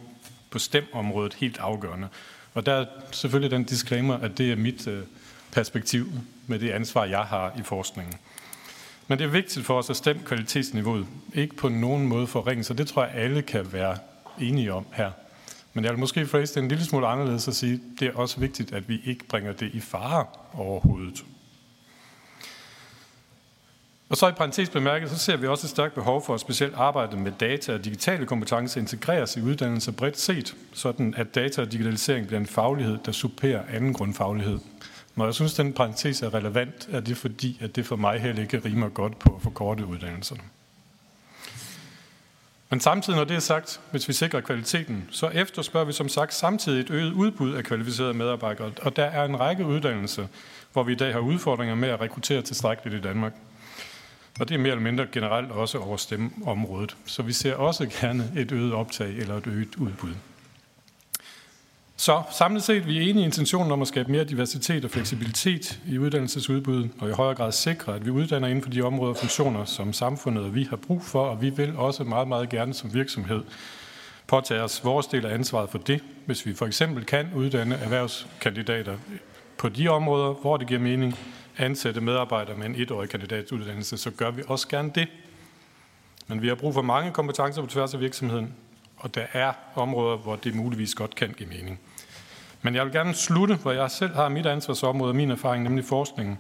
på stemområdet helt afgørende. Og der er selvfølgelig den disclaimer, at det er mit øh, perspektiv med det ansvar, jeg har i forskningen. Men det er vigtigt for os at stemme kvalitetsniveauet ikke på nogen måde forringes, så det tror jeg alle kan være enige om her. Men jeg vil måske phrase det en lille smule anderledes og sige, at det er også vigtigt, at vi ikke bringer det i fare overhovedet. Og så i parentes bemærket, så ser vi også et stærkt behov for at specielt arbejde med data og digitale kompetencer integreres i uddannelse bredt set, sådan at data og digitalisering bliver en faglighed, der supplerer anden grundfaglighed. Når jeg synes, at den parentes er relevant, er det fordi, at det for mig heller ikke rimer godt på at forkorte uddannelserne. Men samtidig, når det er sagt, hvis vi sikrer kvaliteten, så efterspørger vi som sagt samtidig et øget udbud af kvalificerede medarbejdere. Og der er en række uddannelser, hvor vi i dag har udfordringer med at rekruttere tilstrækkeligt i Danmark. Og det er mere eller mindre generelt også over stemmeområdet. Så vi ser også gerne et øget optag eller et øget udbud. Så samlet set vi er enige i intentionen om at skabe mere diversitet og fleksibilitet i uddannelsesudbuddet, og i højere grad sikre, at vi uddanner inden for de områder og funktioner, som samfundet og vi har brug for, og vi vil også meget, meget gerne som virksomhed påtage os vores del af ansvaret for det, hvis vi for eksempel kan uddanne erhvervskandidater på de områder, hvor det giver mening, ansætte medarbejdere med en etårig kandidatuddannelse, så gør vi også gerne det. Men vi har brug for mange kompetencer på tværs af virksomheden, og der er områder, hvor det muligvis godt kan give mening. Men jeg vil gerne slutte, hvor jeg selv har mit ansvarsområde og min erfaring, nemlig forskningen.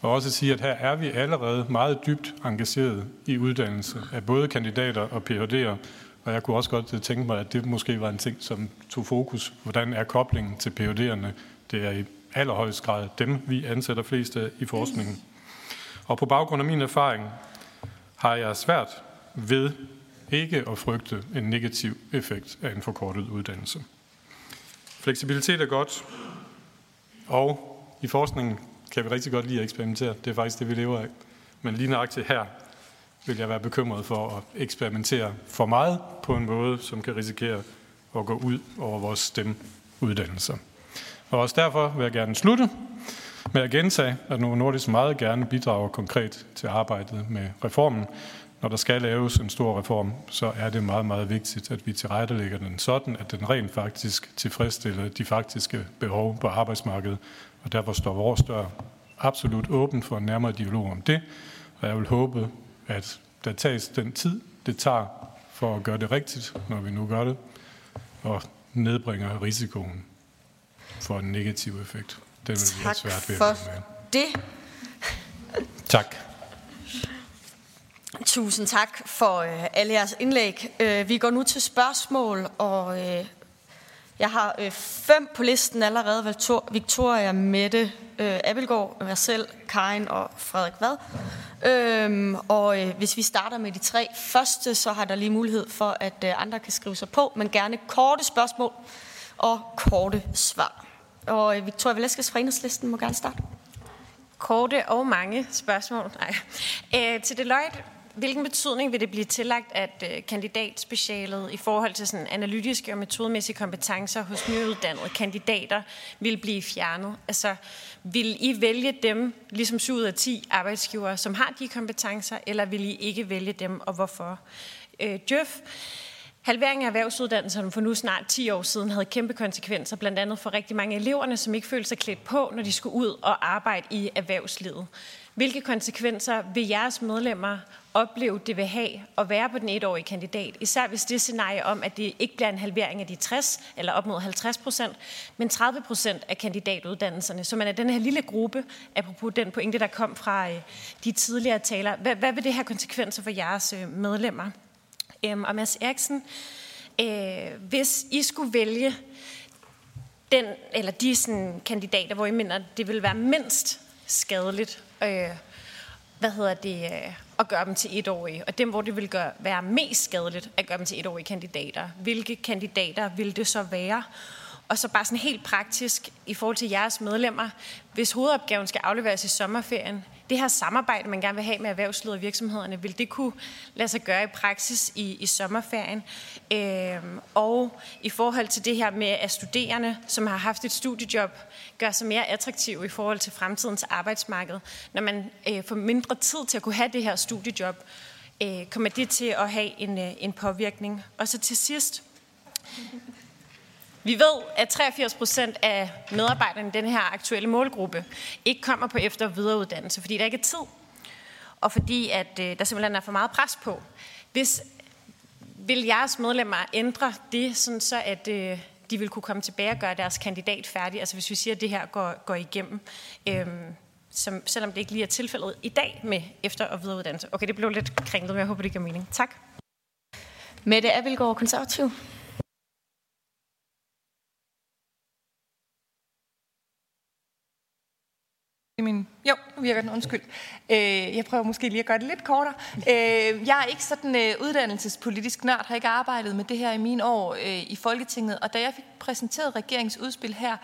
Og også sige, at her er vi allerede meget dybt engageret i uddannelse af både kandidater og Ph.D.'er. Og jeg kunne også godt tænke mig, at det måske var en ting, som tog fokus. Hvordan er koblingen til Ph.D.'erne? Det er i allerhøjst grad dem, vi ansætter flest af i forskningen. Og på baggrund af min erfaring har jeg svært ved ikke at frygte en negativ effekt af en forkortet uddannelse. Fleksibilitet er godt, og i forskningen kan vi rigtig godt lide at eksperimentere. Det er faktisk det, vi lever af. Men lige nøjagtigt her vil jeg være bekymret for at eksperimentere for meget på en måde, som kan risikere at gå ud over vores stemmeuddannelser. Og også derfor vil jeg gerne slutte med at gentage, at Novo Nordisk meget gerne bidrager konkret til arbejdet med reformen. Når der skal laves en stor reform, så er det meget, meget vigtigt, at vi tilrettelægger den sådan, at den rent faktisk tilfredsstiller de faktiske behov på arbejdsmarkedet. Og derfor står vores dør absolut åben for en nærmere dialog om det. Og jeg vil håbe, at der tages den tid, det tager for at gøre det rigtigt, når vi nu gør det, og nedbringer risikoen for en negativ effekt. Det vil vi have svært ved for at med. det. Tak. Tusind tak for øh, alle jeres indlæg. Øh, vi går nu til spørgsmål, og øh, jeg har øh, fem på listen allerede. Victoria, Mette, øh, Abelgaard, mig selv, Karin og Frederik Vad. Øhm, og øh, hvis vi starter med de tre første, så har der lige mulighed for, at øh, andre kan skrive sig på, men gerne korte spørgsmål og korte svar. Og øh, Victoria Velasquez fra Enhedslisten må gerne starte. Korte og mange spørgsmål. Nej. Øh, til Deloitte, hvilken betydning vil det blive tillagt, at øh, kandidatspecialet i forhold til sådan analytiske og metodemæssige kompetencer hos nyuddannede kandidater vil blive fjernet? Altså, vil I vælge dem, ligesom 7 ud af 10 arbejdsgivere, som har de kompetencer, eller vil I ikke vælge dem, og hvorfor? Øh, Djøf, Halveringen af erhvervsuddannelserne for nu snart 10 år siden havde kæmpe konsekvenser, blandt andet for rigtig mange eleverne, som ikke følte sig klædt på, når de skulle ud og arbejde i erhvervslivet. Hvilke konsekvenser vil jeres medlemmer opleve, det vil have at være på den etårige kandidat? Især hvis det scenarie om, at det ikke bliver en halvering af de 60 eller op mod 50 procent, men 30 procent af kandidatuddannelserne. Så man er den her lille gruppe, apropos den pointe, der kom fra øh, de tidligere talere. Hvad, hvad vil det have konsekvenser for jeres øh, medlemmer? Øhm, og Mads Eriksen, øh, hvis I skulle vælge den, eller de sådan, kandidater, hvor I mener, det vil være mindst skadeligt, øh, hvad hedder det, øh, at gøre dem til etårige, og dem, hvor det vil gøre, være mest skadeligt at gøre dem til etårige kandidater. Hvilke kandidater vil det så være? Og så bare sådan helt praktisk i forhold til jeres medlemmer, hvis hovedopgaven skal afleveres i sommerferien, det her samarbejde, man gerne vil have med erhvervslivet og virksomhederne, vil det kunne lade sig gøre i praksis i, i sommerferien? Øhm, og i forhold til det her med, at studerende, som har haft et studiejob, gør sig mere attraktive i forhold til fremtidens arbejdsmarked. Når man øh, får mindre tid til at kunne have det her studiejob, øh, kommer det til at have en, øh, en påvirkning. Og så til sidst, vi ved, at 83 procent af medarbejderne i den her aktuelle målgruppe ikke kommer på efter- og videreuddannelse, fordi der ikke er tid, og fordi at, øh, der simpelthen er for meget pres på. Hvis vil jeres medlemmer ændre det, sådan så at øh, de vil kunne komme tilbage og gøre deres kandidat færdig? Altså hvis vi siger, at det her går, går igennem, øh, som, selvom det ikke lige er tilfældet i dag med efter- og videreuddannelse. Okay, det blev lidt kringlet, men jeg håber, det giver mening. Tak. Mette Abelgaard, konservativ. Min, jo, nu virker den, undskyld. Øh, jeg prøver måske lige at gøre det lidt kortere. Øh, jeg er ikke sådan øh, uddannelsespolitisk nørd, har ikke arbejdet med det her i mine år øh, i Folketinget, og da jeg fik præsenteret regeringsudspil her,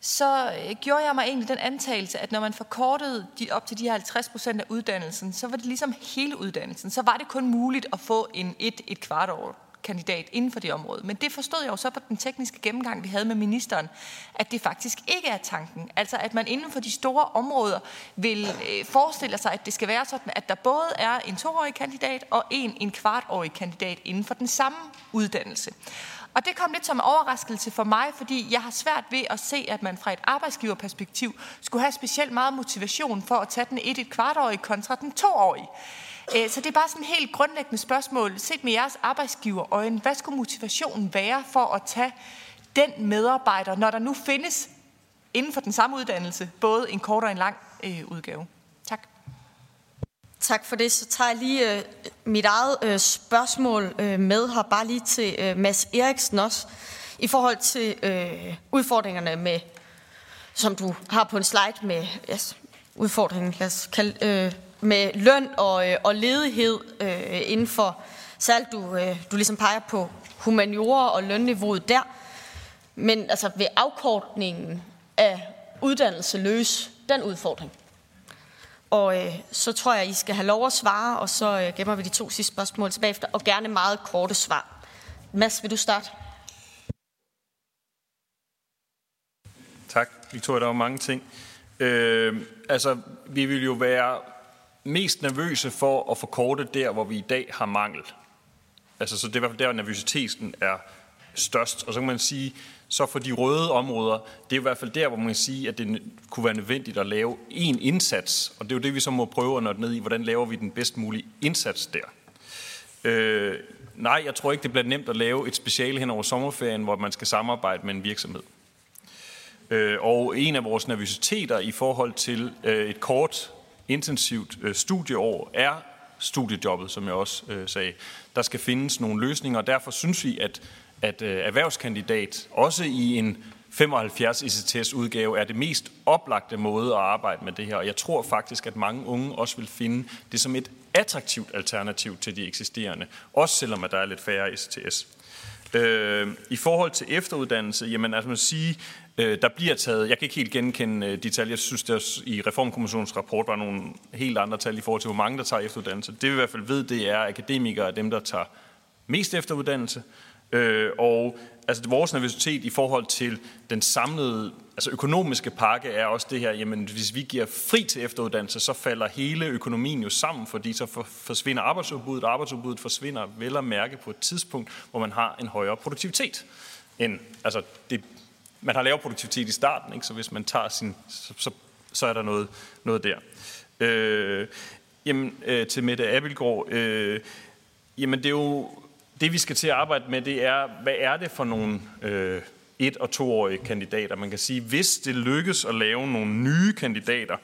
så øh, gjorde jeg mig egentlig den antagelse, at når man forkortede de, op til de her 50 procent af uddannelsen, så var det ligesom hele uddannelsen. Så var det kun muligt at få en et, et kvart år kandidat inden for det område. Men det forstod jeg jo så på den tekniske gennemgang, vi havde med ministeren, at det faktisk ikke er tanken. Altså at man inden for de store områder vil øh, forestille sig, at det skal være sådan, at der både er en toårig kandidat og en en kvartårig kandidat inden for den samme uddannelse. Og det kom lidt som en overraskelse for mig, fordi jeg har svært ved at se, at man fra et arbejdsgiverperspektiv skulle have specielt meget motivation for at tage den et et kvartårige kontra den toårige. Øh, så det er bare sådan et helt grundlæggende spørgsmål. Set med jeres arbejdsgiverøjne, hvad skulle motivationen være for at tage den medarbejder, når der nu findes inden for den samme uddannelse, både en kort og en lang øh, udgave? Tak. Tak for det. Så tager jeg lige øh, mit eget øh, spørgsmål øh, med her, bare lige til øh, Mads Eriksen også, i forhold til øh, udfordringerne med, som du har på en slide med yes, udfordringen, lad os kalde, øh, med løn og, øh, og ledighed øh, inden for særligt du, øh, du ligesom peger på humaniora og lønniveauet der. Men altså, ved afkortningen af uddannelse løse den udfordring? Og øh, så tror jeg, I skal have lov at svare, og så øh, gemmer vi de to sidste spørgsmål tilbage efter, og gerne meget korte svar. Mads, vil du starte? Tak, Victoria. Der var mange ting. Øh, altså, vi vil jo være mest nervøse for at forkorte der, hvor vi i dag har mangel. Altså, så det er i hvert fald der, nervøsiteten er størst. Og så kan man sige, så for de røde områder, det er i hvert fald der, hvor man kan sige, at det kunne være nødvendigt at lave en indsats. Og det er jo det, vi så må prøve at nå ned i. Hvordan laver vi den bedst mulige indsats der? Øh, nej, jeg tror ikke, det bliver nemt at lave et speciale hen over sommerferien, hvor man skal samarbejde med en virksomhed. Øh, og en af vores nervøsiteter i forhold til øh, et kort, intensivt øh, studieår er studiejobbet, som jeg også øh, sagde. Der skal findes nogle løsninger, og derfor synes vi, at at øh, erhvervskandidat også i en 75 ICTS udgave er det mest oplagte måde at arbejde med det her. Og jeg tror faktisk, at mange unge også vil finde det som et attraktivt alternativ til de eksisterende, også selvom at der er lidt færre ICTS. Øh, I forhold til efteruddannelse, jamen altså man sige, øh, der bliver taget, jeg kan ikke helt genkende øh, de tal, jeg synes der i Reformkommissionens rapport var nogle helt andre tal i forhold til, hvor mange der tager efteruddannelse. Det vi i hvert fald ved, det er, at akademikere er dem, der tager mest efteruddannelse, Øh, og altså vores nervøsitet i forhold til den samlede altså økonomiske pakke er også det her, jamen hvis vi giver fri til efteruddannelse, så falder hele økonomien jo sammen, fordi så forsvinder arbejdsudbuddet, og arbejdsudbuddet forsvinder vel at mærke på et tidspunkt, hvor man har en højere produktivitet. End, altså det, man har lavere produktivitet i starten, ikke? så hvis man tager sin, så, så, så er der noget, noget der. Øh, jamen, øh, til Mette Abelgaard, øh, jamen det er jo det vi skal til at arbejde med, det er, hvad er det for nogle øh, et- og toårige kandidater? Man kan sige, hvis det lykkes at lave nogle nye kandidater,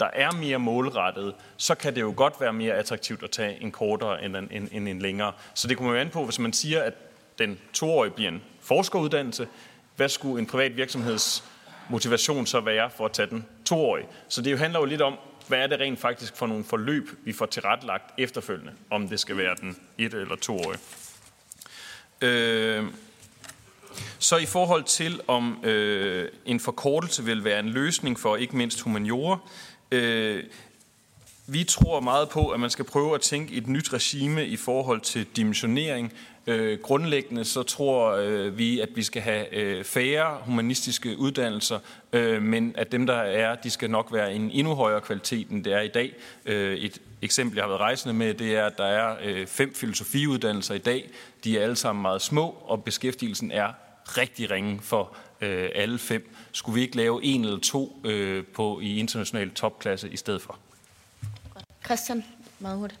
der er mere målrettet, så kan det jo godt være mere attraktivt at tage en kortere end en, en, en, en længere. Så det kommer jo an på, hvis man siger, at den toårige bliver en forskeruddannelse, hvad skulle en privat virksomheds motivation så være for at tage den toårige? Så det jo handler jo lidt om, hvad er det rent faktisk for nogle forløb, vi får tilrettelagt efterfølgende, om det skal være den et- eller toårige. Øh, så i forhold til, om øh, en forkortelse vil være en løsning for ikke mindst humaniora, øh, vi tror meget på, at man skal prøve at tænke et nyt regime i forhold til dimensionering. Øh, grundlæggende så tror øh, vi, at vi skal have øh, færre humanistiske uddannelser, øh, men at dem, der er, de skal nok være en endnu højere kvalitet, end det er i dag. Øh, et eksempel, jeg har været rejsende med, det er, at der er øh, fem filosofiuddannelser i dag. De er alle sammen meget små, og beskæftigelsen er rigtig ringe for øh, alle fem. Skulle vi ikke lave en eller to øh, på i international topklasse i stedet for? Christian, meget hurtigt.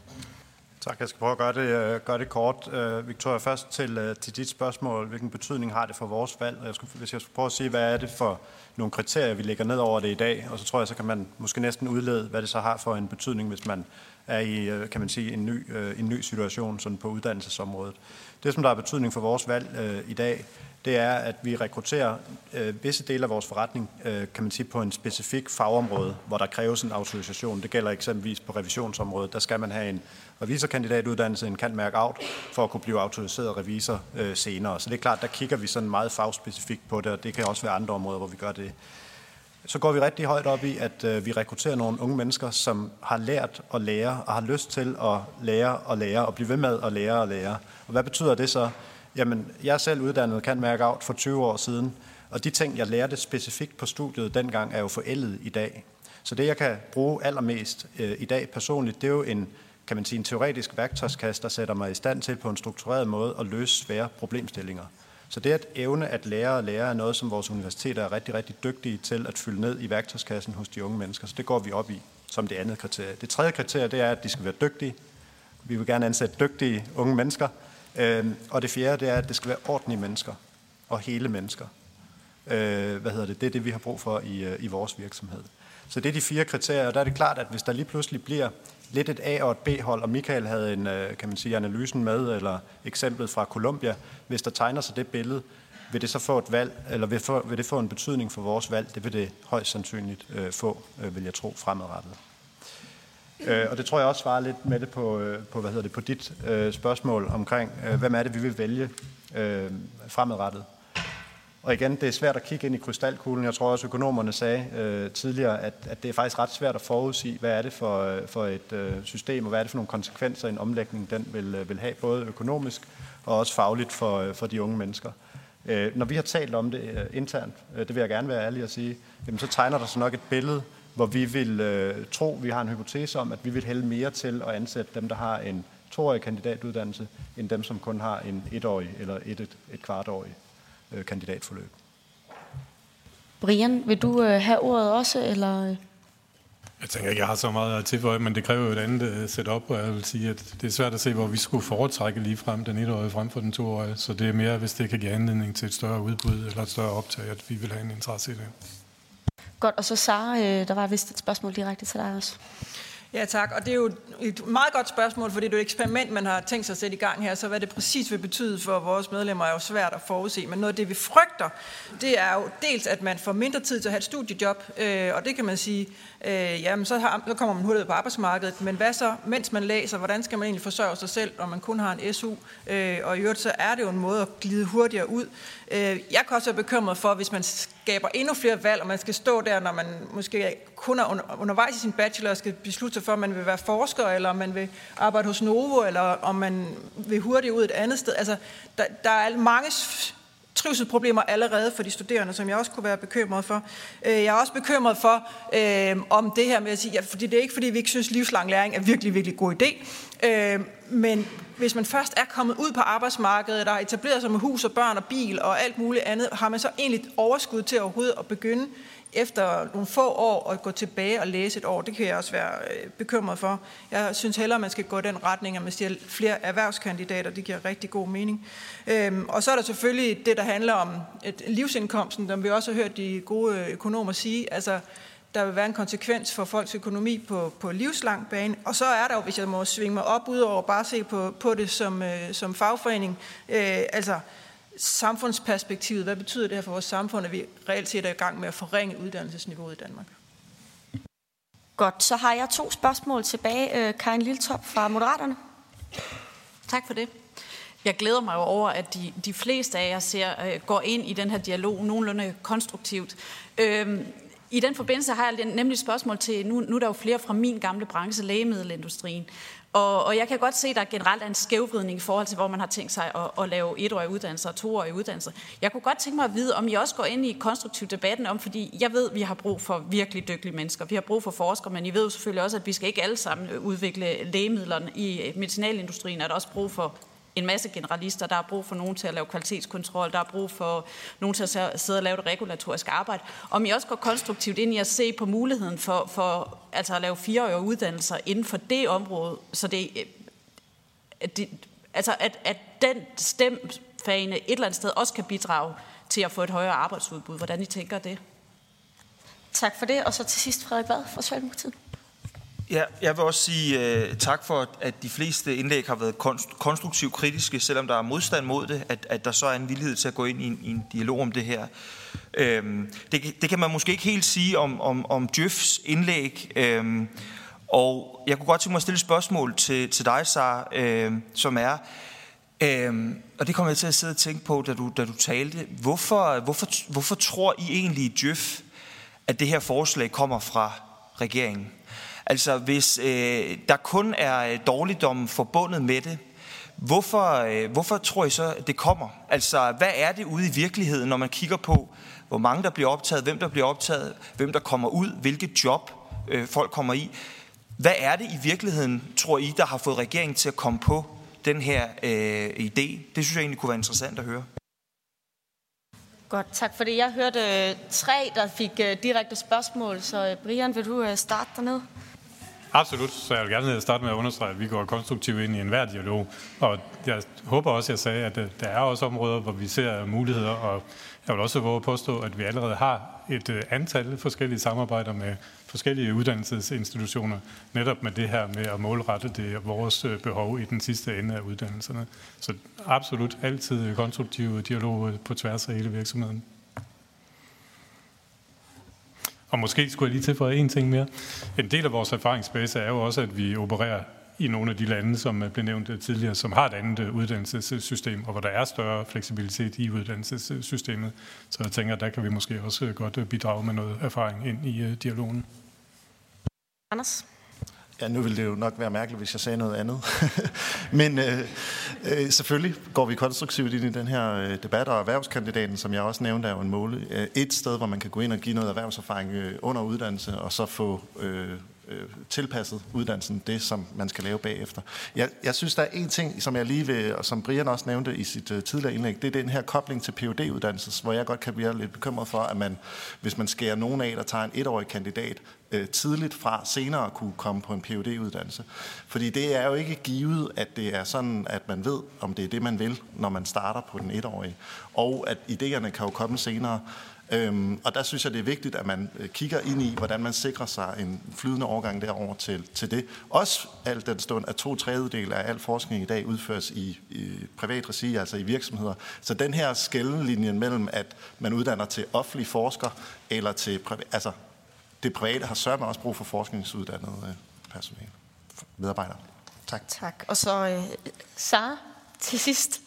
Tak, jeg skal prøve at gøre det, øh, gøre det kort. Uh, Victoria, først til, uh, til dit spørgsmål. Hvilken betydning har det for vores valg? Jeg skulle, hvis jeg skulle prøve at sige, hvad er det for nogle kriterier, vi lægger ned over det i dag, og så tror jeg, så kan man måske næsten udlede, hvad det så har for en betydning, hvis man er i, kan man sige, en ny, en ny situation sådan på uddannelsesområdet. Det, som der har betydning for vores valg uh, i dag, det er, at vi rekrutterer øh, visse dele af vores forretning, øh, kan man sige, på en specifik fagområde, hvor der kræves en autorisation. Det gælder eksempelvis på revisionsområdet. Der skal man have en revisorkandidatuddannelse, en kan mærke out, for at kunne blive autoriseret revisor øh, senere. Så det er klart, der kigger vi sådan meget fagspecifikt på det, og det kan også være andre områder, hvor vi gør det. Så går vi rigtig højt op i, at øh, vi rekrutterer nogle unge mennesker, som har lært at lære, og har lyst til at lære og lære, og blive ved med at lære og lære. Og hvad betyder det så? Jamen, jeg er selv uddannet kan mærke out for 20 år siden, og de ting, jeg lærte specifikt på studiet dengang, er jo forældet i dag. Så det, jeg kan bruge allermest øh, i dag personligt, det er jo en, kan man sige, en teoretisk værktøjskasse, der sætter mig i stand til på en struktureret måde at løse svære problemstillinger. Så det at evne at lære og lære er noget, som vores universiteter er rigtig, rigtig dygtige til at fylde ned i værktøjskassen hos de unge mennesker. Så det går vi op i som det andet kriterie. Det tredje kriterie, det er, at de skal være dygtige. Vi vil gerne ansætte dygtige unge mennesker, øhm, og det fjerde, det er, at det skal være ordentlige mennesker og hele mennesker. Øh, hvad hedder det? Det er det, vi har brug for i, øh, i vores virksomhed. Så det er de fire kriterier, og der er det klart, at hvis der lige pludselig bliver lidt et A- og et B-hold, og Michael havde en, øh, kan man sige, analysen med, eller eksemplet fra Colombia, hvis der tegner sig det billede, vil det så få et valg, eller vil, få, vil det få en betydning for vores valg? Det vil det højst sandsynligt øh, få, øh, vil jeg tro, fremadrettet. Øh, og det tror jeg også svarer lidt med det på, øh, på, hvad hedder det, på dit øh, spørgsmål omkring, øh, hvem er det, vi vil vælge øh, fremadrettet. Og igen, det er svært at kigge ind i krystalkuglen. Jeg tror også, økonomerne sagde øh, tidligere, at, at det er faktisk ret svært at forudsige, hvad er det for, øh, for et øh, system, og hvad er det for nogle konsekvenser, en omlægning den vil, øh, vil have, både økonomisk og også fagligt for, øh, for de unge mennesker. Øh, når vi har talt om det øh, internt, øh, det vil jeg gerne være ærlig at sige, jamen, så tegner der sig nok et billede, hvor vi vil øh, tro, vi har en hypotese om, at vi vil hælde mere til at ansætte dem, der har en toårig kandidatuddannelse, end dem, som kun har en etårig eller et, et, et kvartårig øh, kandidatforløb. Brian, vil du øh, have ordet også, eller? Jeg tænker ikke, jeg har så meget at tilføje, men det kræver jo et andet uh, setup, og jeg vil sige, at det er svært at se, hvor vi skulle foretrække lige frem den etårige frem for den toårige. Så det er mere, hvis det kan give anledning til et større udbud eller et større optag, at vi vil have en interesse i det. Godt, og så Sara, øh, der var vist et spørgsmål direkte til dig også. Ja, tak. Og det er jo et meget godt spørgsmål, fordi det er et eksperiment, man har tænkt sig at sætte i gang her. Så hvad det præcis vil betyde for vores medlemmer er jo svært at forudse. Men noget af det, vi frygter, det er jo dels, at man får mindre tid til at have et studiejob. Øh, og det kan man sige, øh, jamen så, har, så kommer man hurtigt på arbejdsmarkedet. Men hvad så, mens man læser, hvordan skal man egentlig forsørge sig selv, når man kun har en SU? Øh, og i øvrigt, så er det jo en måde at glide hurtigere ud. Øh, jeg kan også være bekymret for, hvis man skaber endnu flere valg, og man skal stå der, når man måske kun er undervejs i sin bachelor og skal beslutte sig for, om man vil være forsker, eller om man vil arbejde hos Novo, eller om man vil hurtigt ud et andet sted. Altså, der, der er mange trivselsproblemer allerede for de studerende, som jeg også kunne være bekymret for. Øh, jeg er også bekymret for, øh, om det her med at sige, ja, fordi det er ikke fordi, vi ikke synes, livslang læring er virkelig, virkelig god idé, øh, men hvis man først er kommet ud på arbejdsmarkedet, der har etableret sig med hus og børn og bil og alt muligt andet, har man så egentlig overskud til overhovedet at begynde efter nogle få år at gå tilbage og læse et år. Det kan jeg også være øh, bekymret for. Jeg synes hellere, at man skal gå i den retning, at man siger flere erhvervskandidater. Det giver rigtig god mening. Øhm, og så er der selvfølgelig det, der handler om et livsindkomsten, som vi også har hørt de gode økonomer sige. Altså, der vil være en konsekvens for folks økonomi på, på livslang bane. Og så er der jo, hvis jeg må svinge mig op, ud over bare se på, på det som, øh, som fagforening, øh, altså samfundsperspektivet. Hvad betyder det her for vores samfund, at vi reelt set er i gang med at forringe uddannelsesniveauet i Danmark? Godt, så har jeg to spørgsmål tilbage. Øh, Karin Liltop fra Moderaterne. Tak for det. Jeg glæder mig jo over, at de, de fleste af jer ser, øh, går ind i den her dialog nogenlunde konstruktivt. Øhm, i den forbindelse har jeg nemlig et spørgsmål til, nu, nu er der jo flere fra min gamle branche, lægemiddelindustrien, og, og jeg kan godt se, at der generelt er en skævvridning i forhold til, hvor man har tænkt sig at, at lave etårige uddannelser og toårige uddannelser. Jeg kunne godt tænke mig at vide, om I også går ind i konstruktiv debatten om, fordi jeg ved, at vi har brug for virkelig dygtige mennesker. Vi har brug for forskere, men I ved jo selvfølgelig også, at vi skal ikke alle sammen udvikle lægemidlerne i medicinalindustrien. Er der også brug for en masse generalister. Der er brug for nogen til at lave kvalitetskontrol. Der er brug for nogen til at sidde og lave det regulatoriske arbejde. Om I også går konstruktivt ind i at se på muligheden for, for altså at lave fireårige uddannelser inden for det område, så det, øh, det altså at, at den stemfagene et eller andet sted også kan bidrage til at få et højere arbejdsudbud. Hvordan I tænker det? Tak for det. Og så til sidst Frederik Vad fra Socialdemokratiet. Ja, jeg vil også sige uh, tak for, at de fleste indlæg har været konstruktivt kritiske, selvom der er modstand mod det, at, at der så er en villighed til at gå ind i en, i en dialog om det her. Øhm, det, det kan man måske ikke helt sige om, om, om Jøfs indlæg, øhm, og jeg kunne godt tænke mig at stille et spørgsmål til, til dig, Sara, øhm, som er, øhm, og det kommer jeg til at sidde og tænke på, da du, da du talte, hvorfor, hvorfor, hvorfor tror I egentlig Jøf, at det her forslag kommer fra regeringen? Altså hvis øh, der kun er øh, dårligdom forbundet med det, hvorfor, øh, hvorfor tror I så, at det kommer? Altså hvad er det ude i virkeligheden, når man kigger på, hvor mange der bliver optaget, hvem der bliver optaget, hvem der kommer ud, hvilket job øh, folk kommer i? Hvad er det i virkeligheden, tror I, der har fået regeringen til at komme på den her øh, idé? Det synes jeg egentlig kunne være interessant at høre. Godt, tak for det. Jeg hørte øh, tre, der fik øh, direkte spørgsmål, så øh, Brian, vil du øh, starte dernede? Absolut, så jeg vil gerne starte med at understrege, at vi går konstruktivt ind i enhver dialog. Og jeg håber også, at jeg sagde, at øh, der er også områder, hvor vi ser muligheder, og jeg vil også våge at påstå, at vi allerede har et øh, antal forskellige samarbejder med forskellige uddannelsesinstitutioner, netop med det her med at målrette det vores øh, behov i den sidste ende af uddannelserne. Så absolut altid konstruktiv dialog på tværs af hele virksomheden. Og måske skulle jeg lige tilføje en ting mere. En del af vores erfaringsbase er jo også, at vi opererer i nogle af de lande, som blev nævnt øh, tidligere, som har et andet øh, uddannelsessystem, og hvor der er større fleksibilitet i uddannelsessystemet. Så jeg tænker, der kan vi måske også øh, godt bidrage med noget erfaring ind i dialogen. Anders? Ja, nu ville det jo nok være mærkeligt, hvis jeg sagde noget andet. [laughs] Men øh, øh, selvfølgelig går vi konstruktivt ind i den her øh, debat, og erhvervskandidaten, som jeg også nævnte, er jo en måle. Øh, et sted, hvor man kan gå ind og give noget erhvervserfaring øh, under uddannelse, og så få øh, øh, tilpasset uddannelsen det, som man skal lave bagefter. Jeg, jeg synes, der er en ting, som jeg lige vil, og som Brian også nævnte i sit uh, tidligere indlæg, det er den her kobling til phd uddannelses hvor jeg godt kan blive lidt bekymret for, at man, hvis man skærer nogen af, der tager en etårig kandidat, øh, tidligt fra senere at kunne komme på en phd uddannelse Fordi det er jo ikke givet, at det er sådan, at man ved, om det er det, man vil, når man starter på den etårige. Og at idéerne kan jo komme senere. Øhm, og der synes jeg, det er vigtigt, at man øh, kigger ind i, hvordan man sikrer sig en flydende overgang derover til, til det. Også alt den stund, at to tredjedel af al forskning i dag udføres i, i privat regi, altså i virksomheder. Så den her skældenlinjen mellem, at man uddanner til offentlig forsker, eller til privat, altså det private har sørget også brug for forskningsuddannede øh, personale, medarbejdere. Tak. Tak. Og så øh, Sara til sidst.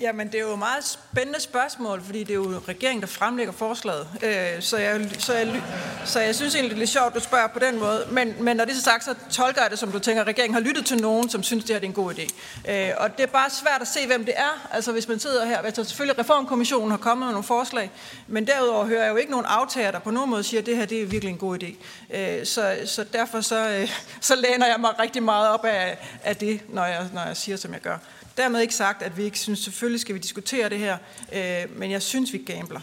Jamen, det er jo et meget spændende spørgsmål, fordi det er jo regeringen, der fremlægger forslaget. Øh, så, jeg, så, jeg, så jeg synes egentlig, det er lidt sjovt, at du spørger på den måde. Men, men når det er så sagt, så tolker jeg det, som du tænker, at regeringen har lyttet til nogen, som synes, det her er en god idé. Øh, og det er bare svært at se, hvem det er. Altså, hvis man sidder her, altså selvfølgelig Reformkommissionen har kommet med nogle forslag, men derudover hører jeg jo ikke nogen aftager, der på nogen måde siger, at det her det er virkelig en god idé. Øh, så, så derfor så, øh, så læner jeg mig rigtig meget op af, af det, når jeg, når jeg siger, som jeg gør. Dermed ikke sagt, at vi ikke synes, selvfølgelig skal vi diskutere det her, øh, men jeg synes, vi gambler.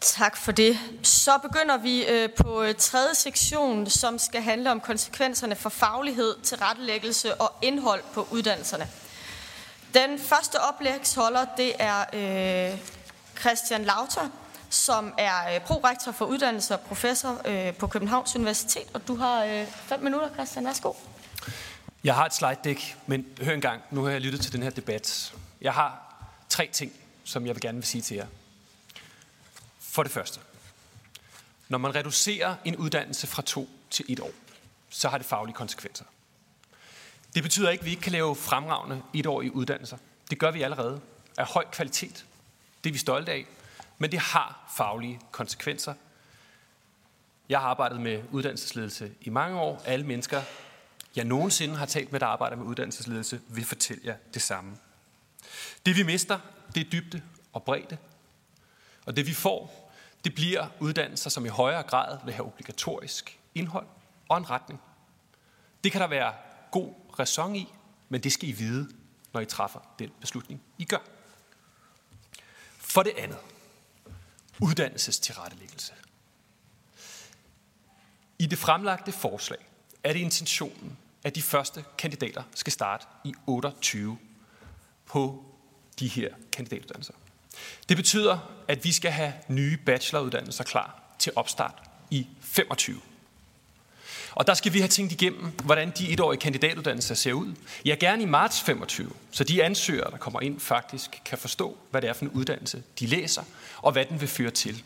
Tak for det. Så begynder vi øh, på øh, tredje sektion, som skal handle om konsekvenserne for faglighed, tilrettelæggelse og indhold på uddannelserne. Den første oplægsholder, det er øh, Christian Lauter, som er øh, prorektor for uddannelse og professor øh, på Københavns Universitet. Og du har øh, fem minutter, Christian. Værsgo. Jeg har et slide deck, men hør engang, nu har jeg lyttet til den her debat. Jeg har tre ting, som jeg vil gerne vil sige til jer. For det første, når man reducerer en uddannelse fra to til et år, så har det faglige konsekvenser. Det betyder ikke, at vi ikke kan lave fremragende etårige uddannelser. Det gør vi allerede af høj kvalitet. Det er vi stolte af. Men det har faglige konsekvenser. Jeg har arbejdet med uddannelsesledelse i mange år. Alle mennesker jeg nogensinde har talt med, der arbejder med uddannelsesledelse, vil fortælle jer det samme. Det vi mister, det er dybde og bredde. Og det vi får, det bliver uddannelser, som i højere grad vil have obligatorisk indhold og en retning. Det kan der være god ræson i, men det skal I vide, når I træffer den beslutning, I gør. For det andet, uddannelsestilrettelæggelse. I det fremlagte forslag er det intentionen, at de første kandidater skal starte i 28 på de her kandidatuddannelser. Det betyder, at vi skal have nye bacheloruddannelser klar til opstart i 25. Og der skal vi have tænkt igennem, hvordan de etårige kandidatuddannelser ser ud. Ja, gerne i marts 25, så de ansøgere, der kommer ind, faktisk kan forstå, hvad det er for en uddannelse, de læser, og hvad den vil føre til.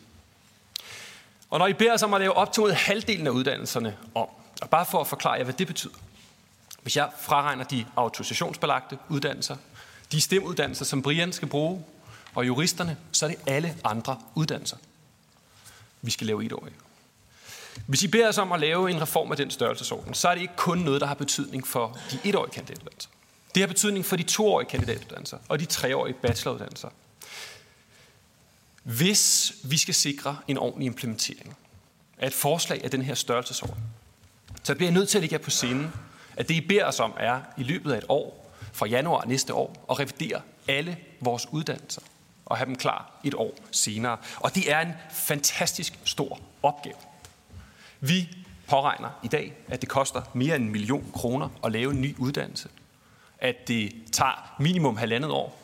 Og når I beder os om at lave op til halvdelen af uddannelserne om, og bare for at forklare jer, hvad det betyder, hvis jeg fraregner de autorisationsbelagte uddannelser, de stemuddannelser, som Brian skal bruge, og juristerne, så er det alle andre uddannelser, vi skal lave et år i. Hvis I beder os om at lave en reform af den størrelsesorden, så er det ikke kun noget, der har betydning for de etårige kandidatuddannelser. Det har betydning for de toårige kandidatuddannelser og de treårige bacheloruddannelser. Hvis vi skal sikre en ordentlig implementering af et forslag af den her størrelsesorden, så bliver jeg nødt til at lægge jer på scenen, at det I beder os om er i løbet af et år, fra januar næste år, at revidere alle vores uddannelser og have dem klar et år senere. Og det er en fantastisk stor opgave. Vi påregner i dag, at det koster mere end en million kroner at lave en ny uddannelse. At det tager minimum halvandet år.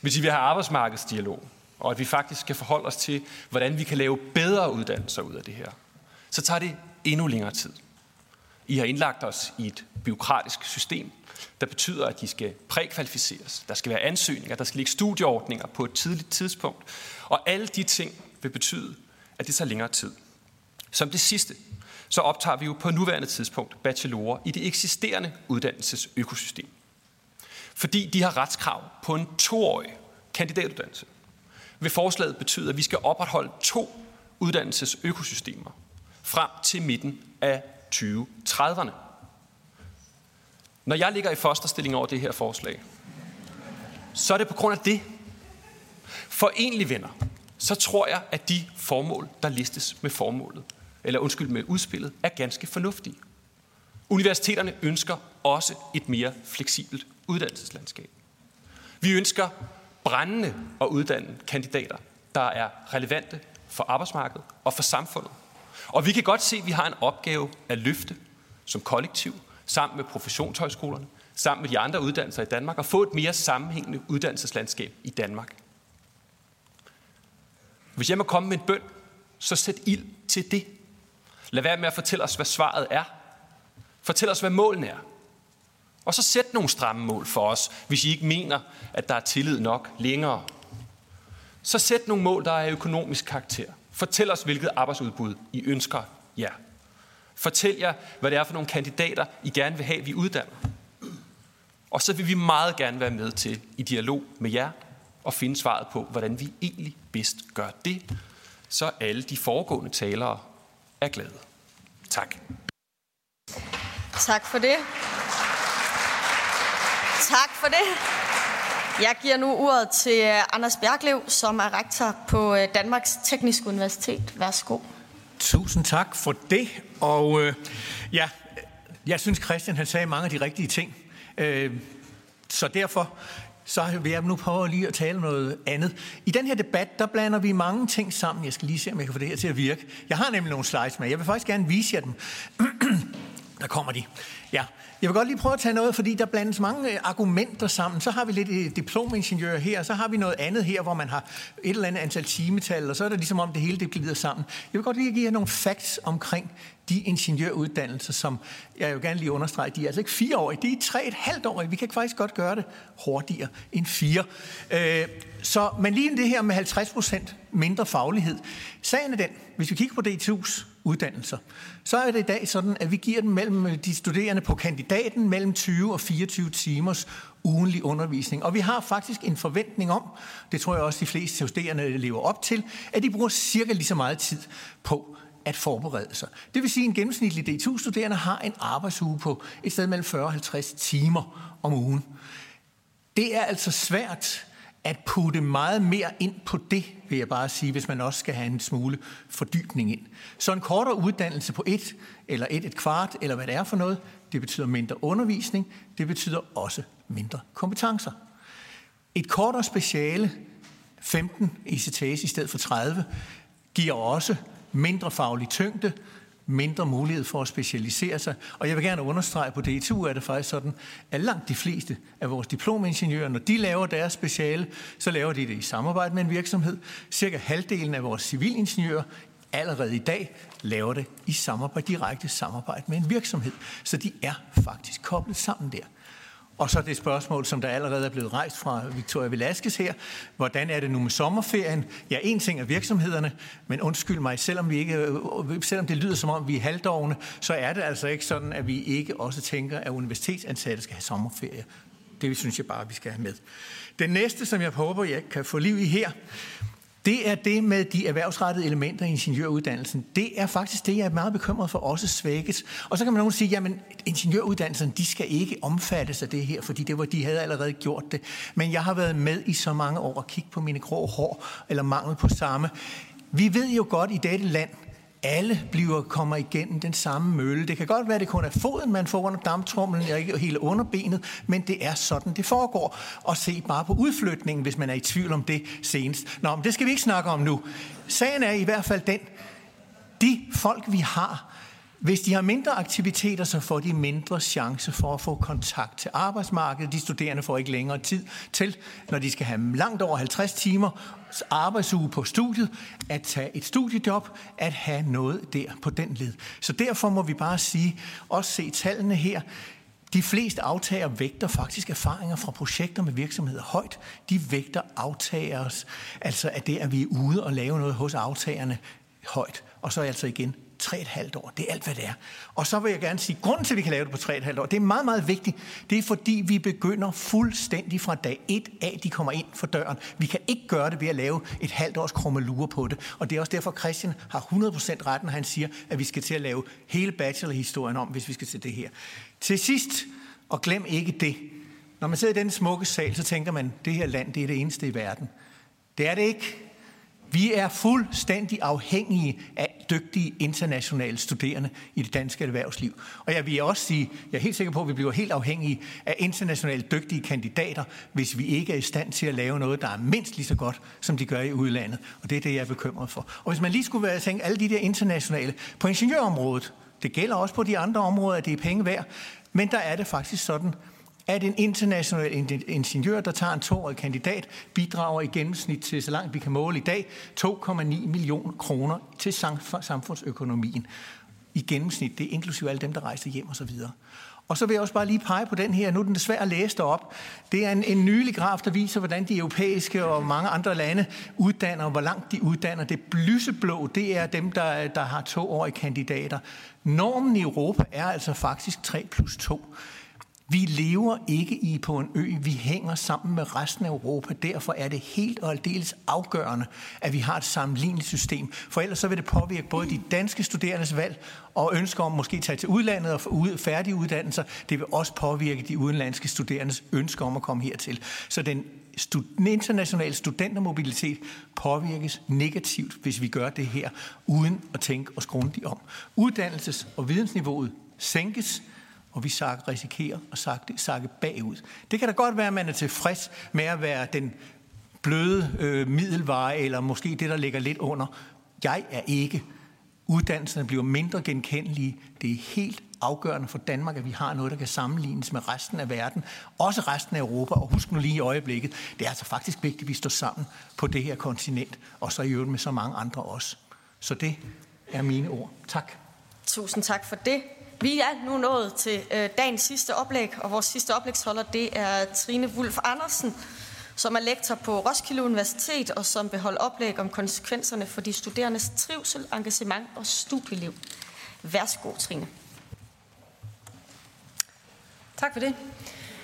Hvis vi vil have arbejdsmarkedsdialog, og at vi faktisk skal forholde os til, hvordan vi kan lave bedre uddannelser ud af det her, så tager det endnu længere tid. I har indlagt os i et byråkratisk system, der betyder, at de skal prækvalificeres. Der skal være ansøgninger, der skal ligge studieordninger på et tidligt tidspunkt. Og alle de ting vil betyde, at det tager længere tid. Som det sidste, så optager vi jo på nuværende tidspunkt bachelorer i det eksisterende uddannelsesøkosystem. Fordi de har retskrav på en toårig kandidatuddannelse, vil forslaget betyde, at vi skal opretholde to uddannelsesøkosystemer frem til midten af 2030'erne. Når jeg ligger i fosterstilling over det her forslag, så er det på grund af det. For egentlig venner, så tror jeg, at de formål, der listes med formålet, eller undskyld med udspillet, er ganske fornuftige. Universiteterne ønsker også et mere fleksibelt uddannelseslandskab. Vi ønsker brændende at uddanne kandidater, der er relevante for arbejdsmarkedet og for samfundet. Og vi kan godt se, at vi har en opgave at løfte som kollektiv, sammen med professionshøjskolerne, sammen med de andre uddannelser i Danmark, og få et mere sammenhængende uddannelseslandskab i Danmark. Hvis jeg må komme med en bøn, så sæt ild til det. Lad være med at fortælle os, hvad svaret er. Fortæl os, hvad målene er. Og så sæt nogle stramme mål for os, hvis I ikke mener, at der er tillid nok længere. Så sæt nogle mål, der er økonomisk karakter. Fortæl os, hvilket arbejdsudbud I ønsker jer. Ja. Fortæl jer, hvad det er for nogle kandidater, I gerne vil have, vi uddanner. Og så vil vi meget gerne være med til i dialog med jer og finde svaret på, hvordan vi egentlig bedst gør det, så alle de foregående talere er glade. Tak. Tak for det. Tak for det. Jeg giver nu ordet til øh, Anders Bjerglev, som er rektor på øh, Danmarks Tekniske Universitet. Værsgo. Tusind tak for det. Og øh, ja, jeg synes, Christian han sagde mange af de rigtige ting. Øh, så derfor så vil jeg nu prøve lige at tale noget andet. I den her debat, der blander vi mange ting sammen. Jeg skal lige se, om jeg kan få det her til at virke. Jeg har nemlig nogle slides med. Jeg vil faktisk gerne vise jer dem. [clears throat] der kommer de. Ja, jeg vil godt lige prøve at tage noget, fordi der blandes mange øh, argumenter sammen. Så har vi lidt øh, diplomingeniør her, og så har vi noget andet her, hvor man har et eller andet antal timetal, og så er det ligesom om det hele det glider sammen. Jeg vil godt lige give jer nogle facts omkring de ingeniøruddannelser, som jeg jo gerne lige understreger, de er altså ikke fire år, de er tre et halvt år. Vi kan faktisk godt gøre det hurtigere end fire. Øh, så, men lige det her med 50 procent mindre faglighed. Sagen er den, hvis vi kigger på DTU's uddannelser, så er det i dag sådan, at vi giver dem mellem øh, de studerende på kandidaten mellem 20 og 24 timers ugenlig undervisning. Og vi har faktisk en forventning om, det tror jeg også de fleste studerende lever op til, at de bruger cirka lige så meget tid på at forberede sig. Det vil sige, at en gennemsnitlig DTU-studerende har en arbejdsuge på et sted mellem 40 og 50 timer om ugen. Det er altså svært at putte meget mere ind på det, vil jeg bare sige, hvis man også skal have en smule fordybning ind. Så en kortere uddannelse på et, eller et, et kvart, eller hvad det er for noget, det betyder mindre undervisning, det betyder også mindre kompetencer. Et kortere speciale, 15 ECTS i stedet for 30, giver også mindre faglig tyngde, mindre mulighed for at specialisere sig. Og jeg vil gerne understrege, på DTU er det faktisk sådan, at langt de fleste af vores diplomingeniører, når de laver deres speciale, så laver de det i samarbejde med en virksomhed. Cirka halvdelen af vores civilingeniører allerede i dag laver det i samarbejde, direkte samarbejde med en virksomhed. Så de er faktisk koblet sammen der. Og så det spørgsmål, som der allerede er blevet rejst fra Victoria Velasquez her. Hvordan er det nu med sommerferien? Ja, en ting er virksomhederne, men undskyld mig, selvom, vi ikke, øh, selvom det lyder som om vi er halvdårne, så er det altså ikke sådan, at vi ikke også tænker, at universitetsansatte skal have sommerferie. Det synes jeg bare, vi skal have med. Den næste, som jeg håber, jeg kan få liv i her, det er det med de erhvervsrettede elementer i ingeniøruddannelsen. Det er faktisk det, jeg er meget bekymret for også svækkes. Og så kan man nogen sige, jamen ingeniøruddannelsen, de skal ikke omfattes af det her, fordi det var, de havde allerede gjort det. Men jeg har været med i så mange år og kigge på mine grå hår, eller mangel på samme. Vi ved jo godt i dette land, alle bliver, kommer igennem den samme mølle. Det kan godt være, at det kun er foden, man får under damptrumlen, og ikke hele underbenet, men det er sådan, det foregår. Og se bare på udflytningen, hvis man er i tvivl om det senest. Nå, men det skal vi ikke snakke om nu. Sagen er i hvert fald den, de folk, vi har, hvis de har mindre aktiviteter, så får de mindre chance for at få kontakt til arbejdsmarkedet. De studerende får ikke længere tid til, når de skal have langt over 50 timer arbejdsuge på studiet, at tage et studiejob, at have noget der på den led. Så derfor må vi bare sige, også se tallene her, de fleste aftager vægter faktisk erfaringer fra projekter med virksomheder højt. De vægter aftagers, altså at det, at vi er ude og lave noget hos aftagerne højt. Og så altså igen, 3,5 år. Det er alt, hvad det er. Og så vil jeg gerne sige, grunden til, at vi kan lave det på 3,5 år, det er meget, meget vigtigt. Det er, fordi vi begynder fuldstændig fra dag 1 af, de kommer ind for døren. Vi kan ikke gøre det ved at lave et halvt års krummelure på det. Og det er også derfor, Christian har 100% ret, når han siger, at vi skal til at lave hele bachelorhistorien om, hvis vi skal til det her. Til sidst, og glem ikke det, når man sidder i den smukke sal, så tænker man, at det her land det er det eneste i verden. Det er det ikke. Vi er fuldstændig afhængige af dygtige internationale studerende i det danske erhvervsliv. Og jeg vil også sige, jeg er helt sikker på, at vi bliver helt afhængige af internationalt dygtige kandidater, hvis vi ikke er i stand til at lave noget, der er mindst lige så godt, som de gør i udlandet. Og det er det, jeg er bekymret for. Og hvis man lige skulle være at tænke alle de der internationale på ingeniørområdet, det gælder også på de andre områder, at det er penge værd, men der er det faktisk sådan, at en international ingeniør, der tager en toårig kandidat, bidrager i gennemsnit til, så langt vi kan måle i dag, 2,9 millioner kroner til samfundsøkonomien. I gennemsnit, det er inklusive alle dem, der rejser hjem og så videre. Og så vil jeg også bare lige pege på den her. Nu er den desværre læst op. Det er en, en nylig graf, der viser, hvordan de europæiske og mange andre lande uddanner, hvor langt de uddanner. Det lyseblå, det er dem, der, der har toårige kandidater. Normen i Europa er altså faktisk 3 plus 2. Vi lever ikke i på en ø, vi hænger sammen med resten af Europa. Derfor er det helt og aldeles afgørende, at vi har et sammenligneligt system. For ellers så vil det påvirke både de danske studerendes valg og ønsker om måske at tage til udlandet og få færdige uddannelser. Det vil også påvirke de udenlandske studerendes ønsker om at komme hertil. Så den den internationale studentermobilitet påvirkes negativt, hvis vi gør det her, uden at tænke os grundigt om. Uddannelses- og vidensniveauet sænkes, og vi sakke, risikerer at sakke, sakke bagud. Det kan da godt være, at man er tilfreds med at være den bløde øh, middelvare, eller måske det, der ligger lidt under. Jeg er ikke. Uddannelserne bliver mindre genkendelige. Det er helt afgørende for Danmark, at vi har noget, der kan sammenlignes med resten af verden, også resten af Europa. Og husk nu lige i øjeblikket, det er altså faktisk vigtigt, at vi står sammen på det her kontinent, og så i øvrigt med så mange andre også. Så det er mine ord. Tak. Tusind tak for det. Vi er nu nået til øh, dagens sidste oplæg, og vores sidste oplægsholder, det er Trine Wulf Andersen, som er lektor på Roskilde Universitet, og som vil holde oplæg om konsekvenserne for de studerendes trivsel, engagement og studieliv. Værsgo, Trine. Tak for det.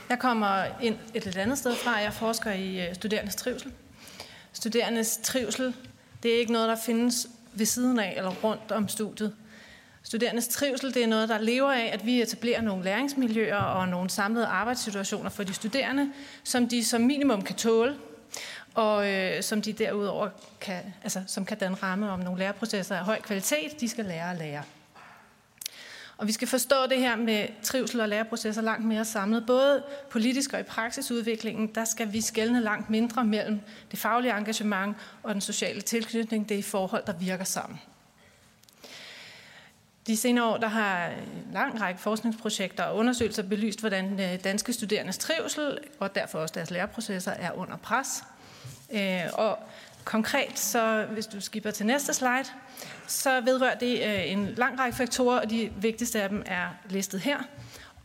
Jeg kommer ind et lidt andet sted fra. Jeg forsker i øh, studerendes trivsel. Studerendes trivsel, det er ikke noget, der findes ved siden af eller rundt om studiet. Studerendes trivsel det er noget, der lever af, at vi etablerer nogle læringsmiljøer og nogle samlede arbejdssituationer for de studerende, som de som minimum kan tåle, og øh, som de derudover kan, altså, som kan danne ramme om nogle læreprocesser af høj kvalitet, de skal lære at lære. Og vi skal forstå det her med trivsel og læreprocesser langt mere samlet. Både politisk og i praksisudviklingen, der skal vi skelne langt mindre mellem det faglige engagement og den sociale tilknytning. Det er i forhold, der virker sammen. De senere år der har en lang række forskningsprojekter og undersøgelser belyst, hvordan øh, danske studerendes trivsel og derfor også deres læreprocesser er under pres. Øh, og konkret, så hvis du skipper til næste slide, så vedrører det øh, en lang række faktorer, og de vigtigste af dem er listet her.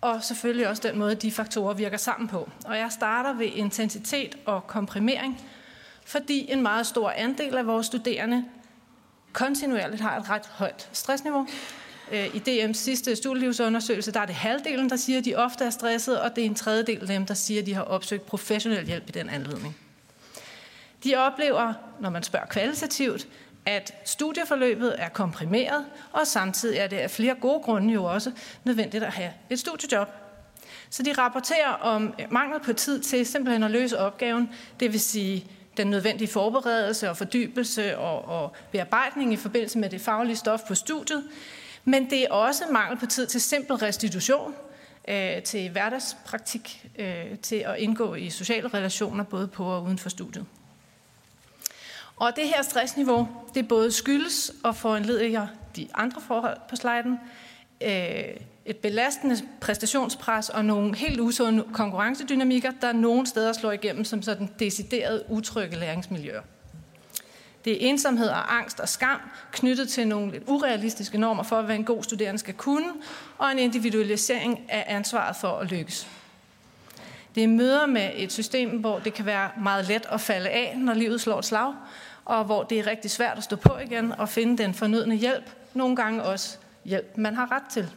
Og selvfølgelig også den måde, de faktorer virker sammen på. Og jeg starter ved intensitet og komprimering, fordi en meget stor andel af vores studerende kontinuerligt har et ret højt stressniveau, Øh, I DM's sidste studielivsundersøgelse, der er det halvdelen, der siger, at de ofte er stresset, og det er en tredjedel af dem, der siger, at de har opsøgt professionel hjælp i den anledning. De oplever, når man spørger kvalitativt, at studieforløbet er komprimeret, og samtidig er det af flere gode grunde jo også nødvendigt at have et studiejob. Så de rapporterer om mangel på tid til simpelthen at løse opgaven, det vil sige den nødvendige forberedelse og fordybelse og, og bearbejdning i forbindelse med det faglige stof på studiet, men det er også mangel på tid til simpel restitution, øh, til hverdagspraktik, øh, til at indgå i sociale relationer, både på og uden for studiet. Og det her stressniveau, det både skyldes og foranlediger de andre forhold på sliden, øh, et belastende præstationspres og nogle helt usunde konkurrencedynamikker, der nogle steder slår igennem som sådan decideret utrygge læringsmiljøer. Det er ensomhed og angst og skam knyttet til nogle lidt urealistiske normer for, hvad en god studerende skal kunne, og en individualisering af ansvaret for at lykkes. Det er møder med et system, hvor det kan være meget let at falde af, når livet slår et slag, og hvor det er rigtig svært at stå på igen og finde den fornødne hjælp, nogle gange også hjælp, man har ret til.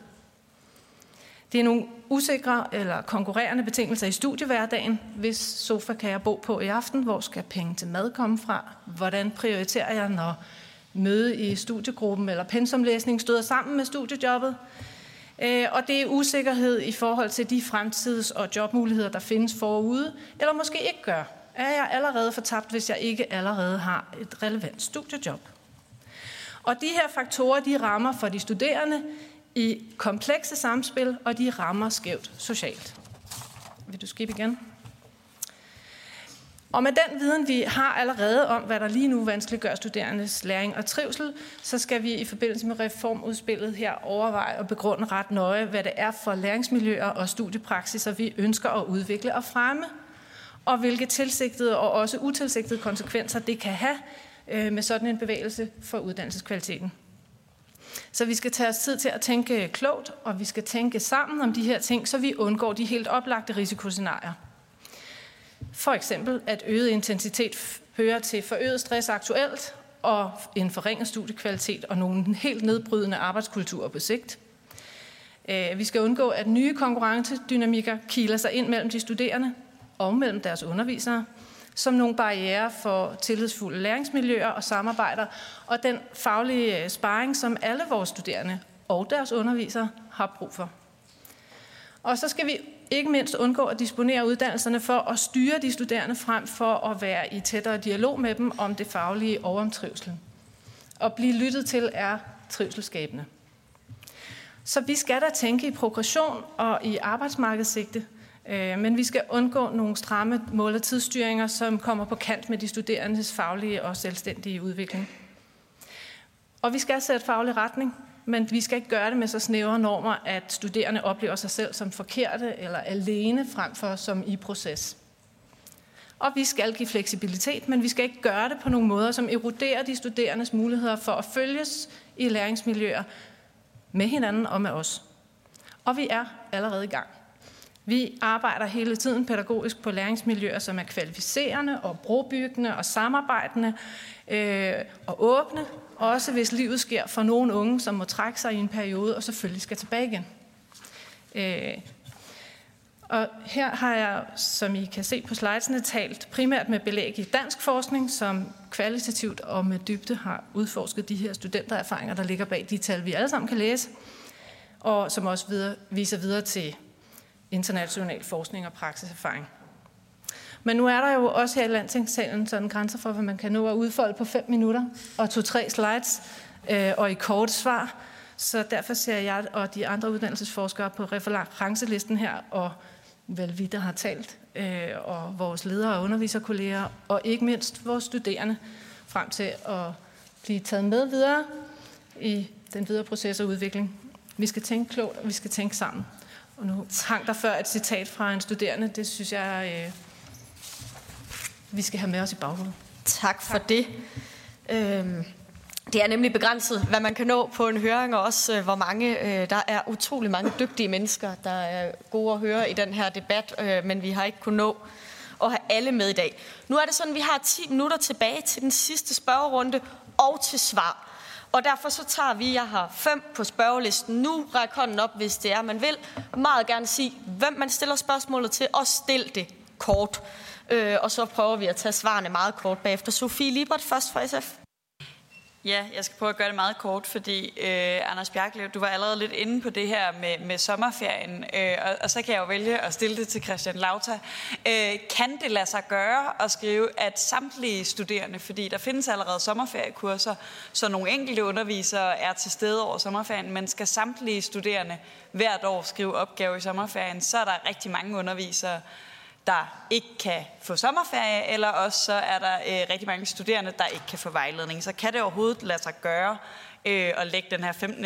Det er nogle usikre eller konkurrerende betingelser i studiehverdagen. Hvis sofa kan jeg bo på i aften? Hvor skal penge til mad komme fra? Hvordan prioriterer jeg, når møde i studiegruppen eller pensumlæsning støder sammen med studiejobbet? Øh, og det er usikkerhed i forhold til de fremtids- og jobmuligheder, der findes forude, eller måske ikke gør. Er jeg allerede fortabt, hvis jeg ikke allerede har et relevant studiejob? Og de her faktorer, de rammer for de studerende i komplekse samspil, og de rammer skævt socialt. Vil du skip igen? Og med den viden, vi har allerede om, hvad der lige nu vanskeliggør studerendes læring og trivsel, så skal vi i forbindelse med reformudspillet her overveje og begrunde ret nøje, hvad det er for læringsmiljøer og studiepraksiser, vi ønsker at udvikle og fremme, og hvilke tilsigtede og også utilsigtede konsekvenser det kan have øh, med sådan en bevægelse for uddannelseskvaliteten. Så vi skal tage os tid til at tænke klogt, og vi skal tænke sammen om de her ting, så vi undgår de helt oplagte risikoscenarier. For eksempel, at øget intensitet hører til forøget stress aktuelt, og en forringet studiekvalitet og nogle helt nedbrydende arbejdskulturer på sigt. Øh, vi skal undgå, at nye konkurrencedynamikker kiler sig ind mellem de studerende og mellem deres undervisere, som nogle barriere for tillidsfulde læringsmiljøer og samarbejder, og den faglige øh, sparring, som alle vores studerende og deres undervisere har brug for. Og så skal vi ikke mindst undgå at disponere uddannelserne for at styre de studerende frem for at være i tættere dialog med dem om det faglige og om trivselen. Og blive lyttet til er trivselskabende. Så vi skal da tænke i progression og i arbejdsmarkedssigte, Øh, men vi skal undgå nogle stramme mål- og tidsstyringer, som kommer på kant med de studerendes faglige og selvstændige udvikling. Og vi skal sætte faglig retning, men vi skal ikke gøre det med så snævre normer, at studerende oplever sig selv som forkerte eller alene frem for som i proces. Og vi skal give fleksibilitet, men vi skal ikke gøre det på nogle måder, som eroderer de studerendes muligheder for at følges i læringsmiljøer med hinanden og med os. Og vi er allerede i gang. Vi arbejder hele tiden pædagogisk på læringsmiljøer, som er kvalificerende og brobyggende og samarbejdende øh, og åbne, også hvis livet sker for nogle unge, som må trække sig i en periode og selvfølgelig skal tilbage igen. Øh, og her har jeg, som I kan se på slidesene, talt primært med belæg i dansk forskning, som kvalitativt og med dybde har udforsket de her studentererfaringer, der ligger bag de tal, vi alle sammen kan læse, og som også videre, viser videre til international forskning og praksiserfaring. Men nu er der jo også her i Landtingssalen sådan grænser for, hvad man kan nå at udfolde på fem minutter og to-tre slides øh, og i kort svar. Så derfor ser jeg og de andre uddannelsesforskere på referencelisten her, og vel vi, der har talt, øh, og vores ledere og underviserkolleger, og ikke mindst vores studerende, frem til at blive taget med videre i den videre proces og udvikling. Vi skal tænke klogt, og vi skal tænke sammen. Og nu hang der før et citat fra en studerende, det synes jeg, øh, vi skal have med os i baghovedet. Tak for det. Øhm, det er nemlig begrænset, hvad man kan nå på en høring, og også øh, hvor mange, øh, der er utrolig mange dygtige mennesker, der er gode at høre i den her debat, øh, men vi har ikke kunnet nå at have alle med i dag. Nu er det sådan, at vi har 10 minutter tilbage til den sidste spørgerunde og til svar. Og derfor så tager vi, jeg har fem på spørgelisten nu, ræk hånden op, hvis det er, man vil. Meget gerne sige, hvem man stiller spørgsmålet til, og stil det kort. Øh, og så prøver vi at tage svarene meget kort bagefter. Sofie Libert først fra SF. Ja, jeg skal prøve at gøre det meget kort, fordi øh, Anders Bjerglev, du var allerede lidt inde på det her med, med sommerferien, øh, og, og så kan jeg jo vælge at stille det til Christian Lauta. Øh, kan det lade sig gøre at skrive, at samtlige studerende, fordi der findes allerede sommerferiekurser, så nogle enkelte undervisere er til stede over sommerferien, men skal samtlige studerende hvert år skrive opgave i sommerferien, så er der rigtig mange undervisere, der ikke kan få sommerferie, eller også så er der øh, rigtig mange studerende, der ikke kan få vejledning. Så kan det overhovedet lade sig gøre øh, at lægge den her 15.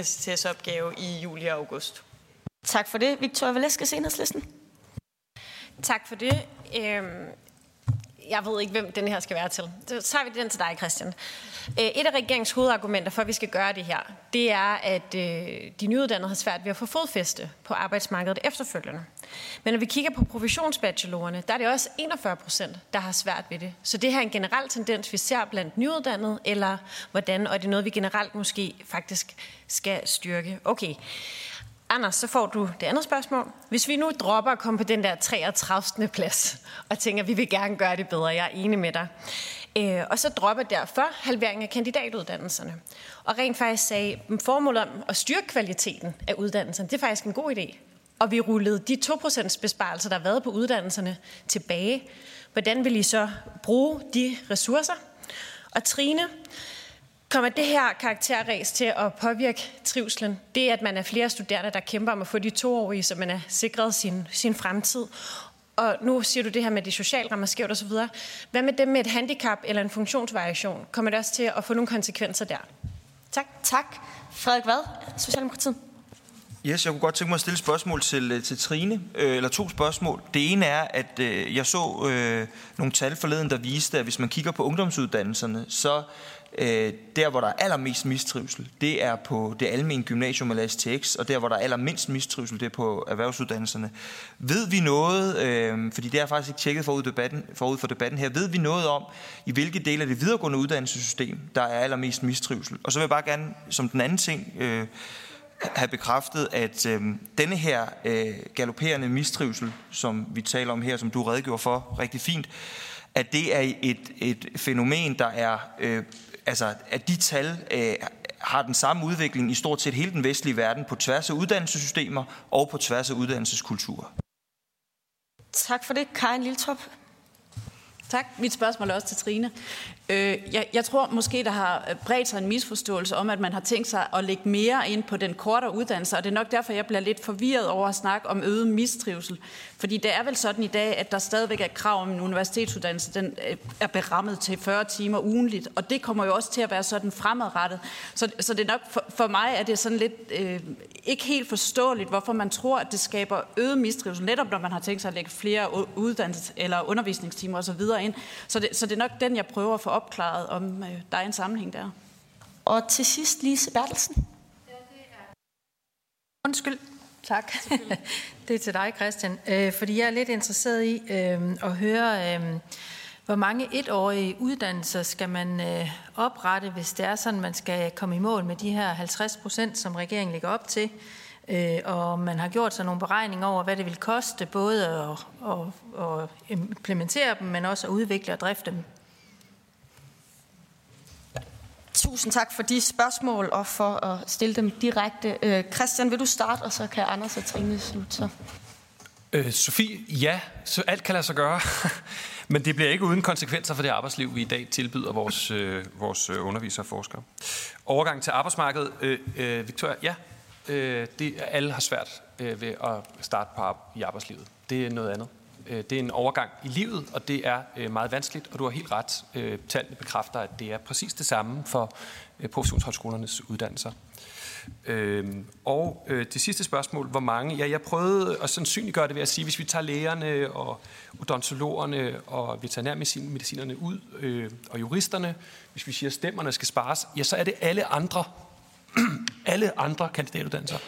opgave i juli og august. Tak for det. Victoria Valeska, Enhedslisten. Tak for det. Øhm, jeg ved ikke, hvem den her skal være til. Så tager vi den til dig, Christian. Øh, et af regeringens hovedargumenter for, at vi skal gøre det her, det er, at øh, de nyuddannede har svært ved at få fodfæste på arbejdsmarkedet efterfølgende. Men når vi kigger på professionsbachelorerne, der er det også 41 procent, der har svært ved det. Så det her er en generel tendens, vi ser blandt nyuddannede, eller hvordan, og er det noget, vi generelt måske faktisk skal styrke? Okay. Anders, så får du det andet spørgsmål. Hvis vi nu dropper at komme på den der 33. plads, og tænker, at vi vil gerne gøre det bedre, jeg er enig med dig, øh, og så dropper derfor halvering af kandidatuddannelserne, og rent faktisk sagde, at formålet om at styrke kvaliteten af uddannelserne, det er faktisk en god idé. Og vi rullede de 2% besparelser, der har været på uddannelserne, tilbage. Hvordan vil I så bruge de ressourcer? Og Trine, Kommer det her karakterræs til at påvirke trivslen? Det, at man er flere studerende, der kæmper om at få de toårige, så man er sikret sin, sin fremtid. Og nu siger du det her med de sociale rammer skævt osv. Hvad med dem med et handicap eller en funktionsvariation? Kommer det også til at få nogle konsekvenser der? Tak. Tak. Frederik Vad, Socialdemokratiet. Yes, jeg kunne godt tænke mig at stille et spørgsmål til, øh, til Trine, øh, eller to spørgsmål. Det ene er, at øh, jeg så øh, nogle tal forleden, der viste, at hvis man kigger på ungdomsuddannelserne, så øh, der, hvor der er allermest mistrivsel, det er på det almindelige gymnasium eller STX, og der, hvor der er allermindst mistrivsel, det er på erhvervsuddannelserne. Ved vi noget, øh, fordi det er faktisk ikke tjekket forud, debatten, forud for debatten her, ved vi noget om, i hvilke dele af det videregående uddannelsessystem, der er allermest mistrivsel? Og så vil jeg bare gerne, som den anden ting, øh, have bekræftet, at øh, denne her øh, galopperende mistrivsel, som vi taler om her, som du redegjorde for rigtig fint, at det er et, et fænomen, der er øh, altså, at de tal øh, har den samme udvikling i stort set hele den vestlige verden på tværs af uddannelsessystemer og på tværs af uddannelseskulturer. Tak for det, Karin Liltrup. Tak. Mit spørgsmål er også til Trine. Øh, jeg, jeg tror måske, der har øh, bredt sig en misforståelse om, at man har tænkt sig at lægge mere ind på den kortere uddannelse, og det er nok derfor, jeg bliver lidt forvirret over at snakke om øget mistrivsel. Fordi det er vel sådan i dag, at der stadigvæk er krav om en universitetsuddannelse, den øh, er berammet til 40 timer ugenligt, og det kommer jo også til at være sådan fremadrettet. Så, så det er nok for, for mig er det sådan lidt øh, ikke helt forståeligt, hvorfor man tror, at det skaber øget mistrivsel, netop når man har tænkt sig at lægge flere uddannelses- eller undervisningstimer osv ind. Så det, så det er nok den, jeg prøver at få opklaret, om øh, der er en sammenhæng der. Og til sidst Lise Bertelsen. Undskyld. Tak. [laughs] det er til dig, Christian. Øh, fordi jeg er lidt interesseret i øh, at høre, øh, hvor mange etårige uddannelser skal man øh, oprette, hvis det er sådan, man skal komme i mål med de her 50 procent, som regeringen lægger op til. Øh, og man har gjort sig nogle beregninger over, hvad det vil koste både at, at, at implementere dem, men også at udvikle og drifte dem. Tusind tak for de spørgsmål og for at stille dem direkte. Øh, Christian, vil du starte, og så kan Anders og Trine slutte så. Øh, Sofie, ja, så alt kan lade sig gøre, [laughs] men det bliver ikke uden konsekvenser for det arbejdsliv, vi i dag tilbyder vores, øh, vores øh, undervisere og forskere. Overgang til arbejdsmarkedet. Øh, øh, Victoria, ja, øh, det, alle har svært øh, ved at starte på i arbejdslivet. Det er noget andet. Øh, det er en overgang i livet, og det er øh, meget vanskeligt, og du har helt ret. Øh, tallene bekræfter, at det er præcis det samme for øh, professionshøjskolernes uddannelser. Øh, og øh, det sidste spørgsmål, hvor mange? Ja, jeg prøvede at sandsynliggøre det ved at sige, hvis vi tager lægerne og odontologerne og veterinærmedicinerne ud, og juristerne, hvis vi siger, at stemmerne skal spares, ja, så er det alle andre, [clears throat] alle andre kandidatuddannelser.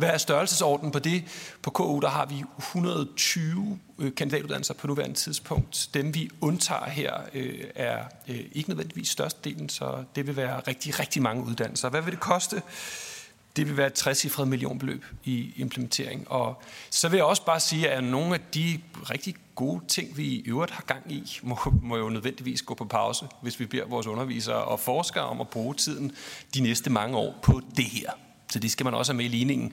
Hvad er størrelsesordenen på det? På KU der har vi 120 øh, kandidatuddannelser på nuværende tidspunkt. Dem vi undtager her øh, er øh, ikke nødvendigvis størstedelen, så det vil være rigtig, rigtig mange uddannelser. Hvad vil det koste? Det vil være et 60 millionbeløb i implementering. Og så vil jeg også bare sige, at nogle af de rigtig gode ting, vi i øvrigt har gang i, må, må jo nødvendigvis gå på pause, hvis vi beder vores undervisere og forskere om at bruge tiden de næste mange år på det her. Så det skal man også have med i ligningen.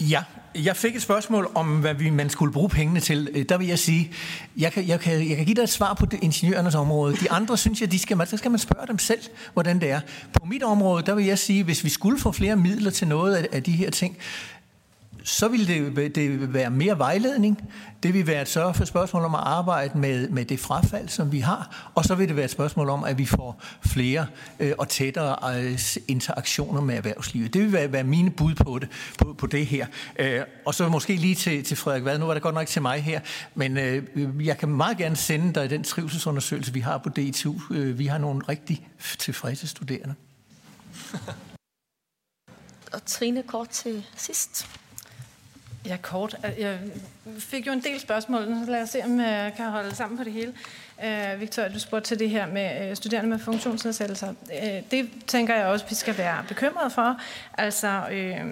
Ja, jeg fik et spørgsmål om, hvad vi, man skulle bruge pengene til. Øh, der vil jeg sige, jeg kan, jeg kan, jeg kan give dig et svar på det, ingeniørernes område. De andre synes jeg, de skal, så skal man spørge dem selv, hvordan det er. På mit område, der vil jeg sige, hvis vi skulle få flere midler til noget af, af de her ting, så vil det, det være mere vejledning. Det vil være et sørge for spørgsmål om at arbejde med, med det frafald, som vi har. Og så vil det være et spørgsmål om, at vi får flere øh, og tættere øh, interaktioner med erhvervslivet. Det vil være, være mine bud på det, på, på det her. Øh, og så måske lige til, til Frederik Vad. Nu var det godt nok til mig her. Men øh, jeg kan meget gerne sende dig den trivselsundersøgelse, vi har på DTU. Øh, vi har nogle rigtig tilfredse studerende. Og Trine kort til sidst. Ja, kort. Øh, jeg fik jo en del spørgsmål, så lad os se, om øh, jeg kan holde sammen på det hele. Øh, uh, Victor, du spurgte til det her med uh, studerende med funktionsnedsættelser. Uh, det tænker jeg også, vi skal være bekymrede for. Altså, uh,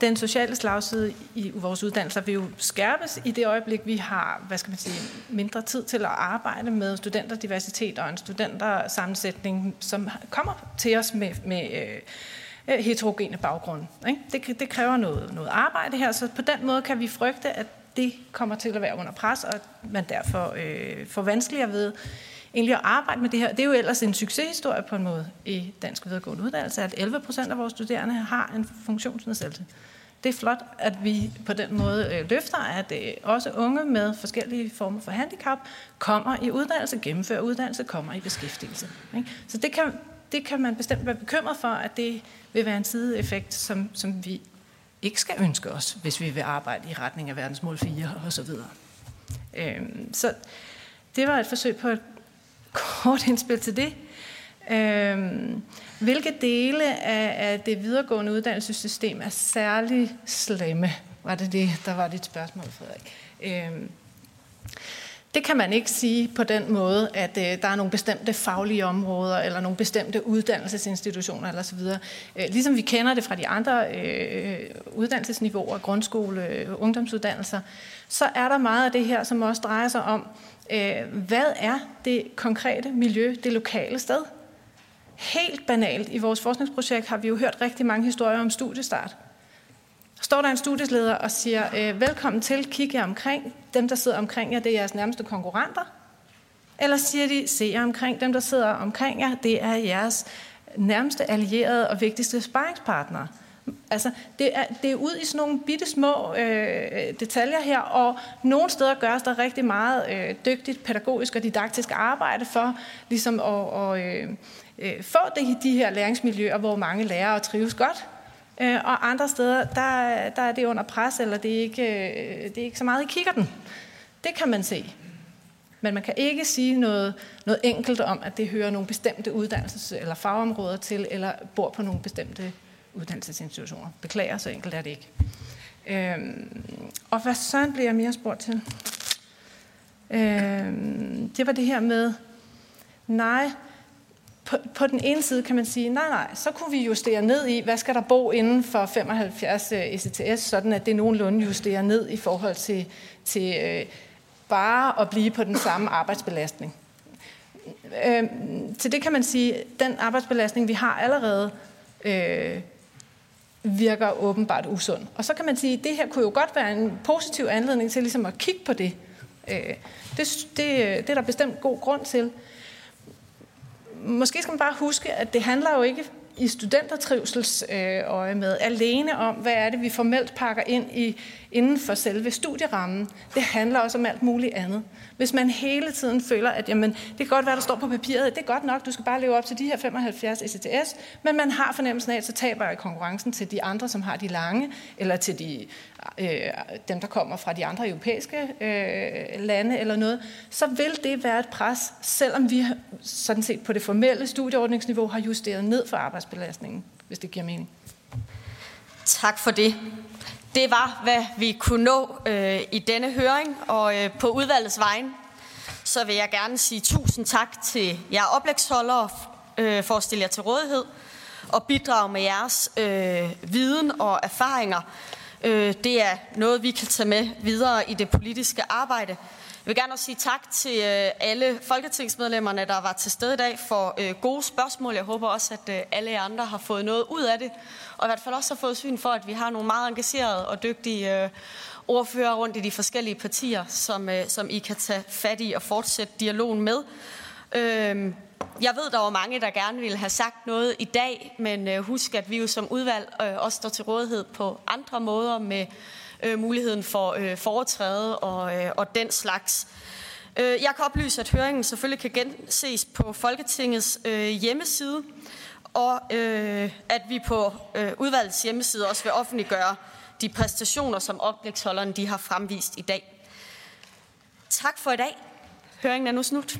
den sociale slagside i vores uddannelser vil jo skærpes i det øjeblik, vi har hvad skal man sige, mindre tid til at arbejde med studenterdiversitet og en studentersammensætning, som kommer til os med, med uh, heterogene baggrunde. Ikke? Det, det kræver noget, noget arbejde her, så på den måde kan vi frygte, at det kommer til at være under pres, og man derfor øh, får vanskeligere ved egentlig at arbejde med det her. Det er jo ellers en succeshistorie på en måde i dansk videregående uddannelse, at 11 procent af vores studerende har en funktionsnedsættelse. Det er flot, at vi på den måde øh, løfter, at øh, også unge med forskellige former for handicap kommer i uddannelse, gennemfører uddannelse, kommer i beskæftigelse. Ikke? Så det kan, det kan man bestemt være bekymret for, at det vil være en sideeffekt, som, som vi ikke skal ønske os, hvis vi vil arbejde i retning af verdensmål 4 og så videre. Øhm, så det var et forsøg på et [laughs] kort indspil til det. Øhm, hvilke dele af, af det videregående uddannelsessystem er særlig slemme? Var det det, der var dit spørgsmål, Frederik? Øhm, det kan man ikke sige på den måde, at øh, der er nogle bestemte faglige områder eller nogle bestemte uddannelsesinstitutioner eller så videre. Øh, ligesom vi kender det fra de andre øh, uddannelsesniveauer, grundskole, øh, ungdomsuddannelser, så er der meget af det her, som også drejer sig om, øh, hvad er det konkrete miljø, det lokale sted? Helt banalt, i vores forskningsprojekt har vi jo hørt rigtig mange historier om studiestart står der en studiesleder og siger, øh, velkommen til, kig jer omkring. Dem, der sidder omkring jer, det er jeres nærmeste konkurrenter. Eller siger de, se jer omkring. Dem, der sidder omkring jer, det er jeres nærmeste allierede og vigtigste sparringspartnere. Altså, det er, det er ud i sådan nogle bitte små øh, detaljer her, og nogle steder gøres der rigtig meget øh, dygtigt pædagogisk og didaktisk arbejde for ligesom at, og, øh, øh, få de, de her læringsmiljøer, hvor mange lærere trives godt. Øh, og andre steder, der, der er det under pres, eller det er, ikke, øh, det er ikke så meget i kigger den. Det kan man se. Men man kan ikke sige noget, noget enkelt om, at det hører nogle bestemte uddannelses- eller fagområder til, eller bor på nogle bestemte uddannelsesinstitutioner. Beklager, så enkelt er det ikke. Øhm, og hvad sådan bliver jeg mere spurgt til? Øhm, det var det her med, nej, på, på den ene side kan man sige, nej, nej, så kunne vi justere ned i, hvad skal der bo inden for 75 øh, ECTS, sådan at det nogenlunde justerer ned i forhold til, til øh, bare at blive på den samme arbejdsbelastning. Øh, til det kan man sige, den arbejdsbelastning, vi har allerede, øh, virker åbenbart usund. Og så kan man sige, at det her kunne jo godt være en positiv anledning til ligesom at kigge på det. Øh, det, det, øh, det er der bestemt god grund til måske skal man bare huske, at det handler jo ikke i studentertrivsels øh, øje med alene om, hvad er det, vi formelt pakker ind i, inden for selve studierammen. Det handler også om alt muligt andet. Hvis man hele tiden føler, at jamen, det kan godt være, der står på papiret, det er godt nok, du skal bare leve op til de her 75 ECTS, men man har fornemmelsen af, at så taber jeg konkurrencen til de andre, som har de lange, eller til de, øh, dem, der kommer fra de andre europæiske øh, lande eller noget, så vil det være et pres, selvom vi sådan set på det formelle studieordningsniveau har justeret ned for arbejdsbelastningen, hvis det giver mening. Tak for det. Det var, hvad vi kunne nå øh, i denne høring, og øh, på udvalgets vejen, så vil jeg gerne sige tusind tak til jer oplægsholdere øh, for at stille jer til rådighed og bidrage med jeres øh, viden og erfaringer. Øh, det er noget, vi kan tage med videre i det politiske arbejde. Jeg vil gerne også sige tak til øh, alle folketingsmedlemmerne, der var til stede i dag for øh, gode spørgsmål. Jeg håber også, at øh, alle andre har fået noget ud af det, og i hvert fald også har fået syn for, at vi har nogle meget engagerede og dygtige ordfører rundt i de forskellige partier, som, som I kan tage fat i og fortsætte dialogen med. Øhm, jeg ved, der var mange, der gerne ville have sagt noget i dag, men øh, husk, at vi jo som udvalg øh, også står til rådighed på andre måder med øh, muligheden for foretræde og, og den slags. Jeg kan oplyse, at høringen selvfølgelig kan genses på Folketingets hjemmeside, og at vi på udvalgets hjemmeside også vil offentliggøre de præstationer, som oplægsholderne de har fremvist i dag. Tak for i dag. Høringen er nu slut.